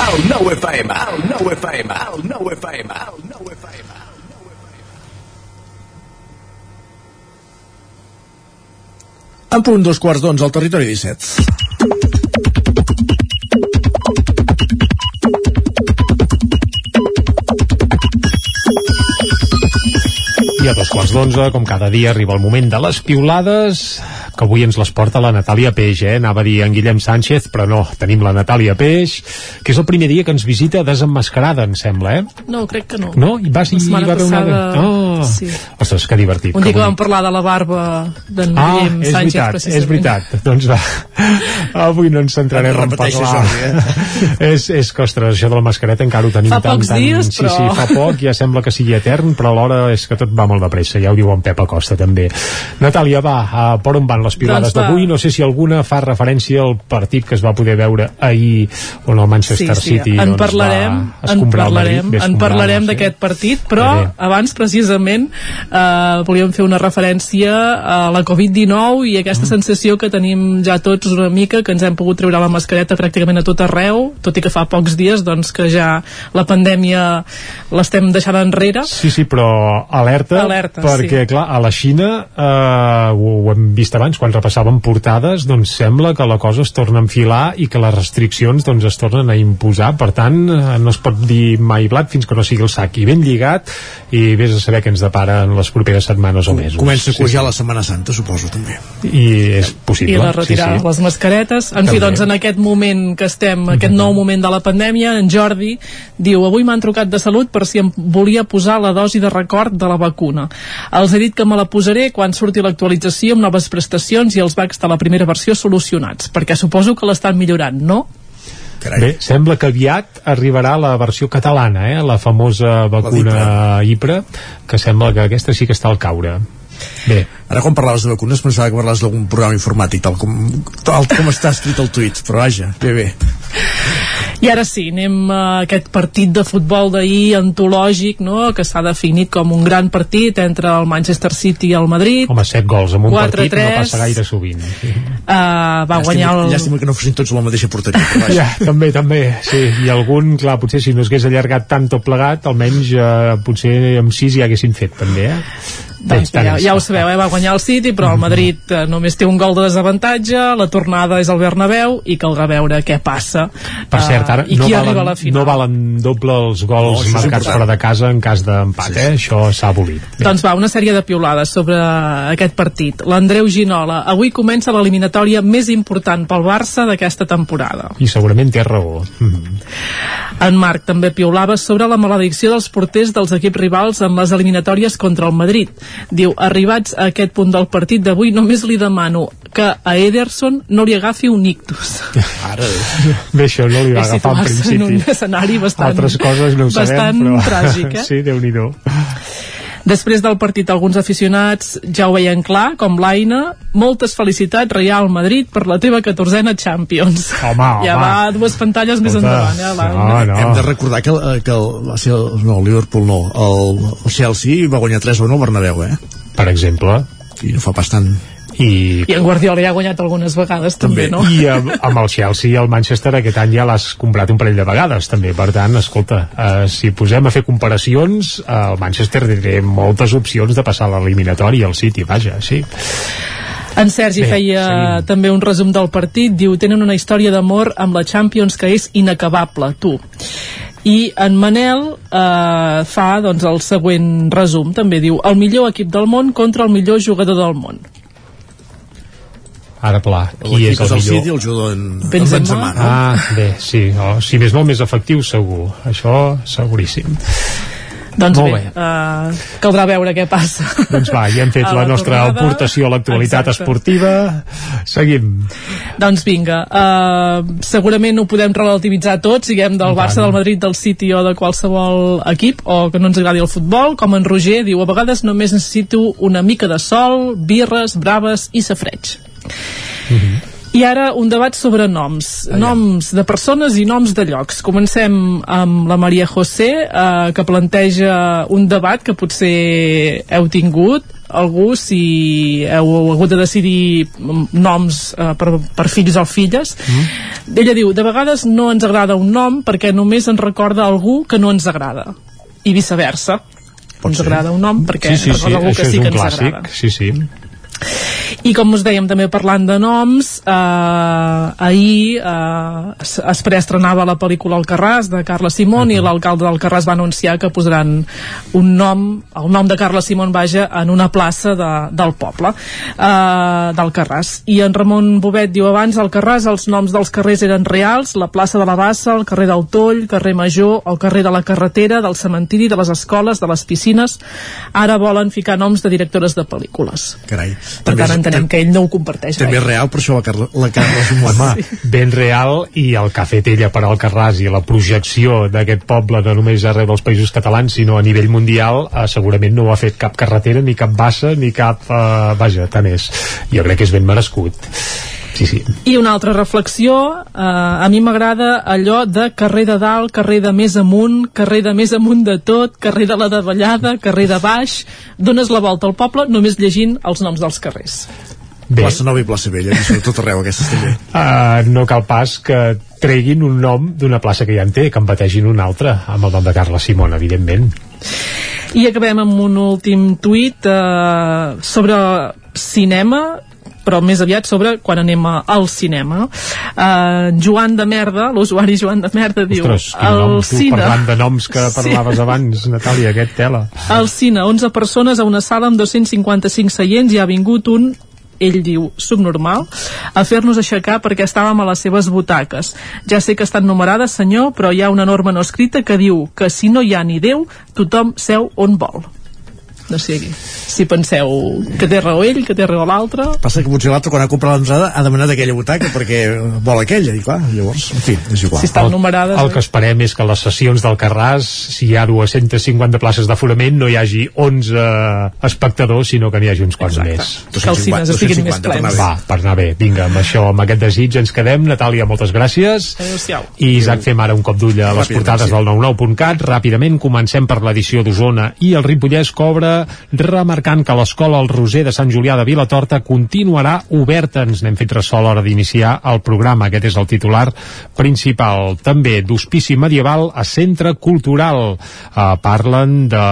El nou FM, el nou FM, el nou FM, el nou FM. En punt dos quarts d'onze al territori 17. I a dos quarts d'onze, com cada dia, arriba el moment de les piulades, que avui ens les porta la Natàlia Peix, eh? Anava a dir en Guillem Sánchez, però no, tenim la Natàlia Peix, que és el primer dia que ens visita desemmascarada, em sembla, eh? No, crec que no. No? I vas i hi va haver una... passada, Oh! sí. Ostres, que divertit. Un dia que avui- vam parlar de la barba d'en Ah, Guillem és Sánchez, veritat, precisament. és veritat. Doncs va, avui no ens centrarem en parlar. Jordi, eh? és, és que, ostres, això de la mascareta encara ho tenim Fa tan, pocs tan... dies, sí, però- sí, fa poc, ja sembla que sigui etern, però alhora és que tot va molt de pressa, ja ho diu en Pep Acosta també. Natàlia, va, uh, per on van les pilades Doncs d'avui? No sé si alguna fa referència al partit que es va poder veure ahir on el Manchester sí, sí, City en doncs, parlarem, va en parlarem, Madrid, en parlarem no sé. d'aquest partit, però bé. abans precisament eh, volíem fer una referència a la Covid-19 i aquesta Mm. sensació que tenim ja tots una mica, que ens hem pogut treure la mascareta pràcticament a tot arreu, tot i que fa pocs dies doncs que ja la pandèmia l'estem deixant enrere. Sí, sí, però alerta, Alerta, perquè, sí. clar, a la Xina, eh, ho, ho hem vist abans, quan repassàvem portades, doncs sembla que la cosa es torna a enfilar i que les restriccions doncs, es tornen a imposar. Per tant, eh, no es pot dir mai blat fins que no sigui el sac. I ben lligat, i vés a saber què ens depara en les properes setmanes o mesos. Comença a Sí, cuejar la Setmana Santa, suposo, també. I és possible. i la retirada sí, sí. les mascaretes. En fi, També. doncs en aquest moment que estem, aquest nou moment de la pandèmia, en Jordi diu, avui m'han trucat de salut per si em volia posar la dosi de record de la vacuna. Els he dit que me la posaré quan surti l'actualització amb noves prestacions i els bugs de la primera versió solucionats, perquè suposo que l'estan millorant, no? Bé, sembla que aviat arribarà la versió catalana, eh? la famosa vacuna IPRA, que sembla que aquesta sí que està al caure. Bé. Ara quan parlaves de vacunes pensava que parlaves d'algun programa informàtic tal com, tal com està escrit al tuit però vaja, bé bé I ara sí, anem a aquest partit de futbol d'ahir antològic, no?, que s'ha definit com un gran partit entre el Manchester City i el Madrid. Home, set gols en un 4 partit no 3. passa gaire sovint. Sí. Uh, va guanyar el... llàstima que no fossin tots a la mateixa porteria però. Ja, també, també, sí. I algun, clar, potser si no es hagués allargat tant tot plegat, almenys eh, potser amb sis ja haguessin fet, també, eh? Bé, ja, ja ho sabeu, eh? va guanyar el City, però el Madrid eh, només té un gol de desavantatge, la tornada és al Bernabéu i caldrà veure què passa Per cert, ara eh, i no qui arriba a valen, la final. no valen doble els gols No, és marcats fora de casa en cas d'empat, eh? Això s'ha abolit. Bé. Doncs va, una sèrie de piulades sobre aquest partit. L'Andreu Ginola. Avui comença l'eliminatòria més important pel Barça d'aquesta temporada. I segurament té raó. Mm. En Marc també piulava sobre la maledicció dels porters dels equips rivals en les eliminatòries contra el Madrid. Diu, arribats a aquest punt del partit d'avui, només li demano que a Ederson no li agafi un ictus. Ara, Bé, això no li va És agafar en situar-se en un principi. escenari bastant, Altres coses no ho sabem, bastant però... tràgic, eh? Sí, déu-n'hi-do. Després del partit, alguns aficionats ja ho veien clar, com l'Aina. Moltes felicitats, Real Madrid, per la teva catorzena Champions. Home, Ja home. va dues pantalles més Escolta, endavant, eh, l'Aina. no. Hem de recordar que, el- que el, va ser el, no, el Liverpool no, el, el Chelsea va guanyar 3 1 al Bernabéu, eh? Per exemple. I no fa pas tant. I, I en Guardiola ja ha guanyat algunes vegades, també, no? I amb, amb el Chelsea i el Manchester aquest any ja l'has comprat un parell de vegades també, per tant, escolta uh, si posem a fer comparacions uh, el Manchester té moltes opcions de passar l'eliminatori al City, vaja, sí En Sergi Bé, feia seguim. també un resum del partit, diu tenen una història d'amor amb la Champions que és inacabable, tu. I en Manel eh, fa doncs, el següent resum, també diu el millor equip del món contra el millor jugador del món. Ara pla, qui és el el millor? City, el jugador en Benzema. en Benzema no? Ah, bé, sí, oh, si més no, més efectiu segur, això seguríssim. Doncs Molt bé, eh, caldrà veure què passa. Doncs va, ja hem fet la, la nostra tornada. aportació a l'actualitat esportiva. Seguim. Doncs vinga, uh, segurament ho podem relativitzar tot, siguem del Barça, del Madrid, del City o de qualsevol equip, o que no ens agradi el futbol, com en Roger diu, a vegades només necessito una mica de sol, birres, braves i safreig. I ara un debat sobre noms, noms de persones i noms de llocs. Comencem amb la Maria José, eh, que planteja un debat que potser heu tingut, algú si heu hagut de decidir noms eh, per, per fills o filles. Mm. Ella diu, de vegades no ens agrada un nom perquè només ens recorda algú que no ens agrada. I viceversa. Pot ens ser. agrada un nom perquè sí, sí, sí, recorda algú que sí que ens clàssic. agrada. Sí, sí. I com us dèiem també parlant de noms, eh, ahir eh, es, es preestrenava la pel·lícula Alcarràs de Carla Simón i l'alcalde d'Alcarràs va anunciar que posaran un nom, el nom de Carla Simón vaja en una plaça de, del poble eh, d'Alcarràs. I en Ramon Bobet diu abans Alcarràs els noms dels carrers eren reals, la plaça de la Bassa, el carrer del Toll, carrer Major, el carrer de la carretera, del cementiri, de les escoles, de les piscines. Ara volen ficar noms de directores de pel·lícules. Carai. Per tant, entenem que ell no ho comparteix També és real, per això la Carla, la Carla Simón. Home, ben real i el que ha fet ella per Alcarràs i la projecció d'aquest poble no només arreu dels països catalans sinó a nivell mundial eh, segurament no ho ha fet cap carretera ni cap bassa ni cap, eh, vaja, tant és. Jo crec que és ben merescut sí, sí, I una altra reflexió, eh, a mi m'agrada allò de carrer de dalt, carrer de més amunt, carrer de més amunt de tot, carrer de la davallada, carrer de baix, dones la volta al poble només llegint els noms dels carrers. Bé. Plaça Nova i Plaça Vella, i sobretot arreu aquestes també. Uh, no cal pas que treguin un nom d'una plaça que ja en té, que en bategin un altre amb el nom de Carla Simón, evidentment I acabem amb un últim tuit eh, sobre cinema però més aviat sobre quan anem a, al cinema. Uh, Joan de Merda, l'usuari Joan de Merda, diu... Ostres, quin nom, tu, cine... parlant de noms que parlaves Sí. abans, Natàlia, aquest tela. Al cine, 11 persones a una sala amb 255 seients i ha vingut un ell diu, subnormal, a fer-nos aixecar perquè estàvem a les seves butaques. Ja sé que estan numerades, senyor, però hi ha una norma no escrita que diu que si no hi ha ni Déu, tothom seu on vol. No sé si penseu que té raó ell, que té raó l'altre... Passa que potser l'altre, quan ha comprat l'entrada, ha demanat aquella butaca perquè vol aquella, i clar, llavors, en fi, és igual. Si estan numerades... El que esperem és que les sessions del Carràs, si hi ha 250 places d'aforament, no hi hagi 11 espectadors, sinó que n'hi hagi uns quants més. Que els cines estiguin més plens. Va, per anar bé. Vinga, amb això, amb aquest desig ens quedem. Natàlia, moltes gràcies. Adéu-siau. I Isaac, fem ara un cop d'ull a les Ràpidament, portades sí. del 99.cat. Ràpidament comencem per l'edició d'Osona i el Ripollès cobra remarcant que l'escola El Roser de Sant Julià de Vilatorta continuarà oberta. Ens n'hem fet ressò a l'hora d'iniciar el programa. Aquest és el titular principal. També d'hospici medieval a centre cultural. Uh, parlen de,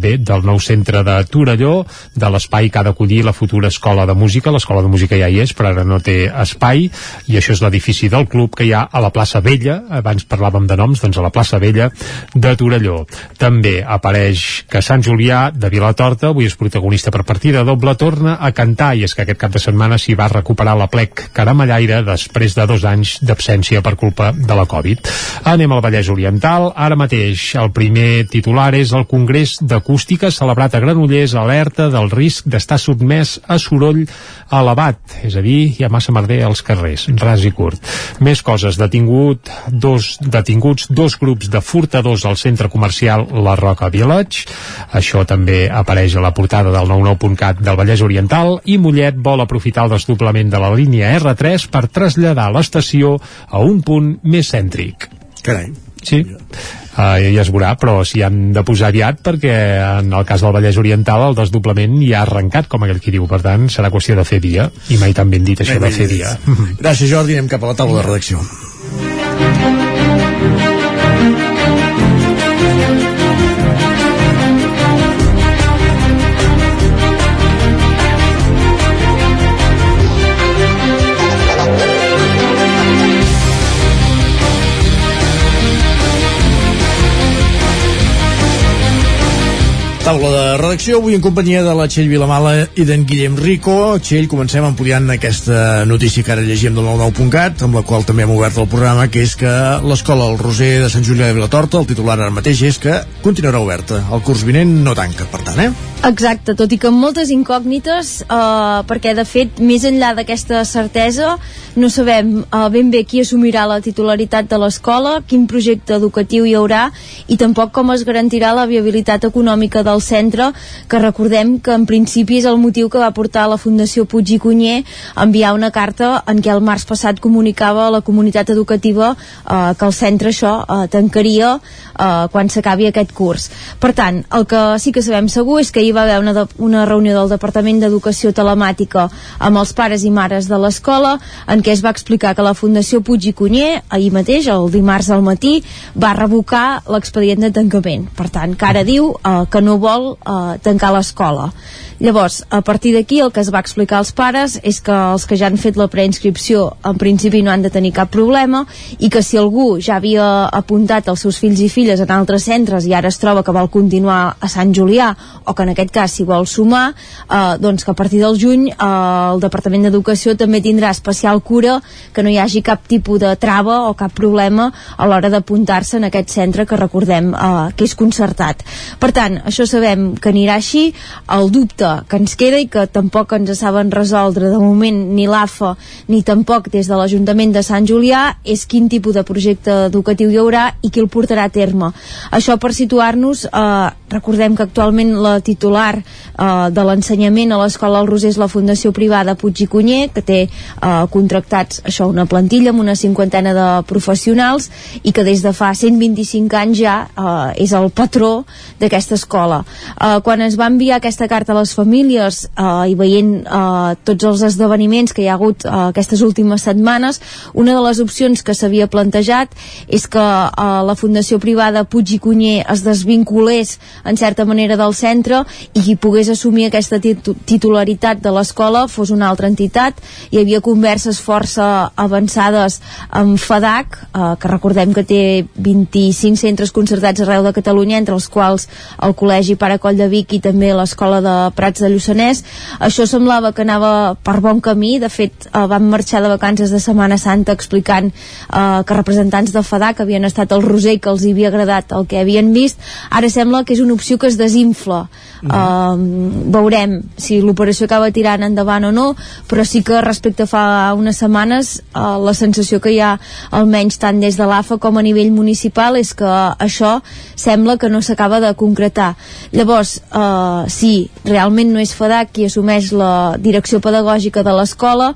bé, del nou centre de Torelló, de l'espai que ha d'acollir la futura escola de música. L'escola de música ja hi és, però ara no té espai, i això és l'edifici del club que hi ha a la plaça Vella, abans parlàvem de noms, doncs a la plaça Vella de Torelló. També apareix que Sant Julià de Vilatorta Vilatorta avui és protagonista per partida doble, torna a cantar i és que aquest cap de setmana s'hi va recuperar la plec caramellaire després de dos anys d'absència per culpa de la Covid. Anem al Vallès Oriental. Ara mateix el primer titular és el Congrés d'Acústica celebrat a Granollers alerta del risc d'estar sotmès a soroll elevat, és a dir, hi ha massa merder als carrers, ras i curt. Més coses, detingut dos, detinguts dos grups de furtadors al centre comercial La Roca Village, això també apareix a la portada del 99.cat del Vallès Oriental i Mollet vol aprofitar el desdoblament de la línia R3 per traslladar l'estació a un punt més cèntric. Carai. Sí, uh, ja es veurà, però s'hi han de posar aviat perquè en el cas del Vallès Oriental el desdoblament ja ha arrencat, com aquell qui diu, per tant serà qüestió de fer dia, i mai tan ben dit això de fer dia. Gràcies Jordi, anem cap a la taula de redacció. Taula de redacció, avui en companyia de la Txell Vilamala i d'en Guillem Rico. Txell, comencem ampliant aquesta notícia que ara llegim del 99.cat, amb la qual també hem obert el programa, que és que l'escola El Roser de Sant Julià de Vilatorta, el titular ara mateix és que continuarà oberta. El curs vinent no tanca, per tant, eh? Exacte, tot i que amb moltes incògnites, eh, perquè de fet, més enllà d'aquesta certesa, no sabem eh, ben bé qui assumirà la titularitat de l'escola, quin projecte educatiu hi haurà i tampoc com es garantirà la viabilitat econòmica del centre, que recordem que en principi és el motiu que va portar la Fundació Puig i Cunyer a enviar una carta en què el març passat comunicava a la comunitat educativa eh, que el centre això eh, tancaria eh, quan s'acabi aquest curs. Per tant, el que sí que sabem segur és que hi va haver una, de, una reunió del Departament d'Educació Telemàtica amb els pares i mares de l'escola en què es va explicar que la Fundació Puig i Cunyer ahir mateix, el dimarts al matí va revocar l'expedient de tancament per tant, que ara diu eh, que no vol eh, tancar l'escola Llavors, a partir d'aquí el que es va explicar als pares és que els que ja han fet la preinscripció en principi no han de tenir cap problema i que si algú ja havia apuntat els seus fills i filles en altres centres i ara es troba que vol continuar a Sant Julià o que en aquest cas s'hi vol sumar, eh, doncs que a partir del juny eh, el Departament d'Educació també tindrà especial cura que no hi hagi cap tipus de trava o cap problema a l'hora d'apuntar-se en aquest centre que recordem eh, que és concertat. Per tant, això sabem que anirà així, el dubte dubte que ens queda i que tampoc ens saben resoldre de moment ni l'AFA ni tampoc des de l'Ajuntament de Sant Julià és quin tipus de projecte educatiu hi haurà i qui el portarà a terme. Això per situar-nos, eh, recordem que actualment la titular eh, de l'ensenyament a l'Escola del Roser és la Fundació Privada Puig i Cunyer, que té eh, contractats això una plantilla amb una cinquantena de professionals i que des de fa 125 anys ja eh, és el patró d'aquesta escola. Eh, quan es va enviar aquesta carta a les famílies eh, i veient eh, tots els esdeveniments que hi ha hagut eh, aquestes últimes setmanes, una de les opcions que s'havia plantejat és que eh, la Fundació Privada Puig i Cunyer es desvinculés en certa manera del centre i qui pogués assumir aquesta titularitat de l'escola fos una altra entitat. Hi havia converses força avançades amb FADAC, eh, que recordem que té 25 centres concertats arreu de Catalunya, entre els quals el Col·legi Paracoll de Vic i també l'Escola de Prats de Lluçanès. Això semblava que anava per bon camí, de fet eh, van marxar de vacances de Setmana Santa explicant eh, que representants de FADAC havien estat al Roser que els havia agradat el que havien vist. Ara sembla que és una opció que es desinfla. Mm. Uh, veurem si l'operació acaba tirant endavant o no, però sí que respecte a fa unes setmanes uh, la sensació que hi ha almenys tant des de l'AFA com a nivell municipal és que això sembla que no s'acaba de concretar. Llavors, uh, sí, realment no és FADAC qui assumeix la direcció pedagògica de l'escola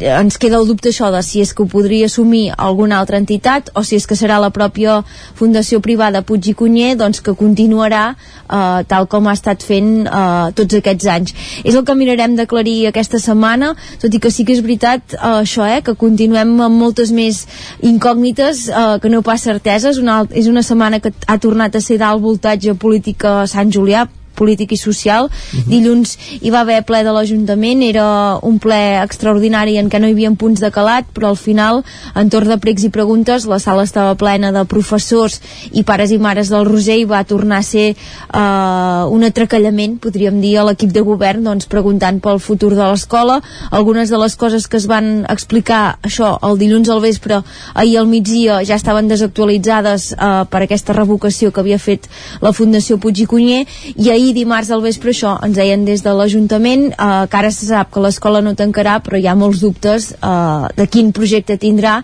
ens queda el dubte això de si és que ho podria assumir alguna altra entitat o si és que serà la pròpia Fundació Privada Puig i Cunyer doncs, que continuarà eh, tal com ha estat fent eh, tots aquests anys. És el que mirarem d'aclarir aquesta setmana, tot i que sí que és veritat eh, això, eh, que continuem amb moltes més incògnites eh, que no pas certeses. Una, és una setmana que ha tornat a ser d'alt voltatge polític a Sant Julià polític i social. Mhm. Dilluns hi va haver ple de l'Ajuntament, era un ple extraordinari en què no hi havia punts de calat, però al final, en torn de pregs i preguntes, la sala estava plena de professors i pares i mares del Roser i va tornar a ser eh, un atracallament, podríem dir, a l'equip de govern, doncs, preguntant pel futur de l'escola. Algunes de les coses que es van explicar, això, el dilluns al vespre, ahir al migdia, ja estaven desactualitzades eh, per aquesta revocació que havia fet la Fundació Puig i Cunyer, i ahir dimarts al vespre això ens deien des de l'Ajuntament eh, que ara se sap que l'escola no tancarà, però hi ha molts dubtes eh, de quin projecte tindrà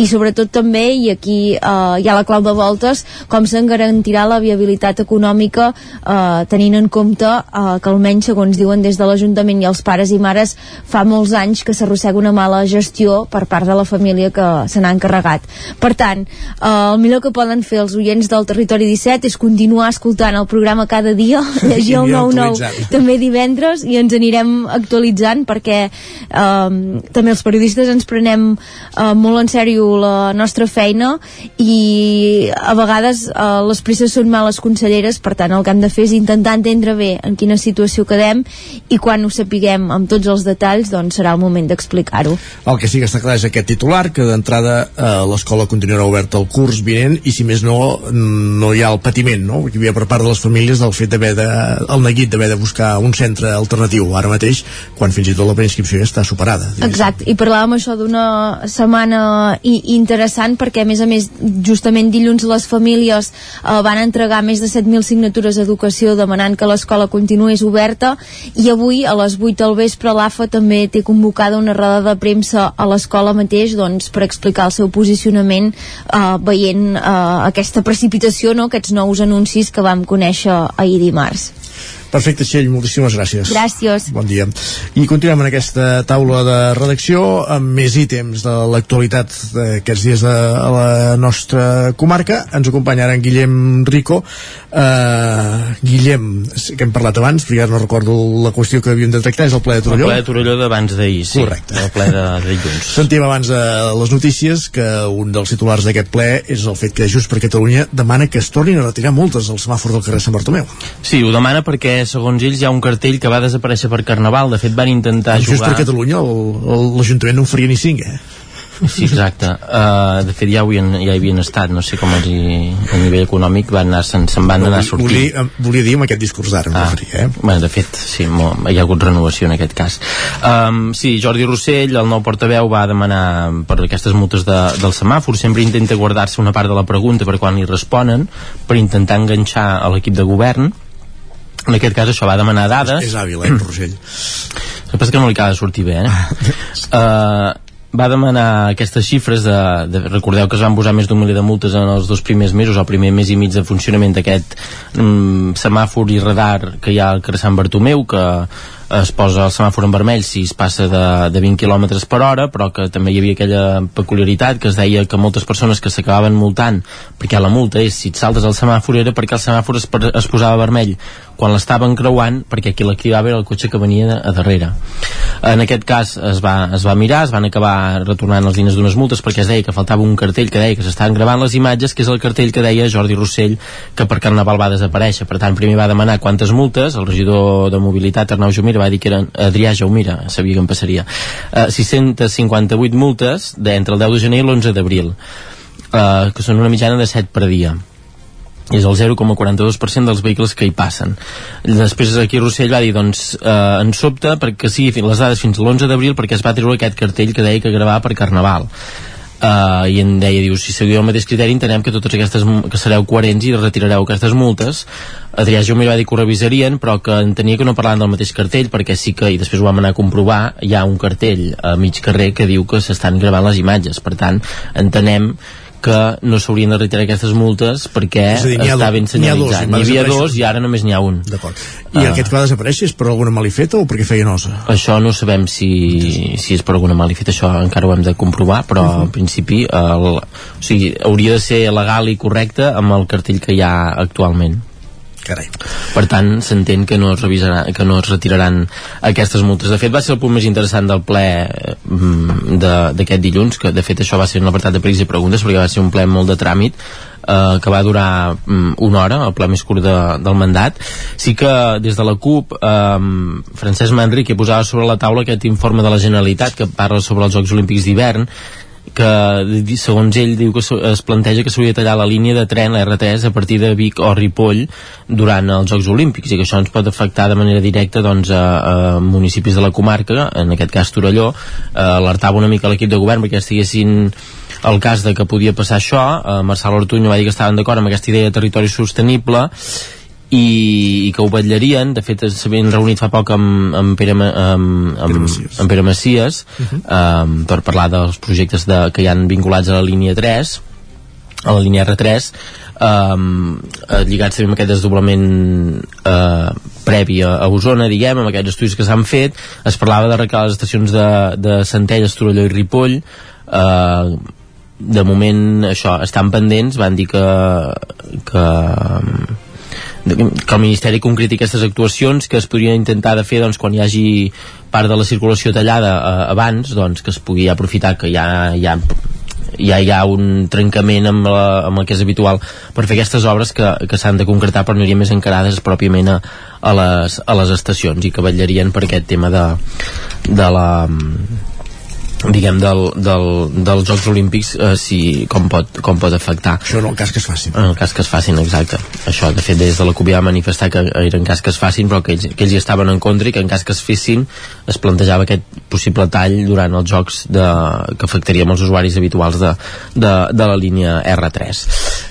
i sobretot també, i aquí eh, hi ha la clau de voltes, com se'n garantirà la viabilitat econòmica eh, tenint en compte eh, que almenys segons diuen des de l'Ajuntament i els pares i mares fa molts anys que s'arrossega una mala gestió per part de la família que se n'ha encarregat. Per tant, eh, el millor que poden fer els oients del Territori 17 és continuar escoltant el programa cada dia, llegir el 9-9 també divendres i ens anirem actualitzant perquè eh, també els periodistes ens prenem eh, molt en sèrio la nostra feina i a vegades eh, les presses són males conselleres, per tant el que hem de fer és intentar entendre bé en quina situació quedem i quan ho sapiguem amb tots els detalls doncs serà el moment d'explicar-ho. El que sí que està clar és aquest titular, que d'entrada eh, l'escola continuarà oberta el curs vinent i si més no, no hi ha el patiment, no? que hi havia per part de les famílies del fet d'haver de, el neguit d'haver de buscar un centre alternatiu ara mateix, quan fins i tot la preinscripció ja està superada. diguéssim. Exacte, i parlàvem això d'una setmana i, interessant perquè a més a més justament dilluns les famílies eh, van entregar més de 7.000 signatures d'educació demanant que l'escola continués oberta i avui a les 8 del vespre l'AFA també té convocada una roda de premsa a l'escola mateix doncs, per explicar el seu posicionament eh, veient eh, aquesta precipitació, no? aquests nous anuncis que vam conèixer ahir dimarts. lives. Perfecte, Txell, moltíssimes gràcies. Gràcies. Bon dia. I continuem en aquesta taula de redacció amb més ítems de l'actualitat d'aquests dies de la nostra comarca. Ens acompanya ara en Guillem Rico. Uh, Guillem, que hem parlat abans, però ja no recordo la qüestió que havíem de tractar, és el ple de Torelló. El ple de Torelló d'abans d'ahir, sí. Correcte. El ple de, de dilluns. Sentim abans de les notícies que un dels titulars d'aquest ple és el fet que Junts per Catalunya demana que es tornin a retirar multes al semàfor del carrer Sant Bartomeu. Sí, ho demana perquè, segons ells, hi ha un cartell que va desaparèixer per Carnaval. De fet, van intentar Junts jugar... per Catalunya l'Ajuntament no en faria ni cinc, eh? Sí, exacte. Uh, de fet, ja, havien, ja hi havien estat, no sé com els hi, a nivell econòmic van anar, se'n se van anar sortint. Volia, volia dir amb aquest discurs d'ara, ah. referia, eh? Bueno, de fet, sí, hi ha hagut renovació en aquest cas. Um, sí, Jordi Rossell, el nou portaveu, va demanar per aquestes multes de, del semàfor, sempre intenta guardar-se una part de la pregunta per quan li responen, per intentar enganxar a l'equip de govern, en aquest cas això va demanar dades És hàbil, eh, Rossell? el que passa que no li acaba de sortir bé eh? uh, va demanar aquestes xifres de, de, recordeu que es van posar més d'un miler de multes en els dos primers mesos, el primer mes i mig de funcionament d'aquest mm, semàfor i radar que hi ha al carrer Sant Bartomeu que es posa el semàfor en vermell si es passa de, de 20 km per hora però que també hi havia aquella peculiaritat que es deia que moltes persones que s'acabaven multant perquè la multa és si et saltes el semàfor era perquè el semàfor es, es posava vermell quan l'estaven creuant perquè qui l'activava era el cotxe que venia a darrere. En aquest cas es va, es va mirar es van acabar retornant els diners d'unes multes perquè es deia que faltava un cartell que deia que s'estaven gravant les imatges que és el cartell que deia Jordi Rossell que per Carnaval va desaparèixer. Per tant primer va demanar quantes multes. El regidor de mobilitat Arnau Jaumira va dir que eren Adrià Jaumira, sabia que em passaria. Uh, 658 multes de, entre el 10 de gener i l'11 d'abril uh, que són una mitjana de 7 per dia és el 0,42% dels vehicles que hi passen. Després aquí Rossell va dir, doncs, eh, en sobte perquè fins- les dades fins a l'11 d'abril perquè es va treure aquest cartell que deia que gravava per Carnaval. Uh, i en deia, diu, si seguiu el mateix criteri entenem que totes aquestes, que sereu coherents i retirareu aquestes multes Adrià Jaume va dir que ho revisarien però que entenia que no parlaven del mateix cartell perquè sí que, i després ho vam anar a comprovar hi ha un cartell a mig carrer que diu que s'estan gravant les imatges per tant, entenem que no s'haurien de retirar aquestes multes perquè dir, està ben senyalitzat. N'hi havia dos i ara només n'hi ha un. D'acord. I aquest que va desaparèixer és per alguna malifeta o perquè feia nosa? Això no sabem si, si és per alguna malifeta, això encara ho hem de comprovar, però Mhm. en principi el, o sigui, hauria de ser legal i correcte amb el cartell que hi ha actualment. Carai. Per tant, s'entén que, no es revisarà, que no es retiraran aquestes multes. De fet, va ser el punt més interessant del ple mm, de- d'aquest dilluns, que de fet això va ser un apartat de pregs i preguntes, perquè va ser un ple molt de tràmit, eh, que va durar mm, una hora, el ple més curt de, del mandat. Sí que des de la CUP, eh, Francesc Manrique posava sobre la taula aquest informe de la Generalitat que parla sobre els Jocs Olímpics d'hivern, que segons ell diu que es planteja que s'hauria de tallar la línia de tren, la R3, a partir de Vic o Ripoll durant els Jocs Olímpics i que això ens pot afectar de manera directa doncs, a, a municipis de la comarca, en aquest cas Torelló, eh, alertava una mica l'equip de govern perquè estiguessin el cas de que podia passar això, eh, Marçal Ortuño va dir que estaven d'acord amb aquesta idea de territori sostenible i, i que ho vetllarien. De fet s'havien reunit fa poc amb, amb, Pere, amb, amb, amb Pere Macias um, per parlar dels projectes de, que hi han vinculats a la línia 3 a la línia R3 um, eh, lligats també amb aquest desdoblament eh, previ a, a Osona diguem, amb aquests estudis que s'han fet. Es parlava de recalar les estacions de, de Centelles, Torelló i Ripoll. Eh, de moment això, estan pendents. Van dir que, que que el Ministeri concreti aquestes actuacions que es podria intentar de fer doncs, quan hi hagi part de la circulació tallada eh, abans doncs, que es pugui aprofitar que ja, ja, ja hi ha un trencament amb, la, amb el que és habitual per fer aquestes obres que, que s'han de concretar però anirien més encarades pròpiament a, a, les, a les estacions i que vetllarien per aquest tema de, de la diguem del, del, dels Jocs Olímpics eh, si, com, pot, com pot afectar. Això en el cas que es facin. En el cas que es facin, exacte. Això de fet des de la CUP ja va manifestar que era en cas que es facin però que ells, que ells hi estaven en contra i que en cas que es fessin es plantejava aquest possible tall durant els jocs de, que afectaria molts usuaris habituals de, de, de la línia R3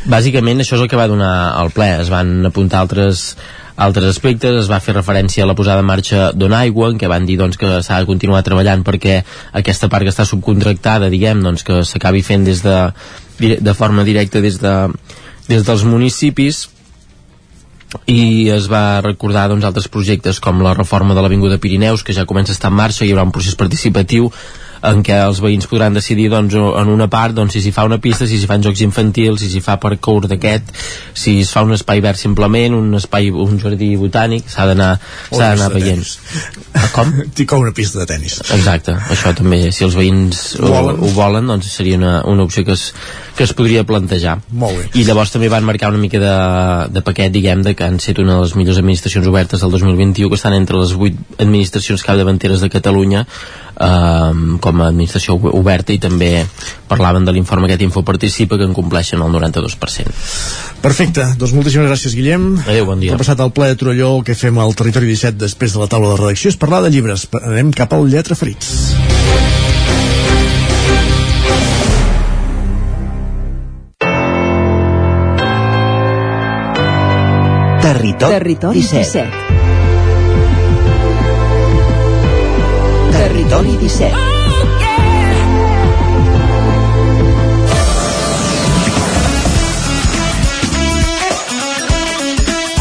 bàsicament això és el que va donar al ple. Es van apuntar altres altres aspectes, es va fer referència a la posada en marxa d'Onaigua, en què van dir doncs, que s'ha de continuar treballant perquè aquesta part que està subcontractada, diguem, doncs, que s'acabi fent des de, de forma directa des, de, des dels municipis. I es va recordar doncs, altres projectes com la reforma de l'Avinguda Pirineus que ja comença a estar en marxa, hi haurà un procés participatiu en què els veïns podran decidir doncs, en una part doncs, si s'hi fa una pista, si s'hi fan jocs infantils, si s'hi fa parkour d'aquest, si es fa un espai verd simplement, un espai, un jardí botànic, s'ha d'anar s'ha d'anar veient. Com? Dic una pista de tennis. Exacte, això també, si els veïns ho, Volen. ho volen, doncs seria una, una opció que es, que es podria plantejar. Molt bé. I llavors també van marcar una mica de, de paquet, diguem, de que han set una de les millors administracions obertes del 2021, que estan entre les vuit administracions capdavanteres de Catalunya, eh, com a administració oberta, i també parlaven de l'informe aquest Info Participa, que en compleixen el 92%. Perfecte, doncs moltíssimes gràcies Guillem Adéu, bon dia. Repassat al ple de Torelló el que fem al Territori 17 després de la taula de redacció és parlar de llibres, anem cap al Lletra Ferits Territori, Territori 17. 17. Territori 17.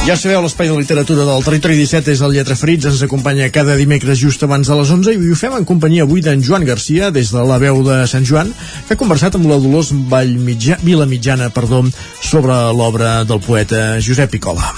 Ja sabeu, l'espai de literatura del Territori 17 és el Lletra Ferits, ens acompanya cada dimecres just abans de les 11 i ho fem en companyia avui d'en Joan Garcia, des de la veu de Sant Joan, que ha conversat amb la Dolors Vallmitja, Vila Mitjana perdó, sobre l'obra del poeta Josep Picola.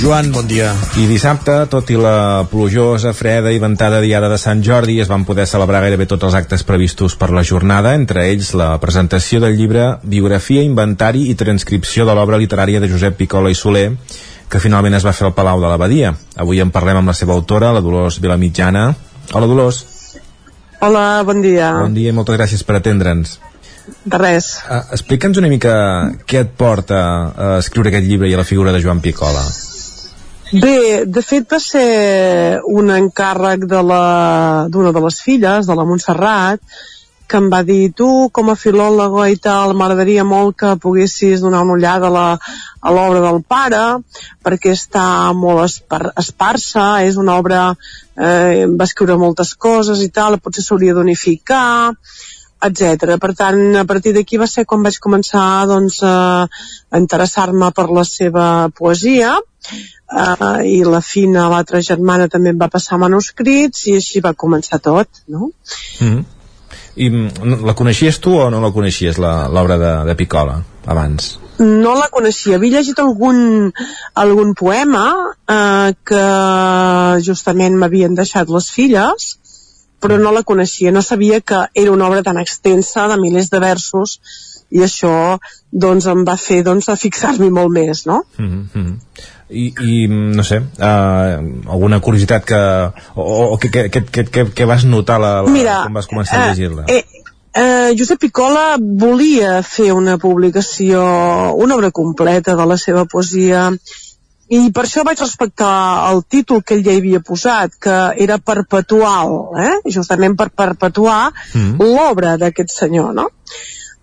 Joan, bon dia. I dissabte, tot i la plujosa, freda i ventada diada de Sant Jordi, es van poder celebrar gairebé tots els actes previstos per la jornada, entre ells la presentació del llibre Biografia, Inventari i Transcripció de l'obra literària de Josep Picola i Soler, que finalment es va fer al Palau de l'Abadia. Avui en parlem amb la seva autora, la Dolors Vilamitjana. Hola, Dolors. Hola, bon dia. Bon dia i moltes gràcies per atendre'ns. De res. Uh, Explica'ns una mica què et porta a escriure aquest llibre i a la figura de Joan Picola. Bé, de fet va ser un encàrrec de la- d'una de, les filles, de la Montserrat, que em va dir, tu com a filòloga i tal, m'agradaria molt que poguessis donar una ullada a a l'obra del pare, perquè està molt espar esparsa, és una obra, eh, va escriure moltes coses i tal, potser s'hauria d'unificar, etc. Per tant, a partir d'aquí va ser quan vaig començar doncs, a interessar-me per la seva poesia uh, i la Fina, l'altra germana, també em va passar manuscrits i així va començar tot, no? Mm. I mm, la coneixies tu o no la coneixies, la- l'obra de, de Picola, abans? no la coneixia. Havia llegit algun, algun poema eh, que justament m'havien deixat les filles, però no la coneixia. No sabia que era una obra tan extensa, de milers de versos, i això doncs, em va fer doncs, a fixar-m'hi molt més, no? Mm -hmm. I, i no sé uh, alguna curiositat que o, o que, que, que, que, que vas notar la, la, Mira, quan vas començar a llegir-la eh, eh, Josep Picola volia fer una publicació una obra completa de la seva poesia i per això vaig respectar el títol que ell ja havia posat, que era perpetual, eh? justament per perpetuar mm. l'obra d'aquest senyor, no?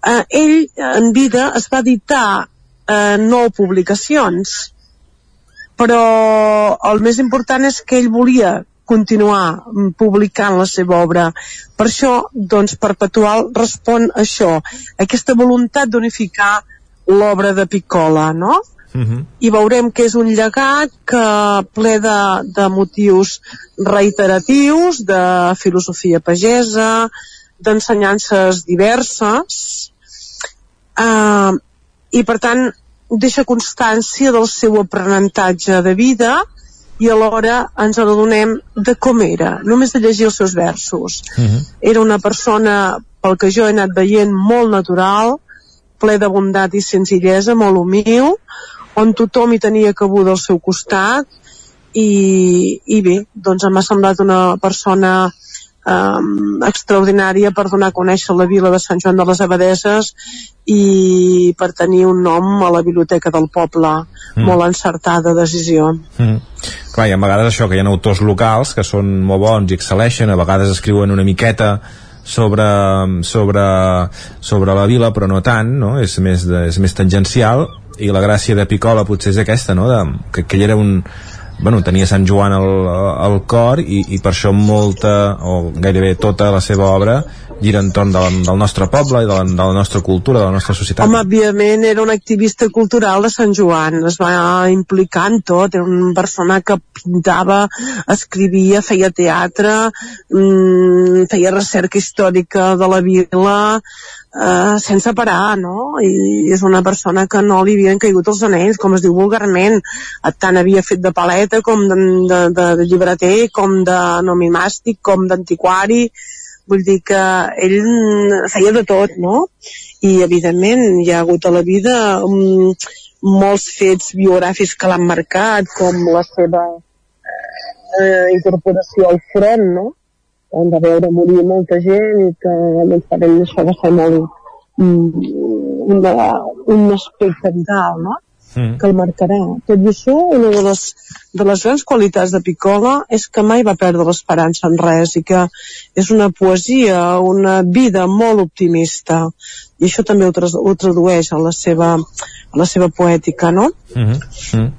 Eh, ell, en vida, es va editar eh, nou publicacions, però el més important és que ell volia continuar publicant la seva obra. Per això, doncs, Perpetual respon a això, a aquesta voluntat d'unificar l'obra de Piccola, no? Uh -huh. i veurem que és un llegat que ple de, de motius reiteratius, de filosofia pagesa, d'ensenyances diverses, eh, i per tant deixa constància del seu aprenentatge de vida i alhora ens adonem de com era, només de llegir els seus versos. Uh -huh. Era una persona, pel que jo he anat veient, molt natural, ple de bondat i senzillesa, molt humil, on tothom hi tenia cabuda al seu costat, i, i bé, doncs m'ha semblat una persona um, extraordinària per donar a conèixer la vila de Sant Joan de les Abadeses i per tenir un nom a la biblioteca del poble mm. molt encertada decisió mm. Clar, i a vegades això que hi ha autors locals que són molt bons i excel·leixen a vegades escriuen una miqueta sobre, sobre, sobre la vila però no tant, no? És, més de, és més tangencial i la gràcia de Picola potser és aquesta, no? De, que, que ell era un, bueno, tenia Sant Joan al, al cor i, i per això molta o gairebé tota la seva obra gira entorn del, del nostre poble i de la, de la nostra cultura, de la nostra societat. Home, òbviament era un activista cultural de Sant Joan, es va implicar en tot, era una persona que pintava, escrivia, feia teatre, mmm, feia recerca històrica de la vila, eh, sense parar, no? I és una persona que no li havien caigut els anells, com es diu vulgarment. Tant havia fet de paleta com de, de, de, de llibreter, com de nomimàstic, com d'antiquari, vull dir que ell feia de tot, no? I evidentment hi ha hagut a la vida um, molts fets biogràfics que l'han marcat, com la seva eh, incorporació al front, no? On va veure morir molta gent i que doncs, per ell això va ser molt um, una, un aspecte vital, no? Mm. que el marcarà. Tot i això, una de les, de les grans qualitats de Piccola és que mai va perdre l'esperança en res i que és una poesia, una vida molt optimista. I això també ho, tra ho tradueix a la seva, a la seva poètica, no? Mm -hmm. Mm.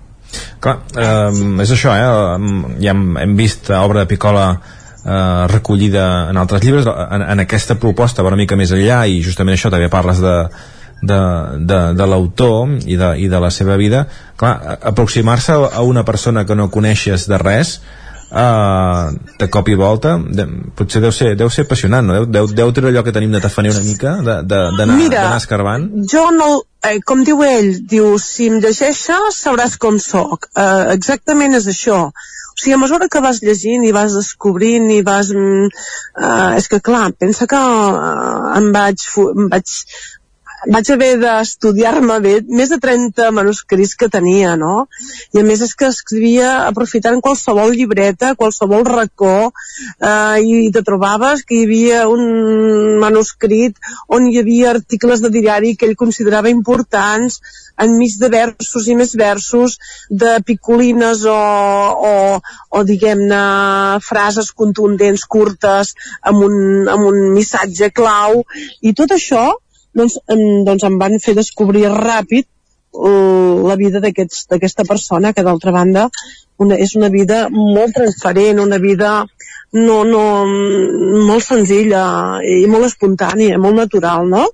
Clar, eh, és això, eh? ja hem, hem vist obra de Piccola eh, recollida en altres llibres en, en aquesta proposta va una mica més enllà i justament això també parles de, de, de, de l'autor i, de, i de la seva vida. Clar, aproximar-se a una persona que no coneixes de res Uh, de cop i volta de, potser deu ser, deu ser apassionant no? deu, deu, deu treure allò que tenim de tafaner una mica d'anar escarbant. jo no, eh, com diu ell diu, si em llegeixes sabràs com sóc uh, exactament és això. O sigui, a mesura que vas llegint i vas descobrint i vas... Uh, és que, clar, pensa que uh, em, vaig, em vaig vaig haver d'estudiar-me bé més de 30 manuscrits que tenia, no? I a més és que escrivia aprofitant qualsevol llibreta, qualsevol racó, eh, i te trobaves que hi havia un manuscrit on hi havia articles de diari que ell considerava importants, enmig de versos i més versos, de picolines o, o, o diguem-ne, frases contundents, curtes, amb un, amb un missatge clau, i tot això doncs, em, doncs em van fer descobrir ràpid uh, la vida d'aquesta persona, que d'altra banda una, és una vida molt transparent, una vida no, no, molt senzilla i molt espontània, molt natural, no?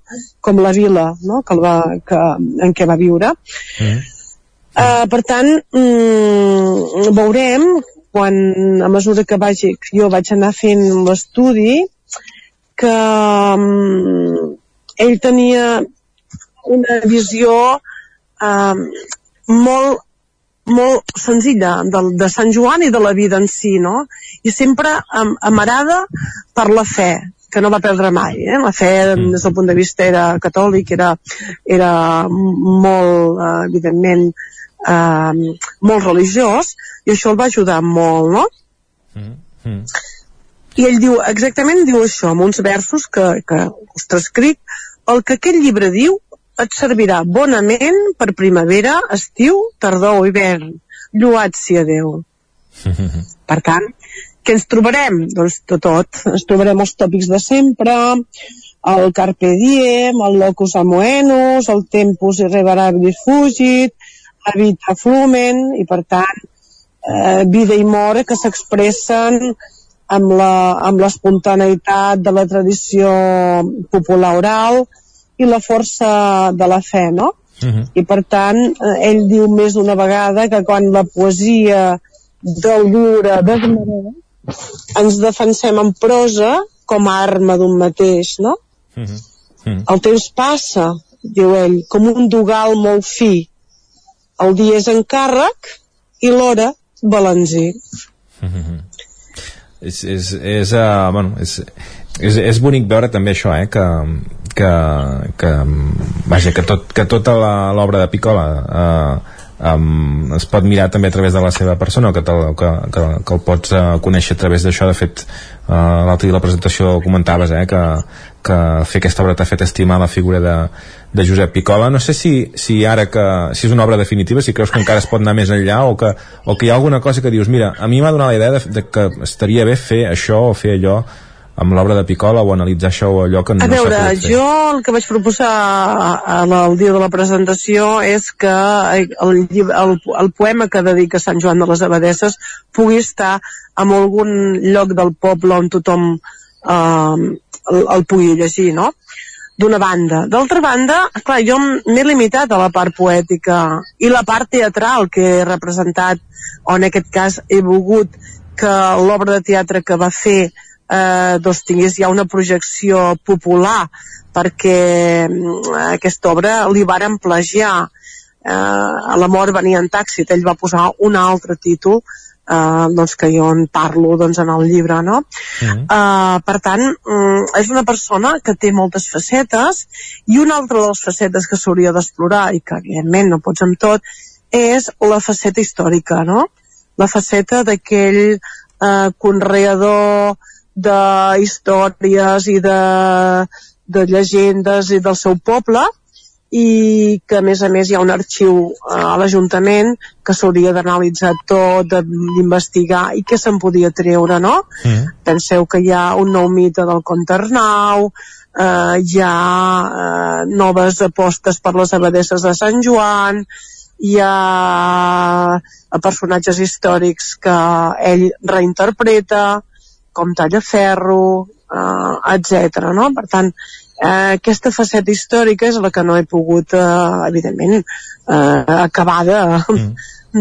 Com la vila, no? Que, va, que, en què va viure. Mm. Uh, per tant, mm, veurem quan, a mesura que vagi, jo vaig anar fent l'estudi, que mm, ell tenia una visió eh, molt, molt senzilla de, de Sant Joan i de la vida en si, no? I sempre am, amarada per la fe, que no va perdre mai. Eh? La fe, des del punt de vista era catòlic, era, era molt, eh, evidentment, eh, molt religiós, i això el va ajudar molt, no? Mm. I ell diu, exactament diu això, amb uns versos que, que us transcric, el que aquest llibre diu et servirà bonament per primavera, estiu, tardor o hivern. Lluat sia Déu. Per tant, què ens trobarem? Doncs tot, tot. Ens trobarem els tòpics de sempre, el Carpe Diem, el Locus Amoenus, el Tempus Irreparabilis Fugit, Habita Flumen, i per tant, eh, vida i mort que s'expressen amb la- amb l'espontaneïtat de la tradició popular oral i la força de la fe, no? I per tant, eh, ell diu més d'una vegada que quan la poesia del lliure desmereix, ens defensem en prosa com a arma d'un mateix, no? El temps passa, diu ell, com un dogal molt fi. El dia és encàrrec i l'hora balancí. És, és, és, uh, bueno, és, és, és bonic veure també això, eh, que, que, que, vaja, que, tot, que tota l'obra de Picola eh, um, es pot mirar també a través de la seva persona que, te, que, que, que el pots uh, conèixer a través d'això. De fet uh, l'altre dia la presentació comentaves eh, que, que fer aquesta obra t'ha fet estimar la figura de, de Josep Picola no sé si, si ara que si és una obra definitiva, si creus que encara es pot anar més enllà o que, o que hi ha alguna cosa que dius mira, a mi m'ha donat la idea de, de que estaria bé fer això o fer allò amb l'obra de Picola o analitzar això o allò que no A s'ha veure, pogut fer jo el que vaig proposar a- a- el dia de la presentació és que el, llib- el, el poema que dedica Sant Joan de les Abadesses pugui estar en algun lloc del poble on tothom eh, el, el pugui llegir, no? d'una banda. D'altra banda, clar, jo m'he limitat a la part poètica i la part teatral que he representat, o en aquest cas he volgut que l'obra de teatre que va fer eh, doncs tingués ja una projecció popular perquè mm, aquesta obra li varen plagiar eh, a la mort venia en taxi ell va posar un altre títol eh, doncs que jo en parlo doncs, en el llibre no? Uh, per tant, um, és una persona que té moltes facetes i una altra de les facetes que s'hauria d'explorar i que evidentment no pots amb tot és la faceta històrica, no? La faceta d'aquell uh, conreador de històries i de, de llegendes i del seu poble i que a més a més hi ha un arxiu eh, a l'Ajuntament que s'hauria d'analitzar tot, d'investigar i què se'n podia treure, no? Penseu que hi ha un nou mite del Comte Arnau, eh, hi ha eh, noves apostes per les abadesses de Sant Joan, hi ha eh, personatges històrics que ell reinterpreta, com Tallaferro, eh, etc. no? Per tant, eh, aquesta faceta històrica és la que no he pogut, eh, evidentment, eh, acabar de,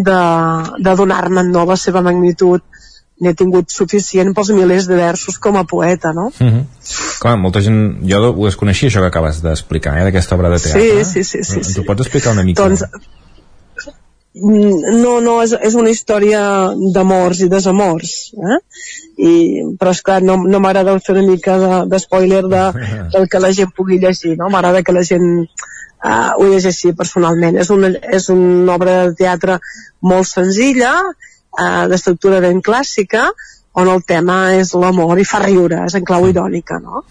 de, de donar-me no la seva magnitud n'he tingut suficient pels milers de versos com a poeta, no? Mm -hmm. Clar, molta gent... Jo ho desconeixia, això que acabes d'explicar, eh, d'aquesta obra de teatre. Sí, sí, sí, sí, Ens sí. ho pots explicar una mica? Doncs, mm, no, no, és, és una història d'amors i desamors, eh? I, però és clar, no, no m'agrada fer una mica de, de spoiler de, del que la gent pugui llegir, no? M'agrada que la gent uh, ho llegeixi personalment. És una, és una obra de teatre molt senzilla, uh, d'estructura ben clàssica, on el tema és l'amor i fa riure, és en clau irònica, no?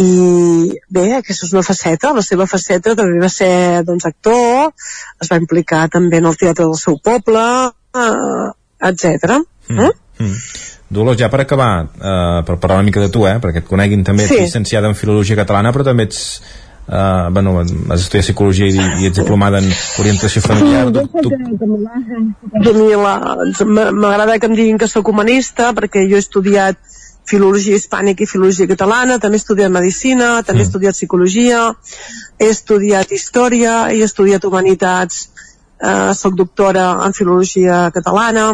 I bé, aquesta és una faceta, la seva faceta també va ser doncs, actor, es va implicar també en el teatre del seu poble, eh, etc. Mm. Mm. Dolors, ja per acabar, eh, per parlar una mica de tu, eh, perquè et coneguin també, ets Sí. llicenciada en Filologia Catalana, però també ets, eh, bueno, has estudiat Psicologia i, i ets diplomada en Orientació Familiar. Tu, tu, A mi m'agrada que em diguin que sóc humanista perquè jo he estudiat filologia hispànica i filologia catalana, també he estudiat medicina, també he estudiat psicologia, he estudiat història, he estudiat humanitats, eh, sóc doctora en filologia catalana,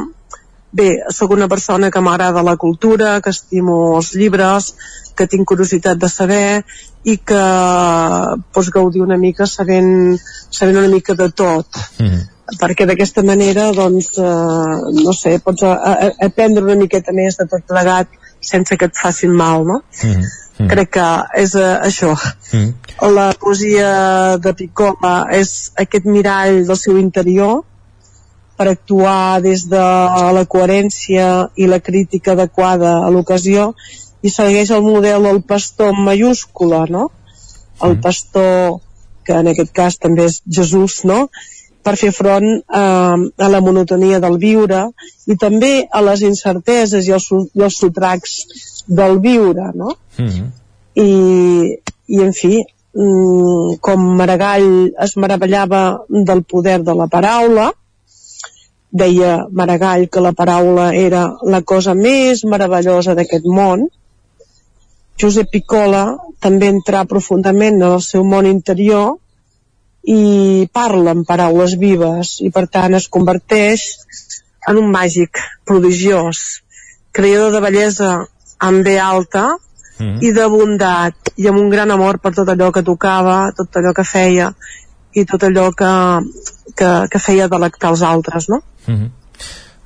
bé, sóc una persona que m'agrada la cultura, que estimo els llibres, que tinc curiositat de saber i que pots gaudir una mica sabent, sabent una mica de tot. Mm. Perquè d'aquesta manera doncs, eh, no sé, pots a, a, aprendre una miqueta més de tot plegat sense que et facin mal, no? Mm Mm. crec que és uh, això mm. la poesia de Piccola és aquest mirall del seu interior per actuar des de la coherència i la crítica adequada a l'ocasió i segueix el model del pastor en mayúscula no? el pastor que en aquest cas també és Jesús no? Per fer front eh, a la monotonia del viure i també a les incerteses i els, i els sotracs del viure, no? Mm -hmm. I, I, en fi, mm, com Maragall es meravellava del poder de la paraula, deia Maragall que la paraula era la cosa més meravellosa d'aquest món, Josep Piccola també entra profundament en el seu món interior i parla en paraules vives i per tant es converteix en un màgic prodigiós, creador de bellesa amb B alta mm. i de bondat i amb un gran amor per tot allò que tocava, tot allò que feia i tot allò que, que, que feia delectar els altres, no? Mm -hmm.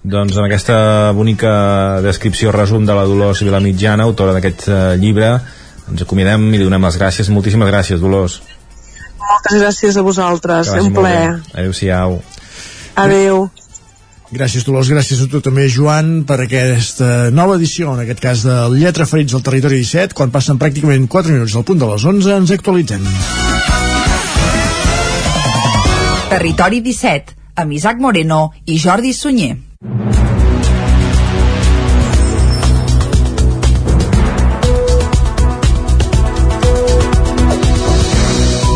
Doncs amb aquesta bonica descripció resum de la Dolors Vilamitjana, autora d'aquest uh, llibre, ens acomidem i li donem les gràcies. Moltíssimes gràcies, Dolors. Moltes gràcies a vosaltres, un plaer. Adéu-siau. Adéu. Gràcies, Dolors. Gràcies a tu també, Joan, per aquesta nova edició, en aquest cas de Lletra Ferits del Territori 17. Quan passen pràcticament 4 minuts al punt de les 11, ens actualitzem. Territori 17, amb Isaac Moreno i Jordi Sunyer.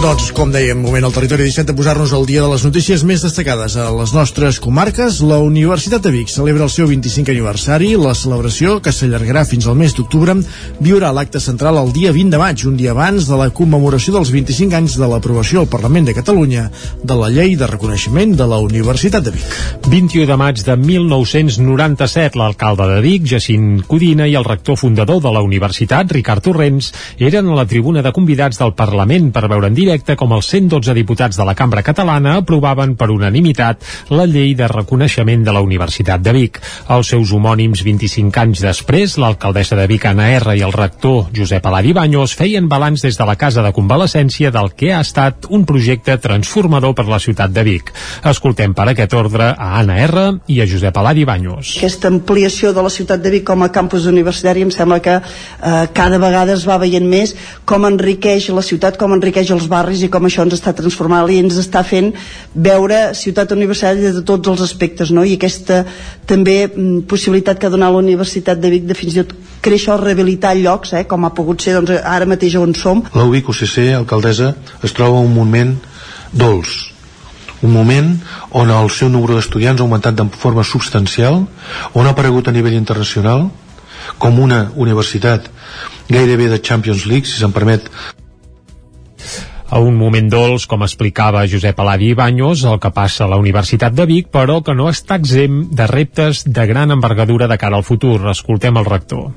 Doncs, com dèiem, moment al territori 17 de posar-nos al dia de les notícies més destacades a les nostres comarques. La Universitat de Vic celebra el seu 25 aniversari. La celebració, que s'allargarà fins al mes d'octubre, viurà l'acte central el dia 20 de maig, un dia abans de la commemoració dels 25 anys de l'aprovació al Parlament de Catalunya de la llei de reconeixement de la Universitat de Vic. 21 de maig de 1997, l'alcalde de Vic, Jacint Codina, i el rector fundador de la universitat, Ricard Torrents, eren a la tribuna de convidats del Parlament per veure en directe directe com els 112 diputats de la cambra catalana aprovaven per unanimitat la llei de reconeixement de la Universitat de Vic. Els seus homònims 25 anys després, l'alcaldessa de Vic, Anna R, i el rector Josep Aladi Baños feien balanç des de la Casa de Convalescència del que ha estat un projecte transformador per la ciutat de Vic. Escoltem per aquest ordre a Anna R i a Josep Aladi Baños. Aquesta ampliació de la ciutat de Vic com a campus universitari em sembla que eh, cada vegada es va veient més com enriqueix la ciutat, com enriqueix els barris i com això ens està transformant i ens està fent veure ciutat universitària de tots els aspectes no? i aquesta també mm, possibilitat que ha donat la Universitat de Vic de fins i tot créixer o rehabilitar llocs eh? com ha pogut ser doncs, ara mateix on som La UBIC UCC, alcaldessa, es troba un moment dolç un moment on el seu número d'estudiants ha augmentat de forma substancial, on ha aparegut a nivell internacional com una universitat gairebé de Champions League, si se'n permet a un moment dolç, com explicava Josep Aladi Baños, el que passa a la Universitat de Vic, però que no està exempt de reptes de gran envergadura de cara al futur. Escoltem el rector.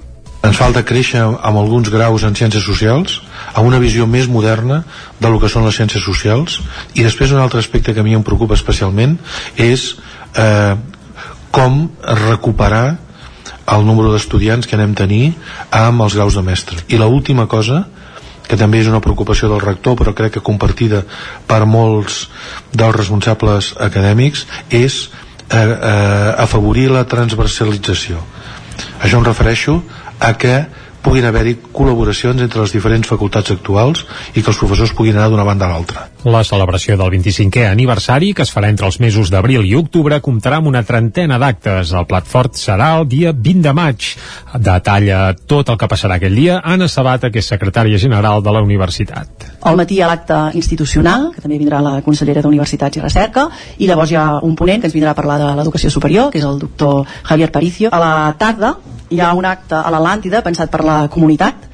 Ens falta créixer amb alguns graus en ciències socials, amb una visió més moderna de lo que són les ciències socials, i després un altre aspecte que a mi em preocupa especialment és eh, com recuperar el número d'estudiants que anem a tenir amb els graus de mestre. I l'última última cosa que també és una preocupació del rector però crec que compartida per molts dels responsables acadèmics és eh, eh, afavorir la transversalització. Això em refereixo a que puguin haver-hi col·laboracions entre les diferents facultats actuals i que els professors puguin anar d'una banda a l'altra. La celebració del 25è aniversari, que es farà entre els mesos d'abril i octubre, comptarà amb una trentena d'actes. El plat fort serà el dia 20 de maig. Detalla tot el que passarà aquell dia Anna Sabata, que és secretària general de la universitat. Al matí hi ha l'acte institucional, que també vindrà la consellera d'Universitats i Recerca, i llavors hi ha un ponent que ens vindrà a parlar de l'educació superior, que és el doctor Javier Paricio. A la tarda hi ha un acte a l'Atlàntida pensat per la comunitat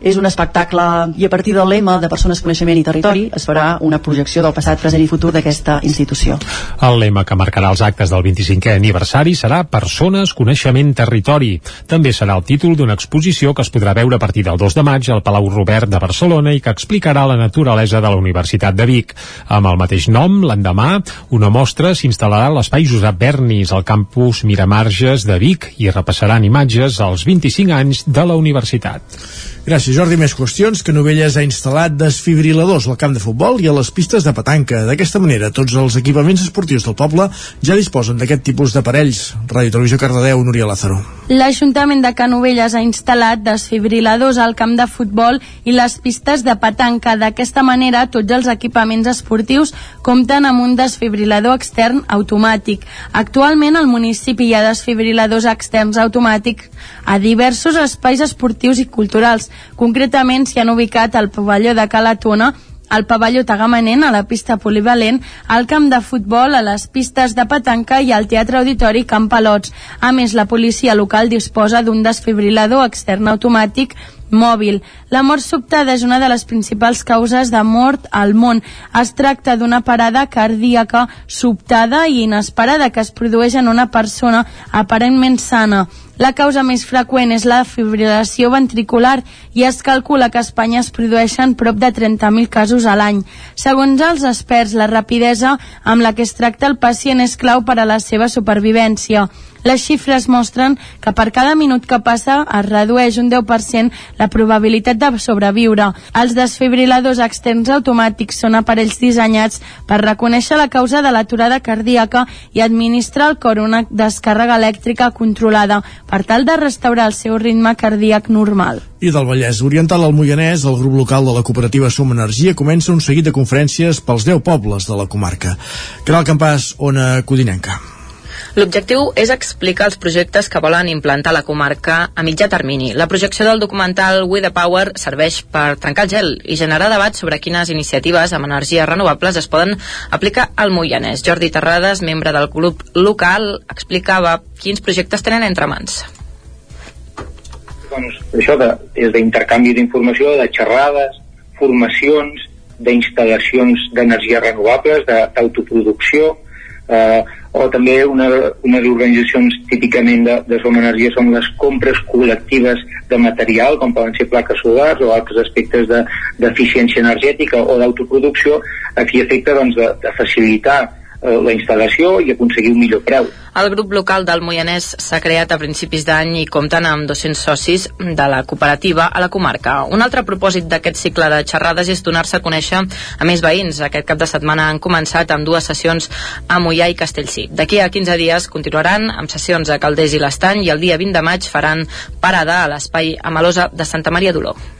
és un espectacle i a partir del lema de Persones, Coneixement i Territori es farà una projecció del passat, present i futur d'aquesta institució. El lema que marcarà els actes del 25è aniversari serà Persones, Coneixement, Territori. També serà el títol d'una exposició que es podrà veure a partir del 2 de maig al Palau Robert de Barcelona i que explicarà la naturalesa de la Universitat de Vic. Amb el mateix nom, l'endemà, una mostra s'instal·larà a l'espai Josep Bernis, al campus Miramarges de Vic i repassaran imatges als 25 anys de la universitat. Gràcies, Jordi. Més qüestions que Novelles ha instal·lat desfibriladors al camp de futbol i a les pistes de petanca. D'aquesta manera, tots els equipaments esportius del poble ja disposen d'aquest tipus d'aparells. Ràdio Televisió Cardedeu, Núria Lázaro. L'Ajuntament de Canovelles ha instal·lat desfibriladors al camp de futbol i les pistes de petanca. D'aquesta manera, tots els equipaments esportius compten amb un desfibrilador extern automàtic. Actualment, al municipi hi ha desfibriladors externs automàtics a diversos espais esportius i culturals. Concretament s'hi han ubicat al pavelló de Calatona, al pavelló Tagamanent, a la pista polivalent, al camp de futbol, a les pistes de petanca i al teatre auditori Camp Palots. A més, la policia local disposa d'un desfibrilador extern automàtic mòbil. La mort sobtada és una de les principals causes de mort al món. Es tracta d'una parada cardíaca sobtada i inesperada que es produeix en una persona aparentment sana. La causa més freqüent és la fibrilació ventricular i es calcula que a Espanya es produeixen prop de 30.000 casos a l'any. Segons els experts, la rapidesa amb la que es tracta el pacient és clau per a la seva supervivència. Les xifres mostren que per cada minut que passa es redueix un 10% la probabilitat de sobreviure. Els desfibriladors externs automàtics són aparells dissenyats per reconèixer la causa de l'aturada cardíaca i administrar al cor una descàrrega elèctrica controlada per tal de restaurar el seu ritme cardíac normal. I del Vallès Oriental al Moianès, el grup local de la cooperativa Som Energia comença un seguit de conferències pels 10 pobles de la comarca. Canal Campàs, Ona Codinenca. L'objectiu és explicar els projectes que volen implantar la comarca a mitjà termini. La projecció del documental We the Power serveix per trencar el gel i generar debat sobre quines iniciatives amb energies renovables es poden aplicar al Moianès. Jordi Terrades, membre del grup local, explicava quins projectes tenen entre mans. Doncs això de, és d'intercanvi d'informació, de xerrades, formacions, d'instal·lacions d'energies renovables, d'autoproducció, eh, o també una, unes organitzacions típicament de, de Som Energia són les compres col·lectives de material, com poden ser plaques solars o altres aspectes d'eficiència de, energètica o d'autoproducció, a fi efecte doncs, de, de facilitar la instal·lació i aconseguir un millor preu. El grup local del Moianès s'ha creat a principis d'any i compten amb 200 socis de la cooperativa a la comarca. Un altre propòsit d'aquest cicle de xerrades és donar-se a conèixer a més veïns. Aquest cap de setmana han començat amb dues sessions a Mollà i Castellcí. D'aquí a 15 dies continuaran amb sessions a Calders i l'Estany i el dia 20 de maig faran parada a l'espai Amalosa de Santa Maria d'Oló.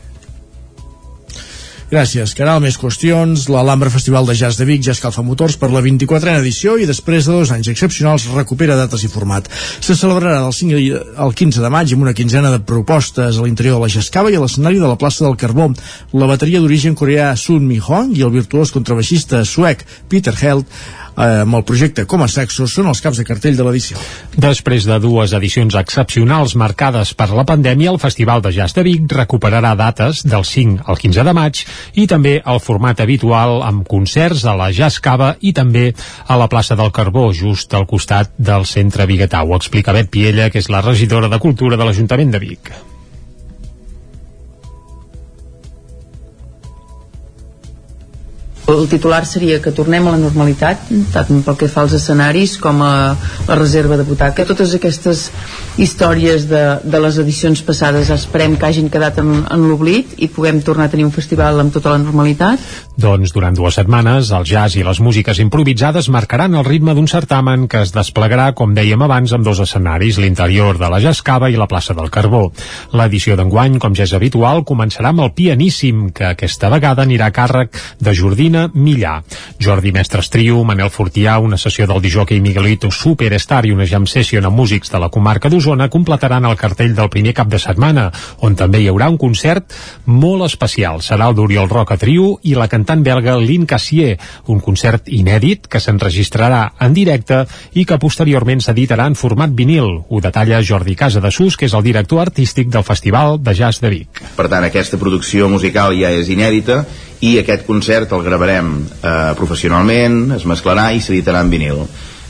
Gràcies, Caral. Més qüestions. L'Alhambra Festival de Jazz de Vic ja escalfa motors per la 24a edició i després de dos anys excepcionals recupera dates i format. Se celebrarà del 5 al 15 de maig amb una quinzena de propostes a l'interior de la Jascava i a l'escenari de la plaça del Carbó. La bateria d'origen coreà Sun Mi Hong i el virtuós contrabaixista suec Peter Held amb el projecte Com a Sexos són els caps de cartell de l'edició. Després de dues edicions excepcionals marcades per la pandèmia, el Festival de Jazz de Vic recuperarà dates del 5 al 15 de maig i també el format habitual amb concerts a la Jazz Cava i també a la plaça del Carbó, just al costat del centre Biguetà. Ho explica Bet Piella, que és la regidora de Cultura de l'Ajuntament de Vic. El titular seria que tornem a la normalitat, tant pel que fa als escenaris com a la reserva de butaca. Totes aquestes històries de, de les edicions passades esperem que hagin quedat en, en l'oblit i puguem tornar a tenir un festival amb tota la normalitat. Doncs durant dues setmanes, el jazz i les músiques improvisades marcaran el ritme d'un certamen que es desplegarà, com dèiem abans, amb dos escenaris, l'interior de la Jascava i la plaça del Carbó. L'edició d'enguany, com ja és habitual, començarà amb el pianíssim, que aquesta vegada anirà a càrrec de Jordina Anna Millà. Jordi Mestres Trio, Manel Fortià, una sessió del disjockey Miguelito Superstar i una jam session amb músics de la comarca d'Osona completaran el cartell del primer cap de setmana, on també hi haurà un concert molt especial. Serà el d'Oriol Roca Trio i la cantant belga Lynn Cassier, un concert inèdit que s'enregistrarà en directe i que posteriorment s'editarà en format vinil. Ho detalla Jordi Casa de Sus, que és el director artístic del Festival de Jazz de Vic. Per tant, aquesta producció musical ja és inèdita i aquest concert el gravarem eh, professionalment, es mesclarà i s'editarà en vinil.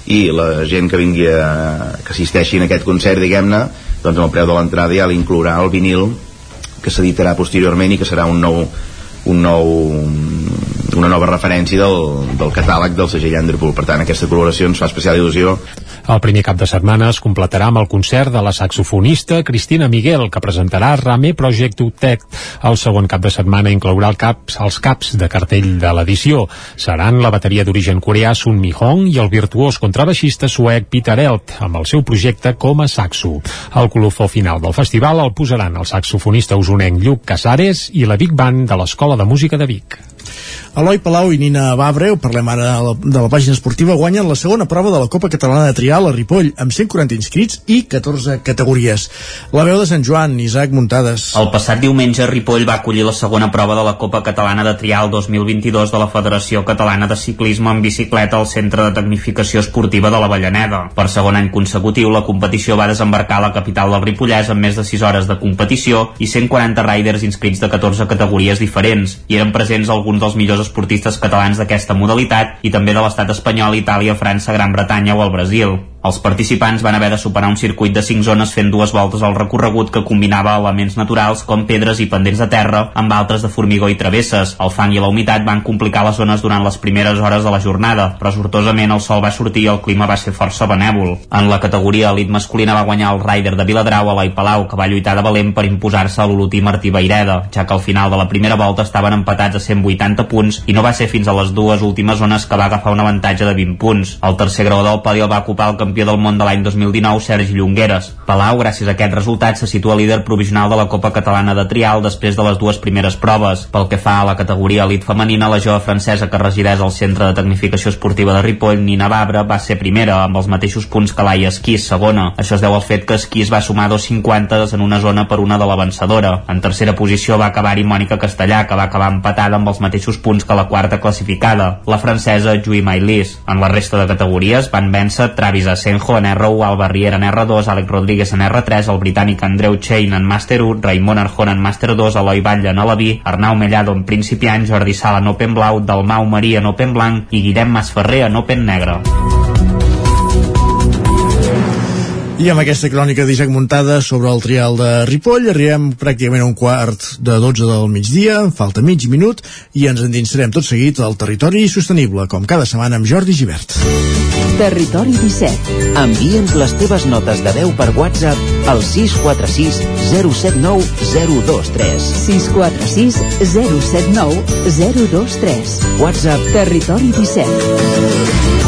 I la gent que vingui a, que assisteixi en aquest concert, diguem-ne, doncs el preu de l'entrada ja l'inclourà el vinil que s'editarà posteriorment i que serà un nou, un nou una nova referència del, del catàleg del segell Underpool. Per tant, aquesta col·laboració ens fa especial il·lusió el primer cap de setmana es completarà amb el concert de la saxofonista Cristina Miguel, que presentarà Rame Project Utec. El segon cap de setmana inclourà el caps, els caps de cartell de l'edició. Seran la bateria d'origen coreà Sun Mi Hong i el virtuós contrabaixista suec Peter Elt, amb el seu projecte com a saxo. El colofó final del festival el posaran el saxofonista usonenc Lluc Casares i la Big Band de l'Escola de Música de Vic. Eloi Palau i Nina Babre, ho parlem ara de la, pàgina esportiva, guanyen la segona prova de la Copa Catalana de Trial a Ripoll, amb 140 inscrits i 14 categories. La veu de Sant Joan, Isaac Muntades. El passat diumenge, Ripoll va acollir la segona prova de la Copa Catalana de Trial 2022 de la Federació Catalana de Ciclisme en bicicleta al Centre de Tecnificació Esportiva de la Vallaneda. Per segon any consecutiu, la competició va desembarcar a la capital del Ripollès amb més de 6 hores de competició i 140 riders inscrits de 14 categories diferents. Hi eren presents alguns dels millors esportistes catalans d'aquesta modalitat i també de l'estat espanyol, Itàlia, França, Gran Bretanya o el Brasil. Els participants van haver de superar un circuit de 5 zones fent dues voltes al recorregut que combinava elements naturals com pedres i pendents de terra amb altres de formigó i travesses. El fang i la humitat van complicar les zones durant les primeres hores de la jornada, però sortosament el sol va sortir i el clima va ser força benèvol. En la categoria elit masculina va guanyar el rider de Viladrau, Eloi Palau, que va lluitar de valent per imposar-se a l'Olotí Martí Baireda, ja que al final de la primera volta estaven empatats a 180 punts i no va ser fins a les dues últimes zones que va agafar un avantatge de 20 punts. El tercer grau del podi el va ocupar el campió del món de l'any 2019, Sergi Llongueres. Palau, gràcies a aquest resultat, se situa líder provisional de la Copa Catalana de Trial després de les dues primeres proves. Pel que fa a la categoria elit femenina, la jove francesa que resideix al Centre de Tecnificació Esportiva de Ripoll, Nina Babra, va ser primera, amb els mateixos punts que Laia Esquís, segona. Això es deu al fet que Esquís va sumar 2.50 en una zona per una de la vencedora. En tercera posició va acabar-hi Mònica Castellà, que va acabar empatada amb els mateixos punts que la quarta classificada, la francesa Jui Mailis. En la resta de categories van vèncer Travis Asenjo en R1, Alba Riera en R2, Àlex Rodríguez en R3, el britànic Andreu Chain en Master 1, Raimon Arjona en Master 2, Eloi Batlle en Alaví, Arnau Mellado en principiant, Jordi Sala en Open Blau, Dalmau Maria en Open Blanc i Guillem Masferrer en Open Negre. I amb aquesta crònica d'Isaac Muntada sobre el trial de Ripoll arribem pràcticament a un quart de 12 del migdia, falta mig minut i ens endinsarem tot seguit al territori sostenible, com cada setmana amb Jordi Givert. Territori 17. Envia'ns les teves notes de veu per WhatsApp al 646 079 023. 646 079 023. WhatsApp Territori 17.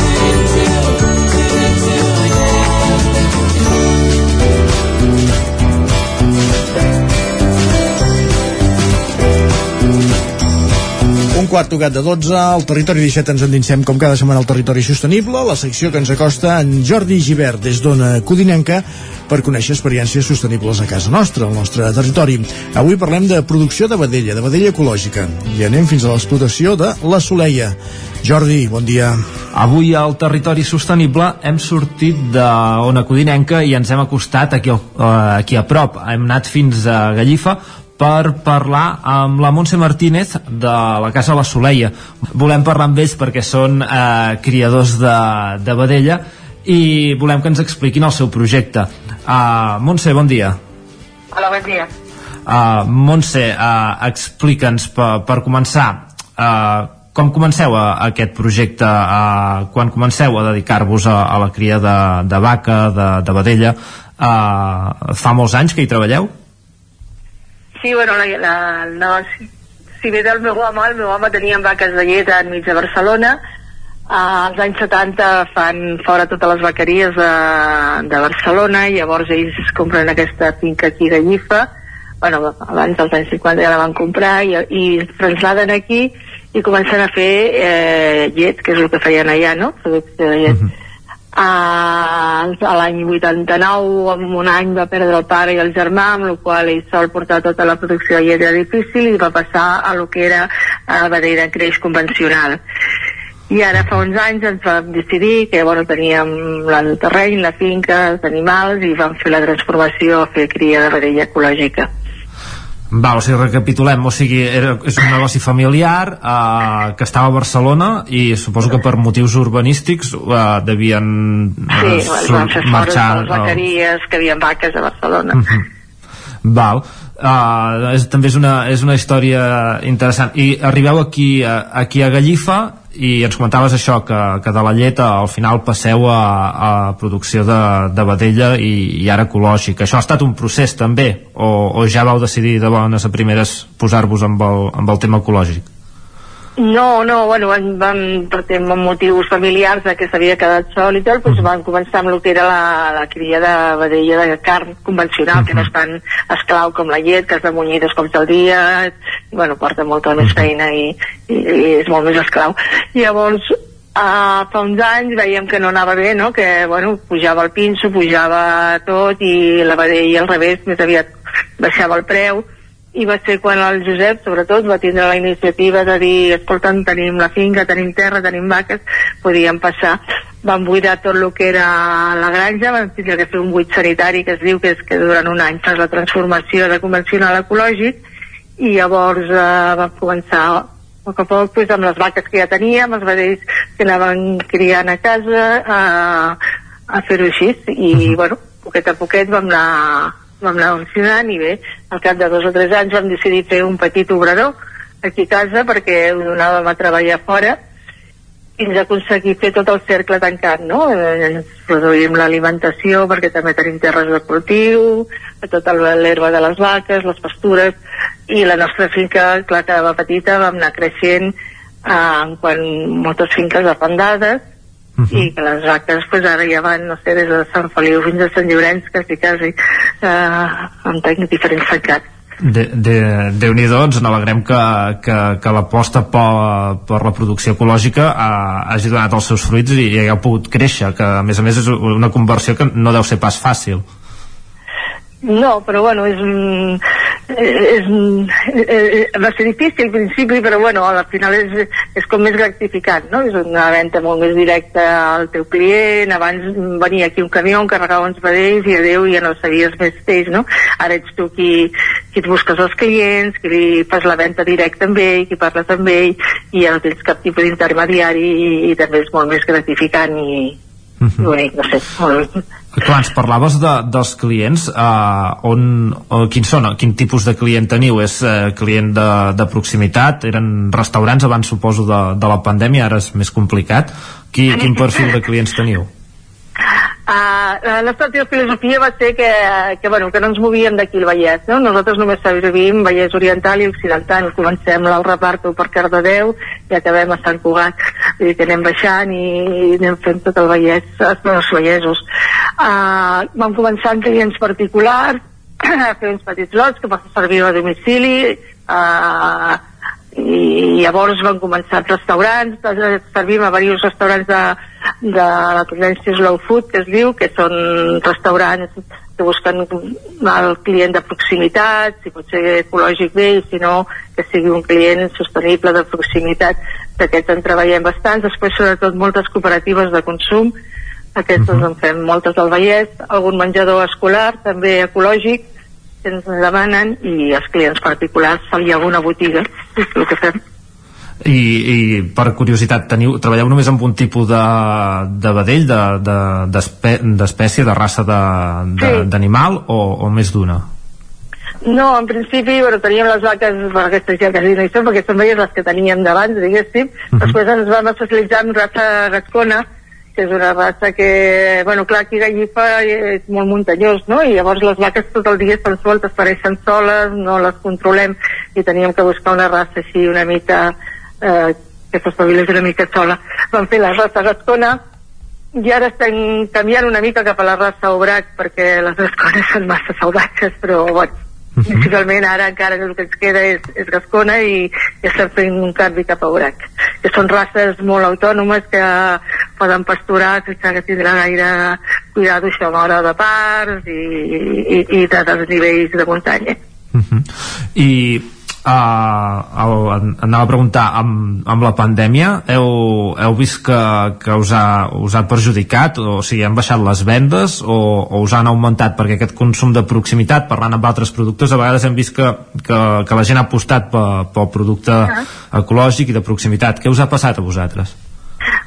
Quart tocat de 12, al Territori 17 ens endinsem com cada setmana al Territori Sostenible, la secció que ens acosta en Jordi Givert des d'Ona Codinenca per conèixer experiències sostenibles a casa nostra, al nostre territori. Avui parlem de producció de vedella, de vedella ecològica, i anem fins a l'explotació de la Soleia. Jordi, bon dia. Avui al Territori Sostenible hem sortit d'Ona Codinenca i ens hem acostat aquí, uh, aquí a prop. Hem anat fins a Gallifa per parlar amb la Montse Martínez de la Casa La Soleia. Volem parlar amb ells perquè són eh, criadors de, de vedella i volem que ens expliquin el seu projecte. Uh, Montse, bon dia. Hola, bon dia. Uh, Montse, uh, explica'ns per, per començar uh, com comenceu a, a aquest projecte uh, quan comenceu a dedicar-vos a, a la cria de, de vaca, de, de vedella uh, fa molts anys que hi treballeu? Sí, bueno, la, la, no, si, si ve del meu home, el meu home tenia vaques de llet enmig de Barcelona, als anys 70 fan fora totes les vaqueries de, de Barcelona i llavors ells compren aquesta finca aquí de Llifa bueno, abans dels anys 50 ja la van comprar i, i es transladen aquí i comencen a fer eh, llet, que és el que feien allà, no? Producció de llet. Uh -huh. A, l'any 89 en un any va perdre el pare i el germà amb el qual ell sol portar tota la producció llet era difícil i va passar a lo que era a vedera creix convencional. I ara fa uns anys ens vam decidir que bueno, teníem el terreny, la finca, els animals i vam fer la transformació a fer cria de vedella ecològica Val, o sigui, recapitulem, o sigui, era, és un negoci familiar eh, que estava a Barcelona i suposo que per motius urbanístics eh, devien eh, sí, van fer marxar de les vaqueries, que havien vaques a Barcelona. Uh -huh. Val. Uh, és, també és una, és una història interessant. I arribeu aquí, a, aquí a Gallifa i ens comentaves això, que, que de la llet al final passeu a, a producció de, de vedella i, i ara ecològic. Això ha estat un procés també? O, o ja vau decidir de bones a primeres posar-vos amb, el, amb el tema ecològic? No, no, bueno, van, van per motius familiars de que s'havia quedat sol i tot, doncs uh -huh. van començar amb el que era la, la cria de vedella de carn convencional, uh -huh. que no és tan esclau com la llet, que has de munyir dos cops al dia, bueno, porta molta més feina i, i, i és molt més esclau. I llavors, uh, fa uns anys veiem que no anava bé, no? que bueno, pujava el pinso, pujava tot i la vedella al revés, més aviat baixava el preu, i va ser quan el Josep, sobretot, va tindre la iniciativa de dir, escolta'm, tenim la finca, tenim terra, tenim vaques, podíem passar. Van buidar tot el que era la granja, van tindre que fer un buit sanitari que es diu que és que durant un any fas la transformació de convencional a ecològic i llavors eh, vam començar a poc a poc pues, amb les vaques que ja teníem, els vedells que anaven criant a casa a, a fer-ho així i uh -huh. bueno, poquet a poquet vam anar vam anar funcionant i bé, al cap de dos o tres anys vam decidir fer un petit obrador aquí a casa perquè ho donàvem a treballar fora fins a aconseguir fer tot el cercle tancat, no? Eh, produïm l'alimentació perquè també tenim terres de cultiu, tota l'herba de les vaques, les pastures, i la nostra finca, clar, que va petita, vam anar creixent eh, quan moltes finques apandades, uh -huh. i que les vaques pues, ara ja van, no sé, des de Sant Feliu fins a Sant Llorenç, quasi, quasi, eh, amb tècnics diferents tancats. de, de, déu nhi ens n'alegrem que, que, que l'aposta per, per la producció ecològica ha, hagi donat els seus fruits i, i hagueu pogut créixer, que a més a més és una conversió que no deu ser pas fàcil. No, però bueno, és, és, és, va ser difícil al principi, però bueno, al final és, és com més gratificant, no? És una venda molt més directa al teu client, abans venia aquí un camió, carregava uns vedells i adeu ja no sabies més d'ells, no? Ara ets tu qui, qui et busques els clients, qui li fas la venda directa amb ell, qui parles amb ell i ja no tens cap tipus d'intermediari i, i també és molt més gratificant i, no sé, molt, Clar, ens parlaves de, dels clients eh, on, on, quins són, quin tipus de client teniu? És eh, client de, de proximitat? Eren restaurants abans suposo de, de la pandèmia, ara és més complicat Qui, quin perfil de clients teniu? Uh, la nostra filosofia va ser que, que, bueno, que no ens movíem d'aquí el Vallès, no? Nosaltres només servim Vallès Oriental i Occidental, comencem el reparto per Cardedeu i acabem a Sant Cugat, i que anem baixant i, i anem fent tot el Vallès, els Vallesos. Uh, vam començar amb clients particulars, fer uns petits lots que va servir a domicili, uh, i llavors van començar els restaurants, servim a diversos restaurants de, de la tendència Slow Food, que es diu, que són restaurants que busquen el client de proximitat, si pot ser ecològic bé, si no, que sigui un client sostenible de proximitat, d'aquests en treballem bastants, després sobretot moltes cooperatives de consum, aquests uh -huh. en fem moltes al Vallès, algun menjador escolar, també ecològic, que ens demanen i els clients particulars hi ha alguna botiga és el que fem i, i per curiositat teniu, treballeu només amb un tipus de, de vedell d'espècie, de, de, de raça d'animal sí. o, o més d'una? No, en principi, bueno, teníem les vaques, per aquestes ja quasi no hi són, perquè són les que teníem d'abans, diguéssim. Uh -huh. Després ens vam especialitzar en raça gascona, que és una raça que, bueno, clar, aquí Gallifa és molt muntanyós, no? I llavors les vaques tot el dia estan sueltes, pareixen soles, no les controlem i teníem que buscar una raça així una mica eh, que s'espavilés una mica sola. Vam fer la raça gascona, i ara estem canviant una mica cap a la raça Obrac perquè les gascones són massa salvatges però bueno, Mhm. principalment ara encara el que ens queda és, és gascona i, i estem fent un canvi cap a Obrac que són races molt autònomes que poden pasturar sense que tindrà gaire cuidado això a l'hora de parts i, i, i de, dels nivells de muntanya. I uh, el, anava a preguntar amb, amb la pandèmia heu, heu vist que, que us, ha, us ha perjudicat? O, o sigui, han baixat les vendes o, o us han augmentat? Perquè aquest consum de proximitat parlant amb altres productes a vegades hem vist que, que, que la gent ha apostat pel, pel producte ecològic i de proximitat. Què us ha passat a vosaltres?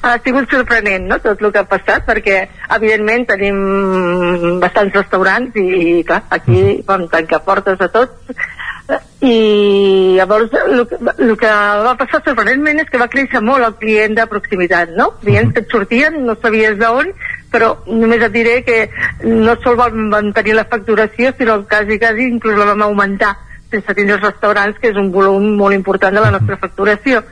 Ha sigut sorprenent no? tot el que ha passat perquè evidentment tenim bastants restaurants i, i clar, aquí vam tancar portes a tots i llavors el, que- el que va passar sorprenentment és que va créixer molt el client de proximitat no? clients que et sortien, no sabies d'on però només et diré que no sol vam mantenir la facturació sinó que quasi, quasi inclús la vam augmentar sense tindre els restaurants que és un volum molt important de la nostra facturació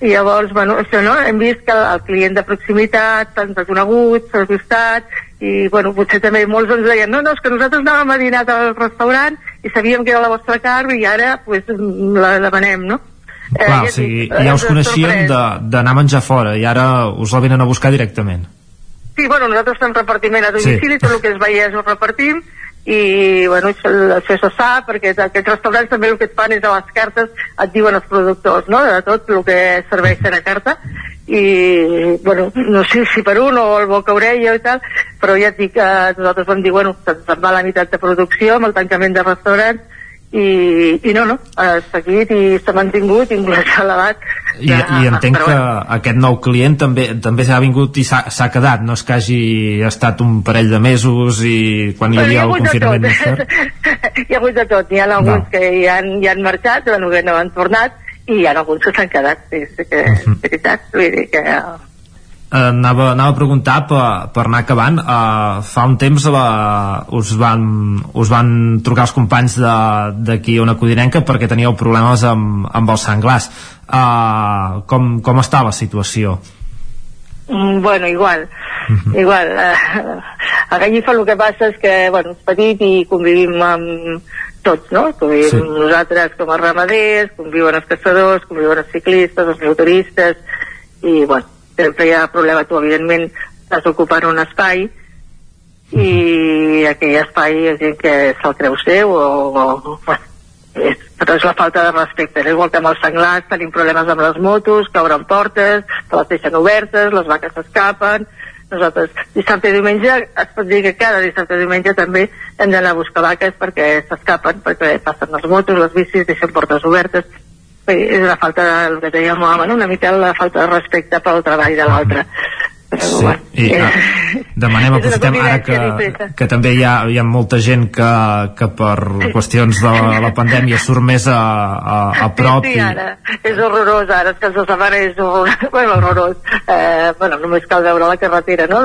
i llavors, bueno, això no, hem vist que el, client de proximitat s'han reconegut, s'ha gustat i bueno, potser també molts ens deien no, no, és que nosaltres anàvem a dinar al restaurant i sabíem que era la vostra carn i ara pues, la demanem, no? Clar, ja o sigui, ja us ens ha coneixíem d'anar a menjar fora i ara us la venen a buscar directament Sí, bueno, nosaltres fem repartiment a domicili, sí. tot el que es veiés ho repartim i bueno, això, això se sap perquè aquests restaurants també el que et fan és a les cartes et diuen els productors no? de tot el que serveixen a carta i bueno, no sé si per un o el boca orella i tal però ja et dic que nosaltres vam dir bueno, se'n va la meitat de producció amb el tancament de restaurants i, i no, no, ha seguit i s'ha mantingut, inclús s'ha elevat I, i entenc que bueno. aquest nou client també també s'ha vingut i s'ha quedat, no és que hagi estat un parell de mesos i quan hi havia el hagut de confinament més hi ha hagut de tot, n'hi ha alguns que hi han, hi han marxat, bueno, que no han tornat, i hi ha alguns que s'han quedat, sí, sí que és veritat, vull dir que... anava, anava a preguntar per, per anar acabant uh, fa un temps la, us, van, us van trucar els companys d'aquí a una codinenca perquè teníeu problemes amb, amb els senglars uh, com, com està la situació? Mm, Bueno, igual, igual. eh, A Gallifa el que passa és que, bueno, és petit i convivim amb tots, no? Convivim sí. nosaltres com a ramaders, conviuen els caçadors, conviuen els ciclistes, els motoristes, i, bueno, sempre hi ha problema, tu, evidentment, estàs ocupant un espai i aquell espai hi ha gent que se'l creu seu o, o bueno, és, però és la falta de respecte. És igual que amb els senglars tenim problemes amb les motos, que obren portes, que les deixen obertes, les vaques s'escapen, nosaltres dissabte i diumenge es pot dir que cada dissabte i diumenge també hem d'anar a buscar vaques perquè s'escapen, perquè passen les motos, les bicis, deixen portes obertes és la falta del que dèiem bueno, una mica la falta de respecte pel treball de l'altre Sí, i uh, demanem, aprofitem ara que, que també hi ha, hi ha molta gent que, que per qüestions de la, la pandèmia surt més a, a, a prop Sí, i, ara, és horrorós, ara, és que els setmana és horrorós, bueno, horrorós. Eh, bueno, només cal veure la carretera, no?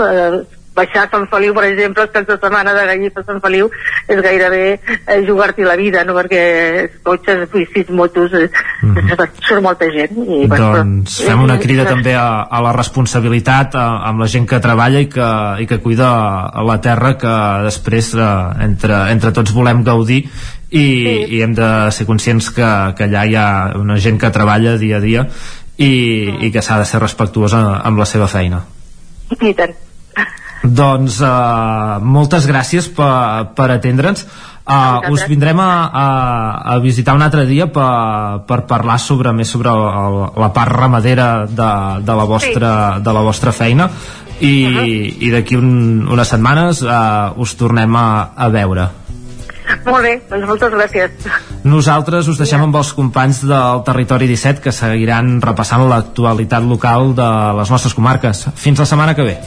Baixar a Sant Feliu, per exemple, els caps de setmana de Gallifa a Sant Feliu és gairebé eh, jugar-t'hi la vida, no? Perquè cotxes, bicis, motos, eh, surt molta gent. I, bueno, doncs però- fem una crida també a, a la responsabilitat a, amb la gent que treballa i que, i que cuida la terra que després eh, entre, entre tots volem gaudir i, i hem de ser conscients que, que allà hi ha una gent que treballa dia a dia i, i que s'ha de ser respectuosa amb la seva feina I tant. Doncs uh, moltes gràcies per, per atendre'ns. Uh, us vindrem a, a, a visitar un altre dia per, per parlar sobre més sobre el, la part ramadera de, de, la vostra, de la vostra feina. I, i d'aquí un, unes setmanes uh, us tornem a, a veure. Molt bé, doncs moltes gràcies. nosaltres us deixem amb els companys del Territori 17 que seguiran repassant l'actualitat local de les nostres comarques. Fins la setmana que ve.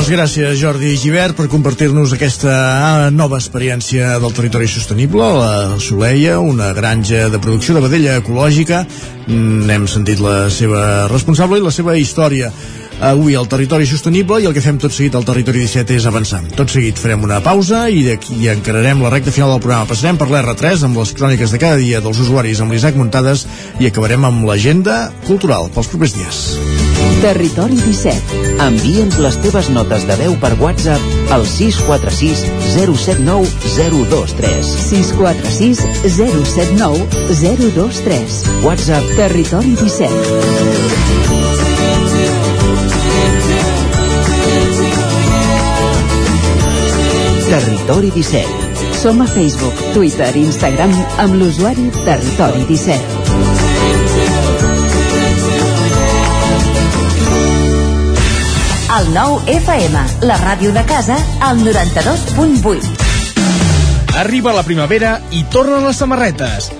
Doncs gràcies, Jordi Givert, per compartir-nos aquesta ah, nova experiència del territori sostenible, la Soleia, una granja de producció de vedella ecològica. N'hem sentit la seva responsable i la seva història avui al Territori Sostenible i el que fem tot seguit al Territori 17 és avançar. Tot seguit farem una pausa i d'aquí encararem la recta final del programa. Passarem per l'R3 amb les cròniques de cada dia dels usuaris amb l'Isaac Muntades i acabarem amb l'agenda cultural pels propers dies. Territori 17. Envia'ns les teves notes de veu per WhatsApp al 646 079 023. 646 079 023. WhatsApp Territori 17. Territori 17. Som a Facebook, Twitter i Instagram amb l'usuari Territori 17. El nou FM, la ràdio de casa, al 92.8. Arriba la primavera i tornen les samarretes.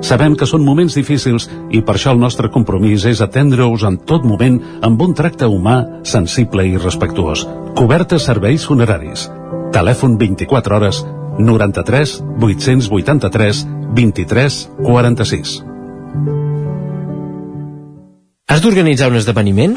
Sabem que són moments difícils i per això el nostre compromís és atendre-us en tot moment amb un tracte humà, sensible i respectuós. Cobertes serveis funeraris. Telèfon 24 hores 93 883 23 46. Has d'organitzar un esdeveniment?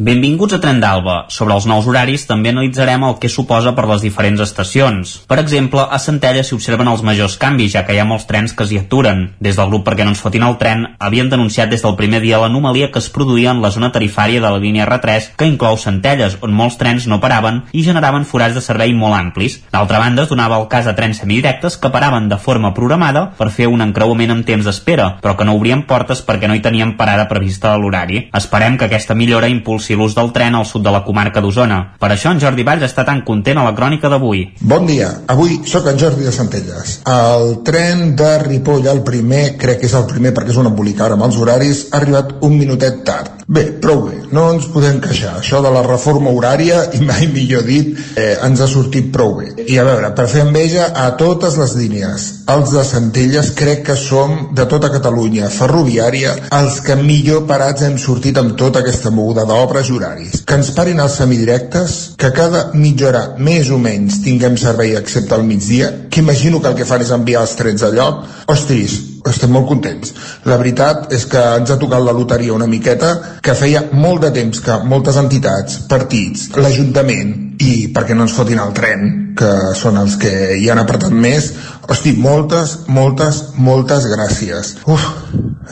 Benvinguts a Tren d'Alba. Sobre els nous horaris també analitzarem el que suposa per les diferents estacions. Per exemple, a Centella s'hi observen els majors canvis, ja que hi ha molts trens que s'hi aturen. Des del grup Perquè no ens fotin el tren, havien denunciat des del primer dia l'anomalia que es produïa en la zona tarifària de la línia R3, que inclou Centelles, on molts trens no paraven i generaven forats de servei molt amplis. D'altra banda, es donava el cas de trens semidirectes que paraven de forma programada per fer un encreuament amb temps d'espera, però que no obrien portes perquè no hi tenien parada prevista a l'horari. Esperem que aquesta millora impulsi impulsi l'ús del tren al sud de la comarca d'Osona. Per això en Jordi Valls està tan content a la crònica d'avui. Bon dia, avui sóc en Jordi de Centelles. El tren de Ripoll al primer, crec que és el primer perquè és un embolic ara amb els horaris, ha arribat un minutet tard. Bé, prou bé, no ens podem queixar. Això de la reforma horària, i mai millor dit, eh, ens ha sortit prou bé. I a veure, per fer enveja a totes les línies, els de Centelles crec que som, de tota Catalunya ferroviària, els que millor parats hem sortit amb tota aquesta moguda d'obres i horaris. Que ens parin els semidirectes, que cada mitja hora més o menys tinguem servei excepte al migdia, que imagino que el que fan és enviar els trens a lloc. Ostris, estem molt contents. La veritat és que ens ha tocat la loteria una miqueta, que feia molt de temps que moltes entitats, partits, l'Ajuntament i perquè no ens fotin el tren, que són els que hi han apretat més, hosti, moltes, moltes, moltes gràcies. Uf,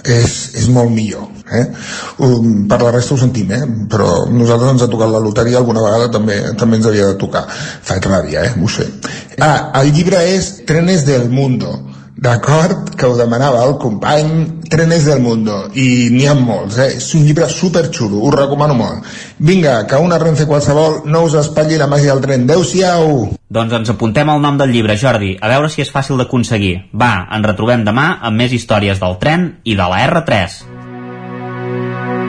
és, és molt millor. Eh? Um, per la resta ho sentim, eh? però nosaltres ens ha tocat la loteria alguna vegada també també ens havia de tocar. Fa ràbia, eh? ho sé. Ah, el llibre és Trenes del Mundo D'acord, que ho demanava el company Trenes del Mundo, i n'hi ha molts, eh? És un llibre super xulo, us recomano molt. Vinga, que una Renfe qualsevol no us espatlli la màgia del tren. Adéu-siau! Doncs ens apuntem el nom del llibre, Jordi, a veure si és fàcil d'aconseguir. Va, ens retrobem demà amb més històries del tren i de la R3.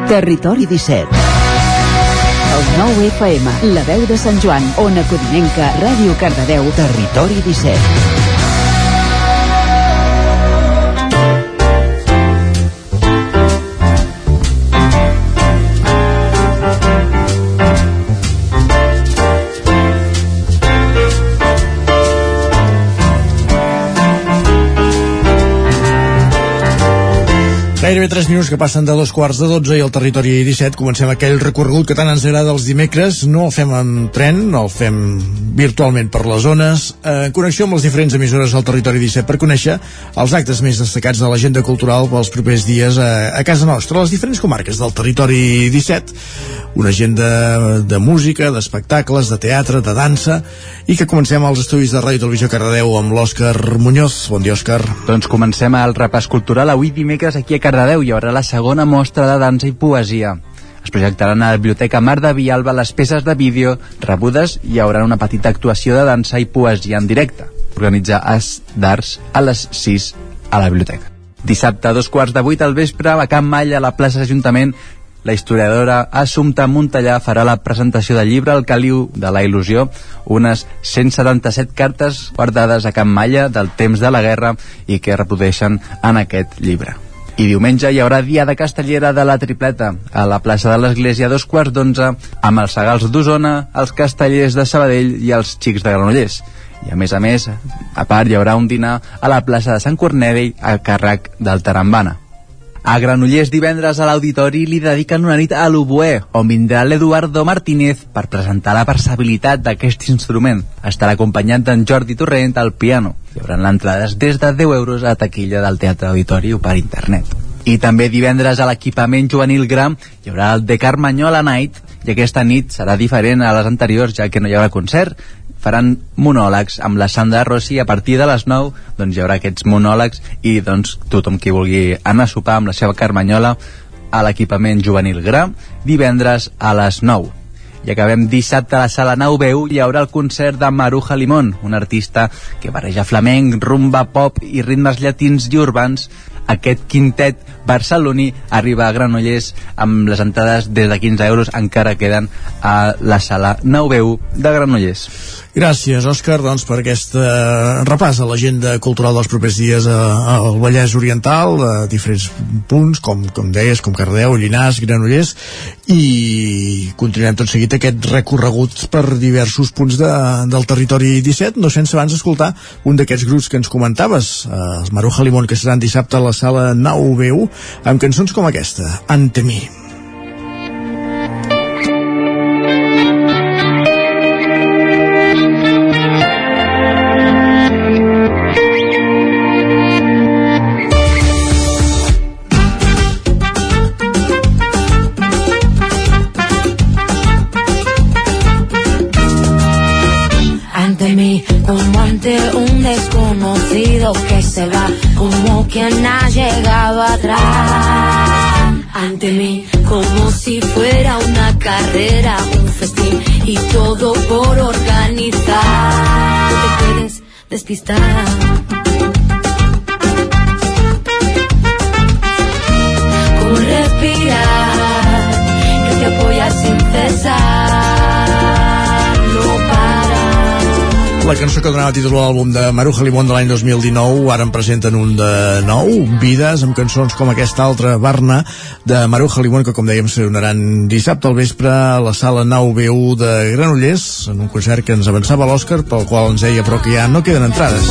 Territori 17 El 9 FM, la veu de Sant Joan, Ona Codinenca, Ràdio Cardedeu, Territori 17 Gairebé 3 minuts que passen de dos quarts de 12 i al territori 17 comencem aquell recorregut que tant ens agrada els dimecres. No el fem en tren, no el fem virtualment per les zones, eh, en connexió amb les diferents emissores al territori 17 per conèixer els actes més destacats de l'agenda cultural pels propers dies a, a casa nostra, a les diferents comarques del territori 17. Una agenda de música, d'espectacles, de teatre, de dansa i que comencem als estudis de Ràdio Televisió Cardedeu amb l'Òscar Muñoz. Bon dia, Òscar. Doncs comencem el repàs cultural avui dimecres aquí a Cardedeu hi haurà la segona mostra de dansa i poesia. Es projectaran a la Biblioteca Mar de Vialba les peces de vídeo rebudes i hi haurà una petita actuació de dansa i poesia en directe. Organitza As d'Arts a les 6 a la biblioteca. Dissabte a dos quarts de vuit al vespre a Camp Malla a la plaça Ajuntament la historiadora Assumpta Montellà farà la presentació del llibre El caliu de la il·lusió, unes 177 cartes guardades a Camp Malla del temps de la guerra i que reprodueixen en aquest llibre. I diumenge hi haurà dia de castellera de la tripleta a la plaça de l'Església a dos quarts d'onze amb els segals d'Osona, els castellers de Sabadell i els xics de Granollers. I a més a més, a part hi haurà un dinar a la plaça de Sant Corneli a càrrec del Tarambana. A Granollers divendres a l'Auditori li dediquen una nit a l'oboè, on vindrà l'Eduardo Martínez per presentar la versabilitat d'aquest instrument. Estarà acompanyat d'en Jordi Torrent al piano. Hi haurà entrades des de 10 euros a taquilla del Teatre Auditori o per internet. I també divendres a l'equipament juvenil Gram hi haurà el de Carmanyola Night i aquesta nit serà diferent a les anteriors ja que no hi haurà concert faran monòlegs amb la Sandra Rossi. A partir de les 9 doncs hi haurà aquests monòlegs i doncs tothom qui vulgui anar a sopar amb la seva carmanyola a l'equipament juvenil Gra divendres a les 9 i acabem dissabte a la sala Nau Veu hi haurà el concert de Maruja Limón un artista que barreja flamenc, rumba, pop i ritmes llatins i urbans. Aquest quintet barceloní arriba a Granollers amb les entrades des de 15 euros encara queden a la sala 9 de Granollers. Gràcies, Òscar, doncs, per aquest eh, repàs a l'agenda cultural dels propers dies a, al Vallès Oriental, a diferents punts, com, com deies, com Cardeu, Llinàs, Granollers, i continuem tot seguit aquest recorregut per diversos punts de, del territori 17, no sense abans escoltar un d'aquests grups que ens comentaves, eh, els Maruja Limón, que seran dissabte a la sala 9 amb cançons com aquesta, Ante mi. se va quien ha llegado atrás ante mí como si fuera una carrera, un festín y todo por organizar. No te puedes despistar. Como respirar, que te apoya sin cesar, La cançó que donava títol a l'àlbum de Maruja Limón de l'any 2019 ara en presenten un de nou, Vides, amb cançons com aquesta altra, Barna, de Maruja Limón, que com dèiem sonaran dissabte al vespre a la sala 9B1 de Granollers, en un concert que ens avançava l'Òscar, pel qual ens deia però que ja no queden entrades.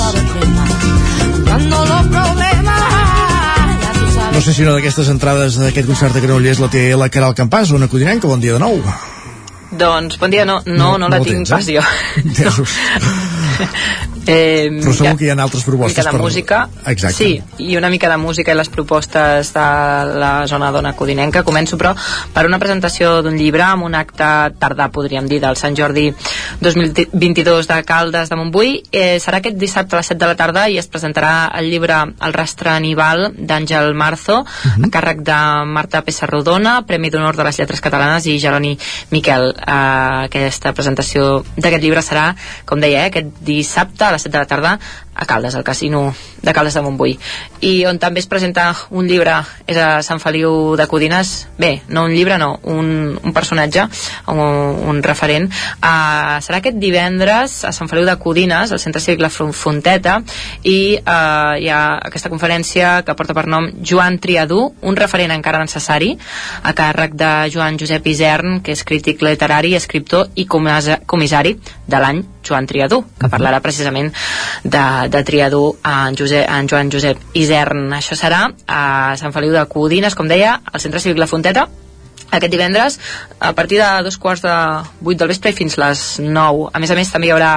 No sé si una d'aquestes entrades d'aquest concert de Granollers la té la Caral Campàs, una codinenca, bon dia de nou. Doncs, bon dia, no, no, no, No- no la no tinc tens, eh? pas jo. Entesos. Eh, Però segur que hi ha altres una propostes. mica de per- música Exacte. sí, i una mica de música i les propostes de la zona dona codinenca començo però per una presentació d'un llibre amb un acte tardà podríem dir del Sant Jordi 2022 de Caldes de Montbui eh, serà aquest dissabte a les 7 de la tarda i es presentarà el llibre El rastre Aníbal d'Àngel Marzo a càrrec de Marta Pessarrodona Premi d'Honor de les Lletres Catalanes i Jeroni Miquel eh, aquesta presentació d'aquest llibre serà com deia, eh, aquest dissabte a les 7 de la tarda a Caldes, al casino de Caldes de Montbui. I on també es presenta un llibre és a Sant Feliu de Codines. Bé, no un llibre, no, un, un personatge un, un referent. Uh, serà aquest divendres a Sant Feliu de Codines, al Centre Cívic La Fonteta i uh, hi ha aquesta conferència que porta per nom Joan Triadú, un referent encara necessari a càrrec de Joan Josep Isern, que és crític literari, escriptor i comissari de l'any Joan Triadú, que parlarà precisament de, de Triadú en, Josep, en Joan Josep Isern. Això serà a Sant Feliu de Codines, com deia, al Centre Cívic La Fonteta, aquest divendres a partir de dos quarts de vuit del vespre i fins les 9 a més a més també hi haurà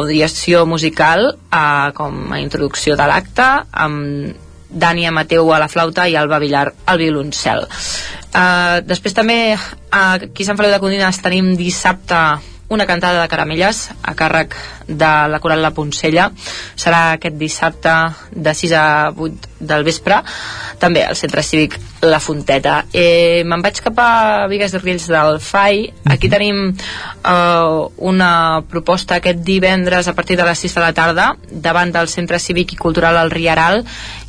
audiació musical eh, com a introducció de l'acte amb Dània Mateu a la flauta i Alba Villar al violoncel. Uh, després també uh, aquí a Sant Feliu de Codines tenim dissabte una cantada de caramelles a càrrec de la Coral La Poncella. Serà aquest dissabte de 6 a 8 del vespre també al centre cívic La Fonteta. Eh, me'n vaig cap a Vigues i Riells del FAI. Aquí tenim eh, una proposta aquest divendres a partir de les 6 de la tarda davant del centre cívic i cultural El Riaral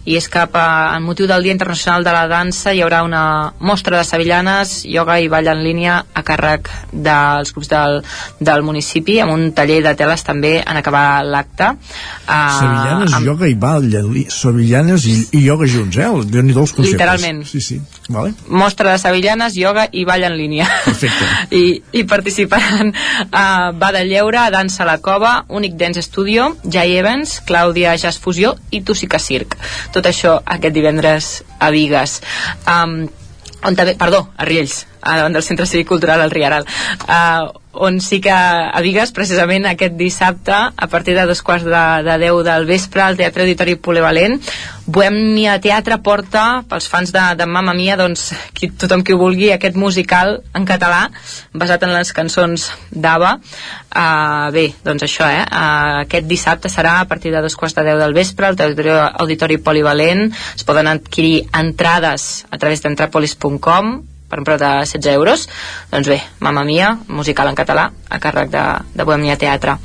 i és que per, en motiu del Dia Internacional de la Dansa hi haurà una mostra de sevillanes, ioga i ball en línia a càrrec dels grups del, del municipi amb un taller de teles també en acabar l'acte uh, Sevillanes, amb- ioga i ball, li- sevillanes i, i ioga junts, eh? déu nhi els conceptes. Literalment. Sí, sí. Vale. mostra de sevillanes, ioga i ball en línia. Perfecte. I, i participaran a Bada Lleure, Dansa a la Cova, Únic Dance Studio, Jai Evans, Clàudia Jazz Fusió i Tussica Circ. Tot això aquest divendres a Vigues. Um, on també, perdó, a Riells, davant del Centre Cívic Cultural al Riaral. Uh, on sí que a Vigues, precisament aquest dissabte, a partir de dos quarts de, de 10 del vespre, al Teatre Auditori Polivalent, Bohemia Teatre porta, pels fans de, de Mamma Mia, doncs, qui, tothom qui ho vulgui, aquest musical en català, basat en les cançons d'Ava. Uh, bé, doncs això, eh? Uh, aquest dissabte serà a partir de dos quarts de 10 del vespre, al Teatre Auditori Polivalent. Es poden adquirir entrades a través d'entrapolis.com per un preu de 16 euros. Doncs bé, Mamma Mia, musical en català a càrrec de, de Bohemia Teatre.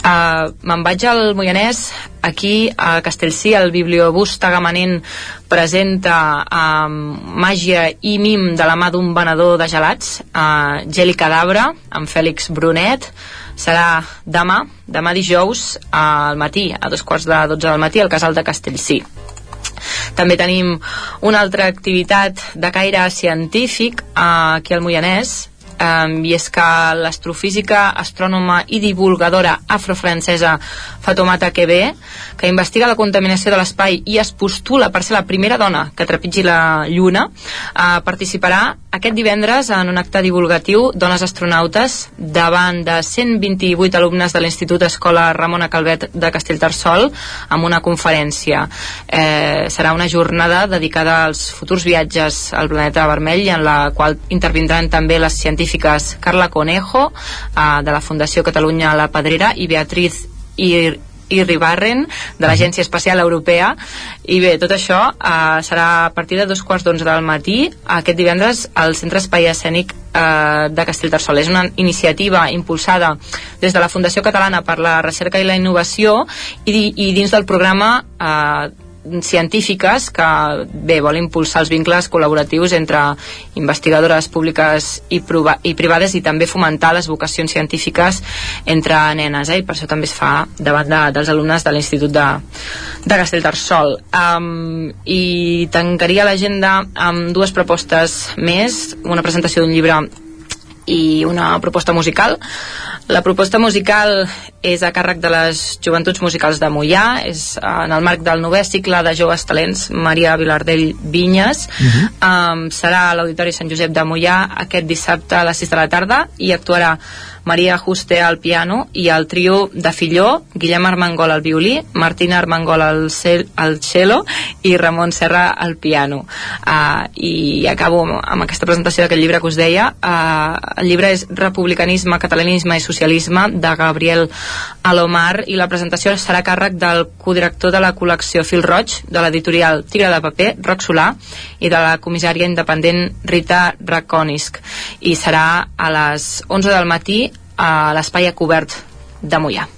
Uh, me'n vaig al Moianès aquí a Castellcí el Bibliobús Tagamanent presenta um, màgia i mim de la mà d'un venedor de gelats uh, Geli Cadabra amb Fèlix Brunet. Serà demà, demà dijous al matí, a dos quarts de 12 del matí al casal de Castellcí també tenim una altra activitat de caire científic eh, aquí al Moianès um, i és que l'astrofísica, astrònoma i divulgadora afrofrancesa Fatoumata Kebe, que investiga la contaminació de l'espai i es postula per ser la primera dona que trepitgi la Lluna, uh, participarà aquest divendres en un acte divulgatiu Dones Astronautes davant de 128 alumnes de l'Institut Escola Ramona Calvet de Castellterçol amb una conferència. Eh, serà una jornada dedicada als futurs viatges al planeta vermell en la qual intervindran també les científiques Carla Conejo eh, de la Fundació Catalunya La Pedrera i Beatriz Ir Irribarren de l'Agència Espacial Europea i bé, tot això eh, serà a partir de dos quarts d'onze del matí aquest divendres al Centre Espai Escènic eh, de Castellterçol. És una iniciativa impulsada des de la Fundació Catalana per la Recerca i la Innovació i, i dins del programa eh, científiques que bé, vol impulsar els vincles col·laboratius entre investigadores públiques i, i privades i també fomentar les vocacions científiques entre nenes eh? i per això també es fa davant de, dels alumnes de l'Institut de, de Castellterçol um, i tancaria l'agenda amb dues propostes més una presentació d'un llibre i una proposta musical la proposta musical és a càrrec de les Joventuts Musicals de Mollà, és en el marc del novè cicle de joves talents Maria Vilardell Vinyes. Uh -huh. um, serà a l'Auditori Sant Josep de Mollà aquest dissabte a les 6 de la tarda i actuarà Maria Juste al piano i el trio de Filló, Guillem Armengol al violí, Martina Armengol al, cel, al cello i Ramon Serra al piano. Uh, I acabo amb aquesta presentació d'aquest llibre que us deia. Uh, el llibre és Republicanisme, Catalanisme i Socialisme de Gabriel Alomar i la presentació serà càrrec del codirector de la col·lecció Fil Roig de l'editorial Tigre de Paper, Roc Solà i de la comissària independent Rita Raconisc i serà a les 11 del matí a l'espai a cobert de Mollà.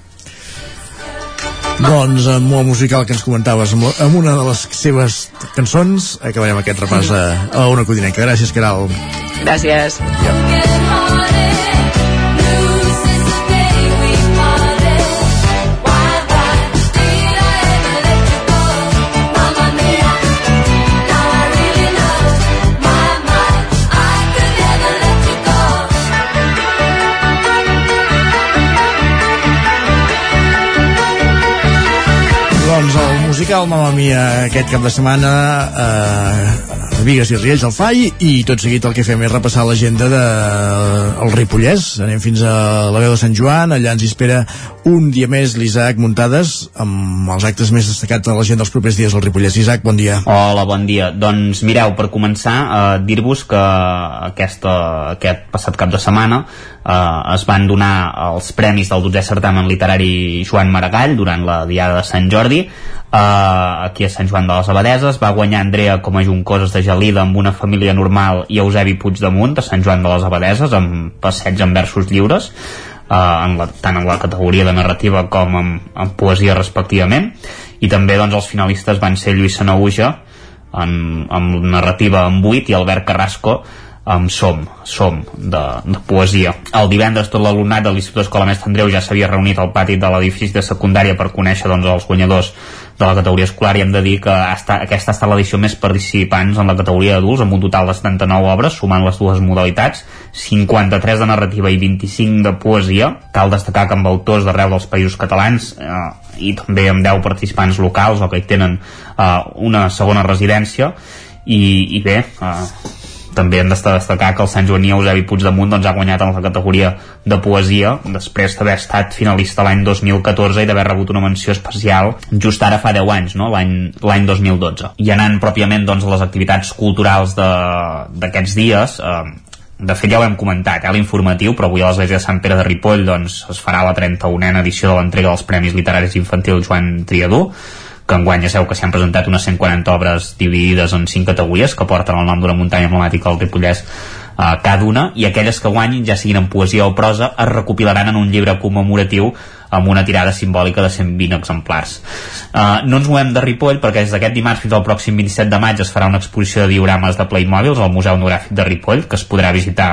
Doncs amb el musical que ens comentaves amb una de les seves cançons acabarem aquest repàs a, a una codinenca. Gràcies, Caral. Gràcies. Ja. Musical Mamma Mia aquest cap de setmana eh, a Vigues i Riells al Fai i tot seguit el que fem és repassar l'agenda del de, el Ripollès anem fins a la veu de Sant Joan allà ens espera un dia més l'Isaac Muntades amb els actes més destacats de l'agenda dels propers dies al Ripollès. Isaac, bon dia. Hola, bon dia. Doncs mireu, per començar, eh, dir-vos que aquesta, aquest passat cap de setmana eh, es van donar els premis del 12è certamen literari Joan Maragall durant la Diada de Sant Jordi. Uh, aquí a Sant Joan de les Abadeses va guanyar Andrea com a Juncoses de Gelida amb una família normal i Eusebi Puigdemunt a Sant Joan de les Abadeses amb passeig en versos lliures uh, en la, tant en la categoria de narrativa com en, en poesia respectivament. I també doncs, els finalistes van ser Lluís Sanauja en, amb narrativa en 8 i Albert Carrasco amb Som, Som, de, de poesia. El divendres tot l'alumnat de l'Institut Escola Mestre Andreu ja s'havia reunit al pati de l'edifici de secundària per conèixer doncs, els guanyadors de la categoria escolar i hem de dir que ha estat, aquesta ha estat l'edició més participants en la categoria d'adults amb un total de 79 obres sumant les dues modalitats 53 de narrativa i 25 de poesia cal destacar que amb autors d'arreu dels països catalans eh, i també amb 10 participants locals o que hi tenen eh, una segona residència i, i bé eh, també hem de destacar que el Sant Joaní Eusebi Puigdemunt doncs, ha guanyat en la categoria de poesia després d'haver estat finalista l'any 2014 i d'haver rebut una menció especial just ara fa 10 anys, no? l'any 2012. I anant pròpiament doncs, a les activitats culturals d'aquests dies, eh, de fet ja ho hem comentat, eh, l'informatiu, però avui a l'església de Sant Pere de Ripoll doncs, es farà la 31a edició de l'entrega dels Premis Literaris Infantils Joan Triadú, que enguany ja sabeu que s'han presentat unes 140 obres dividides en 5 categories que porten el nom d'una muntanya emblemàtica del Ripollès uh, cada una i aquelles que guanyin, ja siguin en poesia o prosa, es recopilaran en un llibre commemoratiu amb una tirada simbòlica de 120 exemplars. Uh, no ens movem de Ripoll perquè des d'aquest dimarts fins al pròxim 27 de maig es farà una exposició de diorames de Playmobil al Museu Etnogràfic de Ripoll que es podrà visitar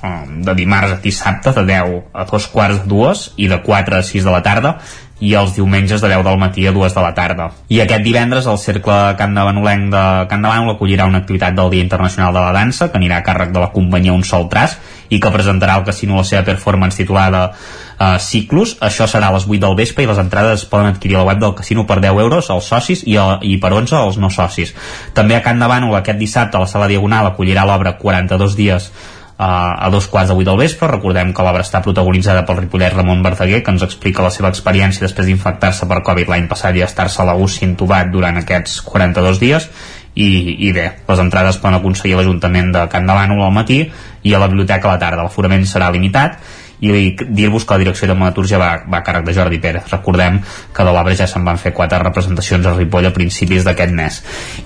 uh, de dimarts a dissabte de 10 a dos quarts de dues i de 4 a 6 de la tarda i els diumenges de 10 del matí a 2 de la tarda. I aquest divendres el Cercle Camp de Banolenc de Camp de Bànol acollirà una activitat del Dia Internacional de la Dansa que anirà a càrrec de la companyia Un Sol Tras i que presentarà al casino la seva performance titulada uh, Ciclus. Això serà a les 8 del vespre i les entrades es poden adquirir a la web del casino per 10 euros als socis i, a, i per 11 als no socis. També a Camp de Bànol aquest dissabte a la sala Diagonal acollirà l'obra 42 dies a dos quarts de vuit del vespre. Recordem que l'obra està protagonitzada pel ripollet Ramon Verdaguer, que ens explica la seva experiència després d'infectar-se per Covid l'any passat i estar-se a la UCI intubat durant aquests 42 dies. I, i bé, les entrades poden aconseguir l'Ajuntament de Can de al matí i a la biblioteca a la tarda. L'aforament serà limitat i dir-vos que la direcció de Monaturgia va, va a càrrec de Jordi Pérez. Recordem que de l'obra ja se'n van fer quatre representacions a Ripoll a principis d'aquest mes.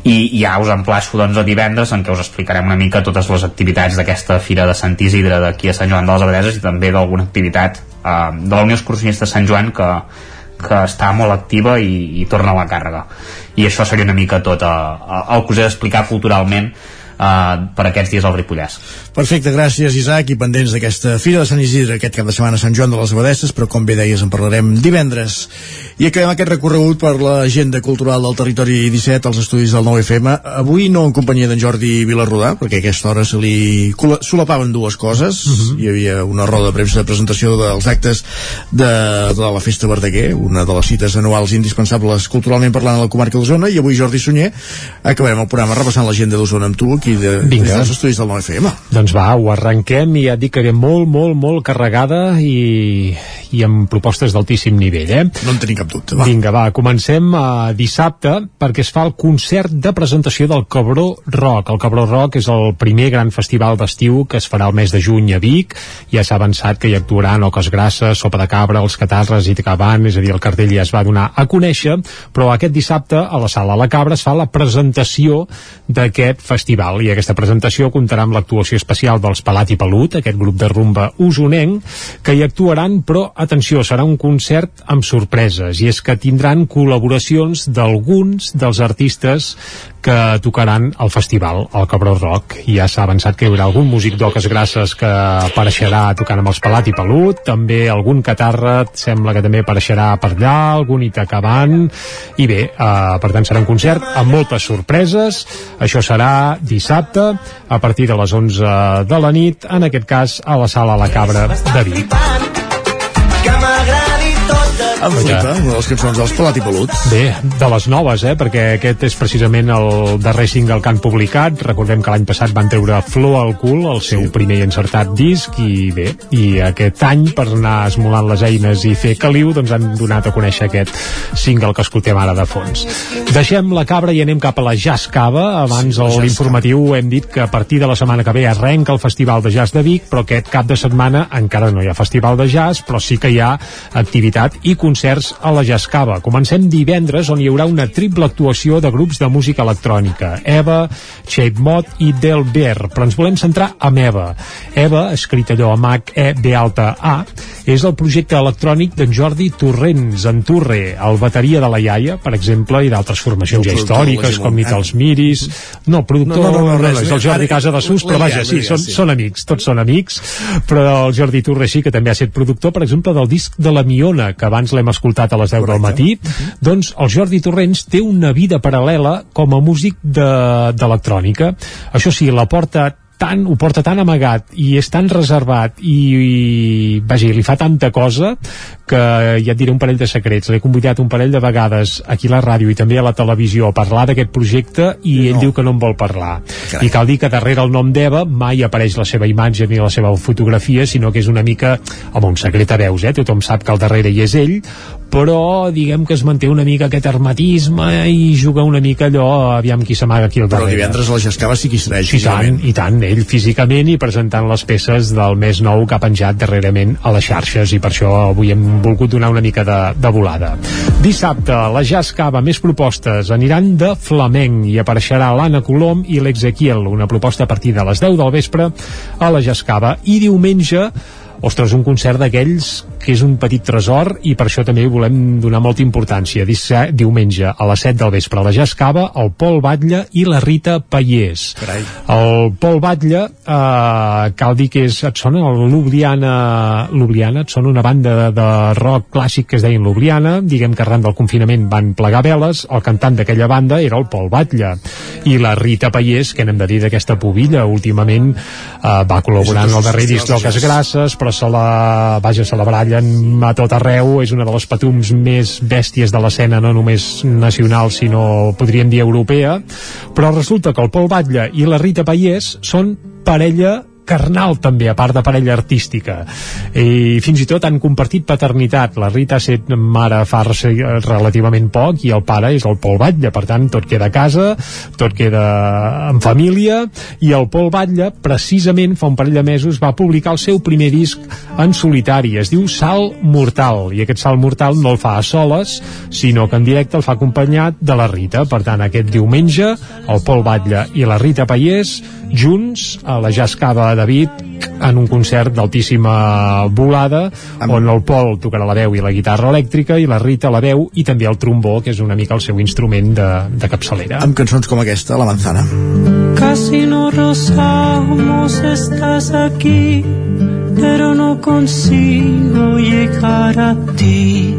I ja us emplaço doncs a divendres en què us explicarem una mica totes les activitats d'aquesta Fira de Sant Isidre d'aquí a Sant Joan de les Abadeses i també d'alguna activitat eh, de la Unió Excursionista de Sant Joan que, que està molt activa i, i torna a la càrrega. I això seria una mica tot eh, el que us he d'explicar culturalment uh, per aquests dies al Ripollès. Perfecte, gràcies Isaac i pendents d'aquesta Fira de Sant Isidre aquest cap de setmana a Sant Joan de les Abadesses però com bé deies en parlarem divendres i acabem aquest recorregut per l'agenda cultural del territori 17 als estudis del 9FM avui no en companyia d'en Jordi Vilarrodà perquè a aquesta hora se li solapaven dues coses uh -huh. hi havia una roda de premsa de presentació dels actes de, de la Festa Verdaguer una de les cites anuals indispensables culturalment parlant a la comarca d'Osona i avui Jordi Sunyer acabarem el programa repassant l'agenda d'Osona amb tu aquí de, Vinga. dels estudis del 9FM doncs va, ho arrenquem i ja et dic que ve molt, molt, molt carregada i, i amb propostes d'altíssim nivell eh? no en tenim cap dubte va. Vinga, va, comencem a dissabte perquè es fa el concert de presentació del Cabró Rock. El Cabró Rock és el primer gran festival d'estiu que es farà el mes de juny a Vic. Ja s'ha avançat que hi actuaran Oques Grasses, Sopa de Cabra, Els Catarres i Tacabant, és a dir, el cartell ja es va donar a conèixer, però aquest dissabte a la Sala La Cabra es fa la presentació d'aquest festival i aquesta presentació comptarà amb l'actuació especial dels Palat i Pelut, aquest grup de rumba usonenc, que hi actuaran, però atenció, serà un concert amb sorpreses i és que tindran col·laboracions d'alguns dels artistes que tocaran al festival, al Cabró Rock. Ja s'ha avançat que hi haurà algun músic d'oques grasses que apareixerà tocant amb els Pelat i Pelut, també algun catarra sembla que també apareixerà per allà, algun itacabant, i bé, eh, per tant serà un concert amb moltes sorpreses, això serà dissabte, a partir de les 11 de la nit, en aquest cas a la Sala La Cabra de Vic. Que Em flipa, una de les cançons dels Pelat i Pelut. Bé, de les noves, eh? perquè aquest és precisament el darrer single que han publicat. Recordem que l'any passat van treure Flor al cul, el seu sí. primer i encertat disc, i bé, i aquest any, per anar esmolant les eines i fer caliu, doncs han donat a conèixer aquest single que escoltem ara de fons. Deixem la cabra i anem cap a la Jazz Cava. Abans Sí, a l'informatiu hem dit que a partir de la setmana que ve arrenca el Festival de Jazz de Vic, però aquest cap de setmana encara no hi ha Festival de Jazz, però sí que hi ha activitat i concerts a la Jazz Cava. Comencem divendres, on hi haurà una triple actuació de grups de música electrònica. Eva, Shape Mod i Del Bear. Però ens volem centrar en Eva. Eva, escrit allò amb H, E, B alta A, és el projecte electrònic d'en Jordi Torrents, en Turre, el bateria de la iaia, per exemple, i d'altres formacions ja històriques, com ni Simona. els Miris. No, productor No, no, no, no, és el Jordi Casa de Sus, però vaja, sí, són, són amics, tots són amics, però el Jordi Turre sí, que també ha estat productor, per exemple, del disc de la Miona, que abans l'hem escoltat a les 10 del matí, doncs el Jordi Torrents té una vida paral·lela com a músic de- d'electrònica. Això sí, la porta tan, ho porta tan amagat i és tan reservat i, i vaja, i li fa tanta cosa que ja et diré un parell de secrets. L'he convidat un parell de vegades aquí a la ràdio i també a la televisió a parlar d'aquest projecte i ell diu que no en vol parlar. I cal dir que darrere el nom d'Eva mai apareix la seva imatge ni la seva fotografia sinó que és una mica, home, un secret a veus eh? tothom sap que al darrere hi és ell però diguem que es manté una mica aquest hermetisme i juga una mica allò aviam qui s'amaga aquí al Però darrere divendres a la Jascava sí que hi serà Sí, tant, físicament. i tant, ell físicament i presentant les peces del més nou que ha penjat darrerament a les xarxes i per això avui hem volgut donar una mica de, de volada. Dissabte, la Jazz Cava, més propostes, aniran de flamenc i apareixerà l'Anna Colom i l'Exequiel, una proposta a partir de les 10 del vespre a la Jazz Cava. I diumenge, ostres, un concert d'aquells que és un petit tresor i per això també hi volem donar molta importància. Disse, diumenge a les 7 del vespre a la Jazz Cava, el Pol Batlle i la Rita Pallés. Carai. El Pol Batlle, eh, cal dir que és, et sona el Ljubljana, Ljubljana, et sona una banda de, de rock clàssic que es deien Ljubljana, diguem que arran del confinament van plegar veles, el cantant d'aquella banda era el Pol Batlle, i la Rita Pallés, que n'hem de dir d'aquesta pubilla, últimament eh, va col·laborar en el darrer disc d'Oques Grasses, però se la, vaja, se la barallen a tot arreu, és una de les patums més bèsties de l'escena, no només nacional, sinó podríem dir europea, però resulta que el Pol Batlle i la Rita Pallés són parella carnal també, a part de parella artística. I fins i tot han compartit paternitat. La Rita ha set mare fa relativament poc i el pare és el Pol Batlle. Per tant tot queda a casa tot queda en família i el Pol Batlle precisament fa un parell de mesos va publicar el seu primer disc en solitari, es diu Sal Mortal. I aquest Sal Mortal no el fa a soles sinó que en directe el fa acompanyat de la Rita, per tant aquest diumenge el Pol Batlle i la Rita Paiés junts a la Jazz Vic en un concert d'altíssima volada on el Pol tocarà la veu i la guitarra elèctrica i la Rita la veu i també el trombó que és una mica el seu instrument de, de capçalera amb cançons com aquesta, La Manzana Casi no rozamos, estás aquí pero no consigo llegar a ti.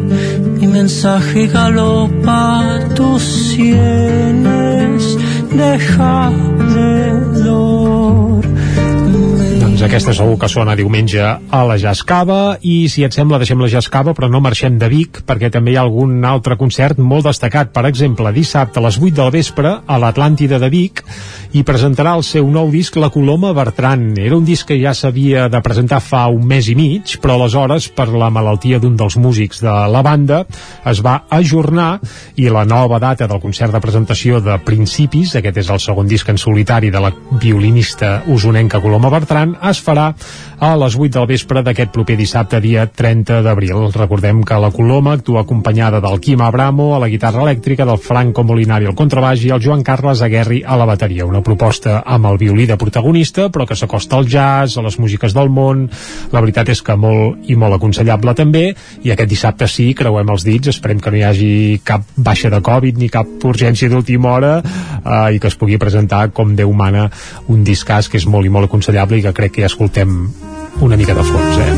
Mi mensaje galopa tus sienes, deja de. Doncs aquesta segur que sona diumenge a la Jascava i si et sembla deixem la Jascava però no marxem de Vic perquè també hi ha algun altre concert molt destacat. Per exemple, dissabte a les 8 del vespre a l'Atlàntida de Vic i presentarà el seu nou disc La Coloma Bertran. Era un disc que ja s'havia de presentar fa un mes i mig, però aleshores, per la malaltia d'un dels músics de la banda, es va ajornar i la nova data del concert de presentació de Principis, aquest és el segon disc en solitari de la violinista usonenca Coloma Bertran, es farà a les 8 del vespre d'aquest proper dissabte, dia 30 d'abril. Recordem que la Coloma actua acompanyada del Quim Abramo a la guitarra elèctrica, del Franco Molinari al contrabaix i el Joan Carles Aguerri a la bateria. Una proposta amb el violí de protagonista, però que s'acosta al jazz, a les músiques del món. La veritat és que molt i molt aconsellable també, i aquest dissabte sí, creuem els dits, esperem que no hi hagi cap baixa de Covid ni cap urgència d'última hora eh, i que es pugui presentar com Déu mana un discàs que és molt i molt aconsellable i que crec que ja escoltem una mica de fons, eh?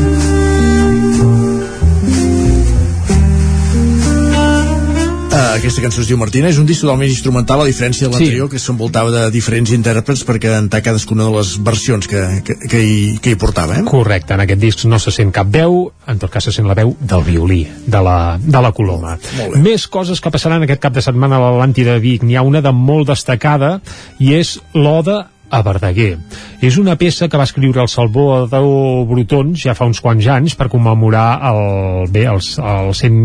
Uh, aquesta cançó es diu Martina, és un disc totalment instrumental a diferència de l'anterior, sí. que s'envoltava de diferents intèrprets per cantar cadascuna de les versions que, que, que, hi, que hi portava. Eh? Correcte, en aquest disc no se sent cap veu, en tot cas se sent la veu del violí, de la, de la Coloma. Més coses que passaran aquest cap de setmana a l'Atlàntida de Vic. N'hi ha una de molt destacada i és l'Oda a Verdaguer. És una peça que va escriure el Salvador Brutons ja fa uns quants anys per commemorar el, bé, el, el 100,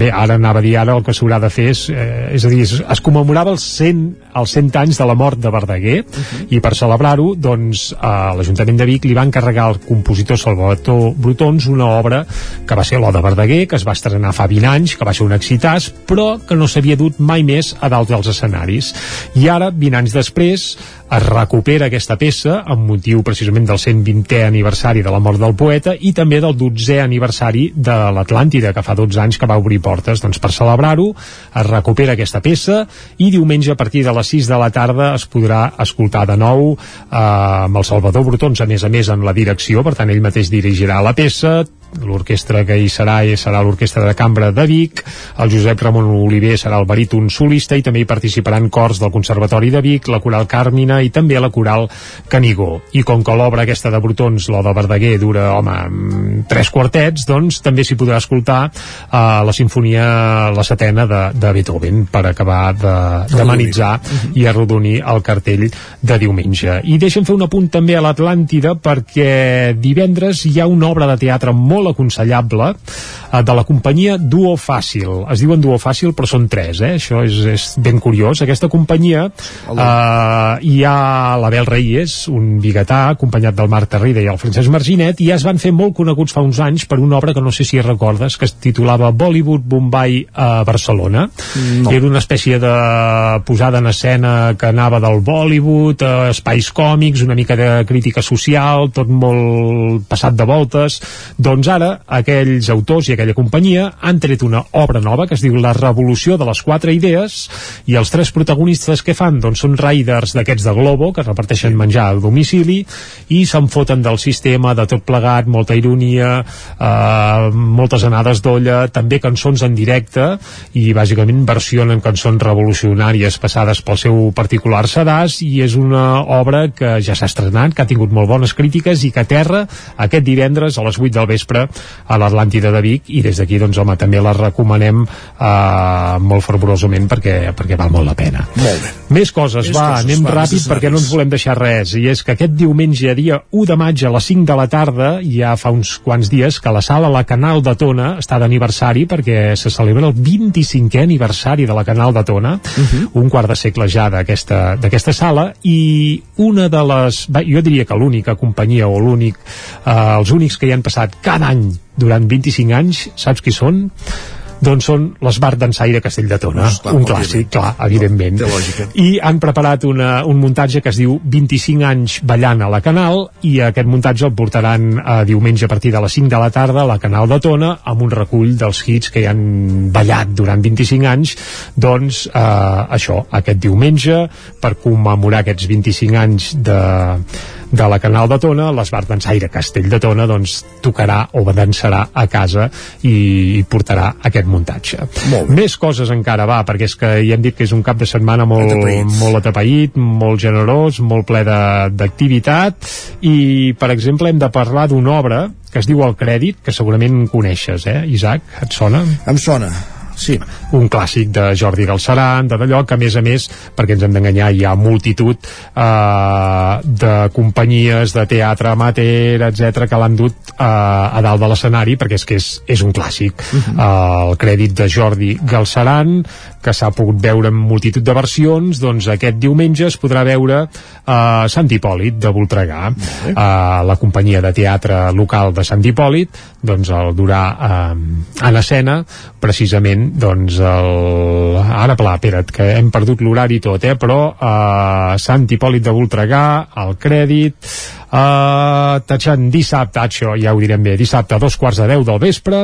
bé, ara anava a dir ara el que s'haurà de fer és, eh, és a dir, es, es commemorava els 100, els 100 anys de la mort de Verdaguer uh -huh. i per celebrar-ho doncs a l'Ajuntament de Vic li va encarregar al compositor Salvador Brutons una obra que va ser l'Oda Verdaguer, que es va estrenar fa 20 anys, que va ser un excitàs, però que no s'havia dut mai més a dalt dels escenaris. I ara, 20 anys després, es recupera aquesta peça amb motiu precisament del 120è aniversari de la mort del poeta i també del 12è aniversari de l'Atlàntida, que fa 12 anys que va obrir portes. Doncs per celebrar-ho es recupera aquesta peça i diumenge a partir de les 6 de la tarda es podrà escoltar de nou eh, amb el Salvador Brutons, a més a més en la direcció, per tant ell mateix dirigirà la peça, l'orquestra que hi serà i serà l'orquestra de cambra de Vic el Josep Ramon Oliver serà el baríton solista i també hi participaran cors del Conservatori de Vic, la Coral Càrmina i també la Coral Canigó. I com que l'obra aquesta de Brutons, la de Verdaguer dura, home, tres quartets doncs també s'hi podrà escoltar uh, la sinfonia, la setena de, de Beethoven per acabar de, uh -huh. i arrodonir el cartell de diumenge. I deixem fer un apunt també a l'Atlàntida perquè divendres hi ha una obra de teatre molt molt aconsellable eh, de la companyia Duo Fàcil. Es diuen Duo Fàcil, però són tres, eh? Això és, és ben curiós. Aquesta companyia eh, hi ha l'Abel Reyes, un biguetà, acompanyat del Marc Terrida i el Francesc Marginet, i ja es van fer molt coneguts fa uns anys per una obra que no sé si recordes, que es titulava Bollywood Bombay a Barcelona. No. Era una espècie de posada en escena que anava del Bollywood, a espais còmics, una mica de crítica social, tot molt passat de voltes. Doncs ara aquells autors i aquella companyia han tret una obra nova que es diu La revolució de les quatre idees i els tres protagonistes que fan doncs són riders d'aquests de Globo que reparteixen menjar a domicili i se'n foten del sistema de tot plegat, molta ironia eh, moltes anades d'olla també cançons en directe i bàsicament versionen cançons revolucionàries passades pel seu particular sedàs i és una obra que ja s'ha estrenat, que ha tingut molt bones crítiques i que aterra aquest divendres a les 8 del vespre a l'Atlàntida de Vic i des d'aquí doncs home també la recomanem eh, molt fervorosament perquè, perquè val molt la pena molt bé Més coses, Més va, coses, anem va, ràpid perquè no ens volem deixar res. I és que aquest diumenge, dia 1 de maig, a les 5 de la tarda, ja fa uns quants dies que la sala La Canal de Tona està d'aniversari perquè se celebra el 25è aniversari de la Canal de Tona, uh -huh. un quart de segle ja d'aquesta d'aquesta sala, i una de les, va, jo diria que l'única companyia o l'únic, eh, els únics que hi han passat cada any durant 25 anys, saps qui són? doncs són l'Esbart d'Ensaire Castell de Tona, Doncs, clar, un clàssic, clar, evidentment. Té lògica. I han preparat una, un muntatge que es diu 25 anys ballant a la Canal i aquest muntatge el portaran a diumenge a partir de les 5 de la tarda a la Canal de Tona amb un recull dels hits que hi han ballat durant 25 anys doncs eh, això, aquest diumenge per commemorar aquests 25 anys de, de la Canal de Tona, l'Esbart d'Ensaire Castell de Tona doncs tocarà o dansarà a casa i, i portarà aquest muntatge. Molt Més coses encara va, perquè és que ja hem dit que és un cap de setmana molt Atapeït. molt atapeït, molt generós, molt ple de- d'activitat i, per exemple, hem de parlar d'una obra que es diu El Crèdit, que segurament coneixes, eh, Isaac? Et sona? Em sona, sí. Un clàssic de Jordi Galceran, de d'allò que, a més a més, perquè ens hem d'enganyar, hi ha multitud eh, de companyies de teatre amateur, etc que l'han dut eh, a dalt de l'escenari, perquè és que és, és un clàssic. Eh, el crèdit de Jordi Galceran, que s'ha pogut veure en multitud de versions, doncs aquest diumenge es podrà veure a Sant Hipòlit de Voltregà. Eh, la companyia de teatre local de Sant Hipòlit doncs el durà eh, en escena precisament doncs el... ara pla, espera't, que hem perdut l'horari tot, eh? però eh, Sant Hipòlit de Voltregà, el crèdit Uh, tatxant dissabte, això ja ho direm bé, dissabte a dos quarts de deu del vespre,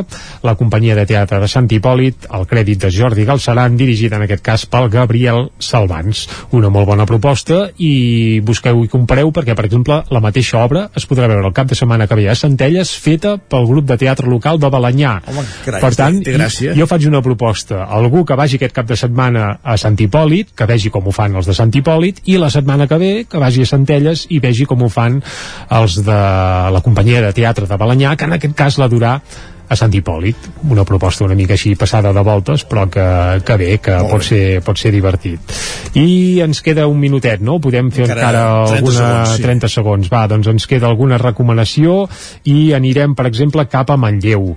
la companyia de teatre de Sant Hipòlit, el crèdit de Jordi Galceran, dirigida en aquest cas pel Gabriel Salvans. Una molt bona proposta i busqueu i compareu perquè, per exemple, la mateixa obra es podrà veure el cap de setmana que ve a Centelles, feta pel grup de teatre local de Balanyà. Home, carai, per tant, gràcia. jo faig una proposta. Algú que vagi aquest cap de setmana a Sant Hipòlit, que vegi com ho fan els de Sant Hipòlit, i la setmana que ve que vagi a Centelles i vegi com ho fan els de la companyia de teatre de Balanyà, que en aquest cas la durà a Sant Hipòlit, una proposta una mica així passada de voltes, però que, que bé, que Molt pot bé. ser, pot ser divertit. I ens queda un minutet, no? Podem fer Encara encara, 30 alguna... segons, sí. 30 segons, va, doncs ens queda alguna recomanació i anirem, per exemple, cap a Manlleu,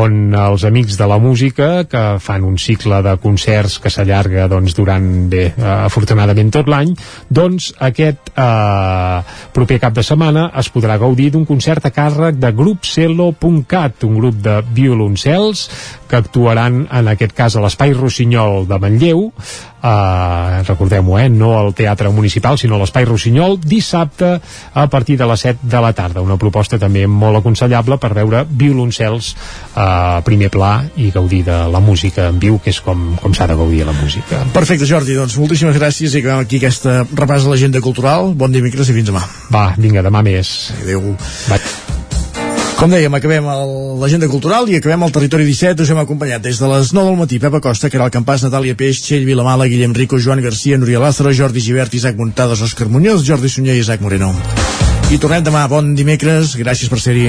on els amics de la música, que fan un cicle de concerts que s'allarga doncs, durant, bé, eh, afortunadament tot l'any, doncs aquest eh, proper cap de setmana es podrà gaudir d'un concert a càrrec de grupcelo.cat, un grup de violoncels que actuaran en aquest cas a l'Espai Rossinyol de Manlleu eh, recordem-ho, eh, no al Teatre Municipal sinó a l'Espai Rossinyol dissabte a partir de les 7 de la tarda una proposta també molt aconsellable per veure violoncels a eh, primer pla i gaudir de la música en viu que és com, com s'ha de gaudir la música Perfecte, Jordi, doncs moltíssimes gràcies i acabem aquí aquesta repàs de l'agenda cultural. Bon dimecres i fins demà. va, vinga, demà més Adéu. Bye. Com dèiem, acabem l'agenda cultural i acabem el territori 17. Us hem acompanyat des de les 9 del matí Pepa Costa, Caral Campàs, Natàlia Peix, Txell Vilamala, Guillem Rico, Joan Garcia, Núria Lázaro, Jordi Givert, Isaac Montades, Òscar Muñoz, Jordi Sunyer i Isaac Moreno. I tornem demà. Bon dimecres. Gràcies per ser-hi.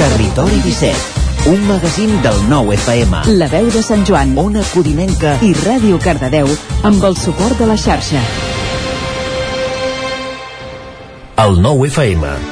Territori 17, un magazín del nou FM. La veu de Sant Joan, Ona Codinenca i Ràdio Cardedeu amb el suport de la xarxa. El nou FM.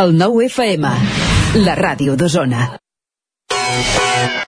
El nou FM, la ràdio d'Osona.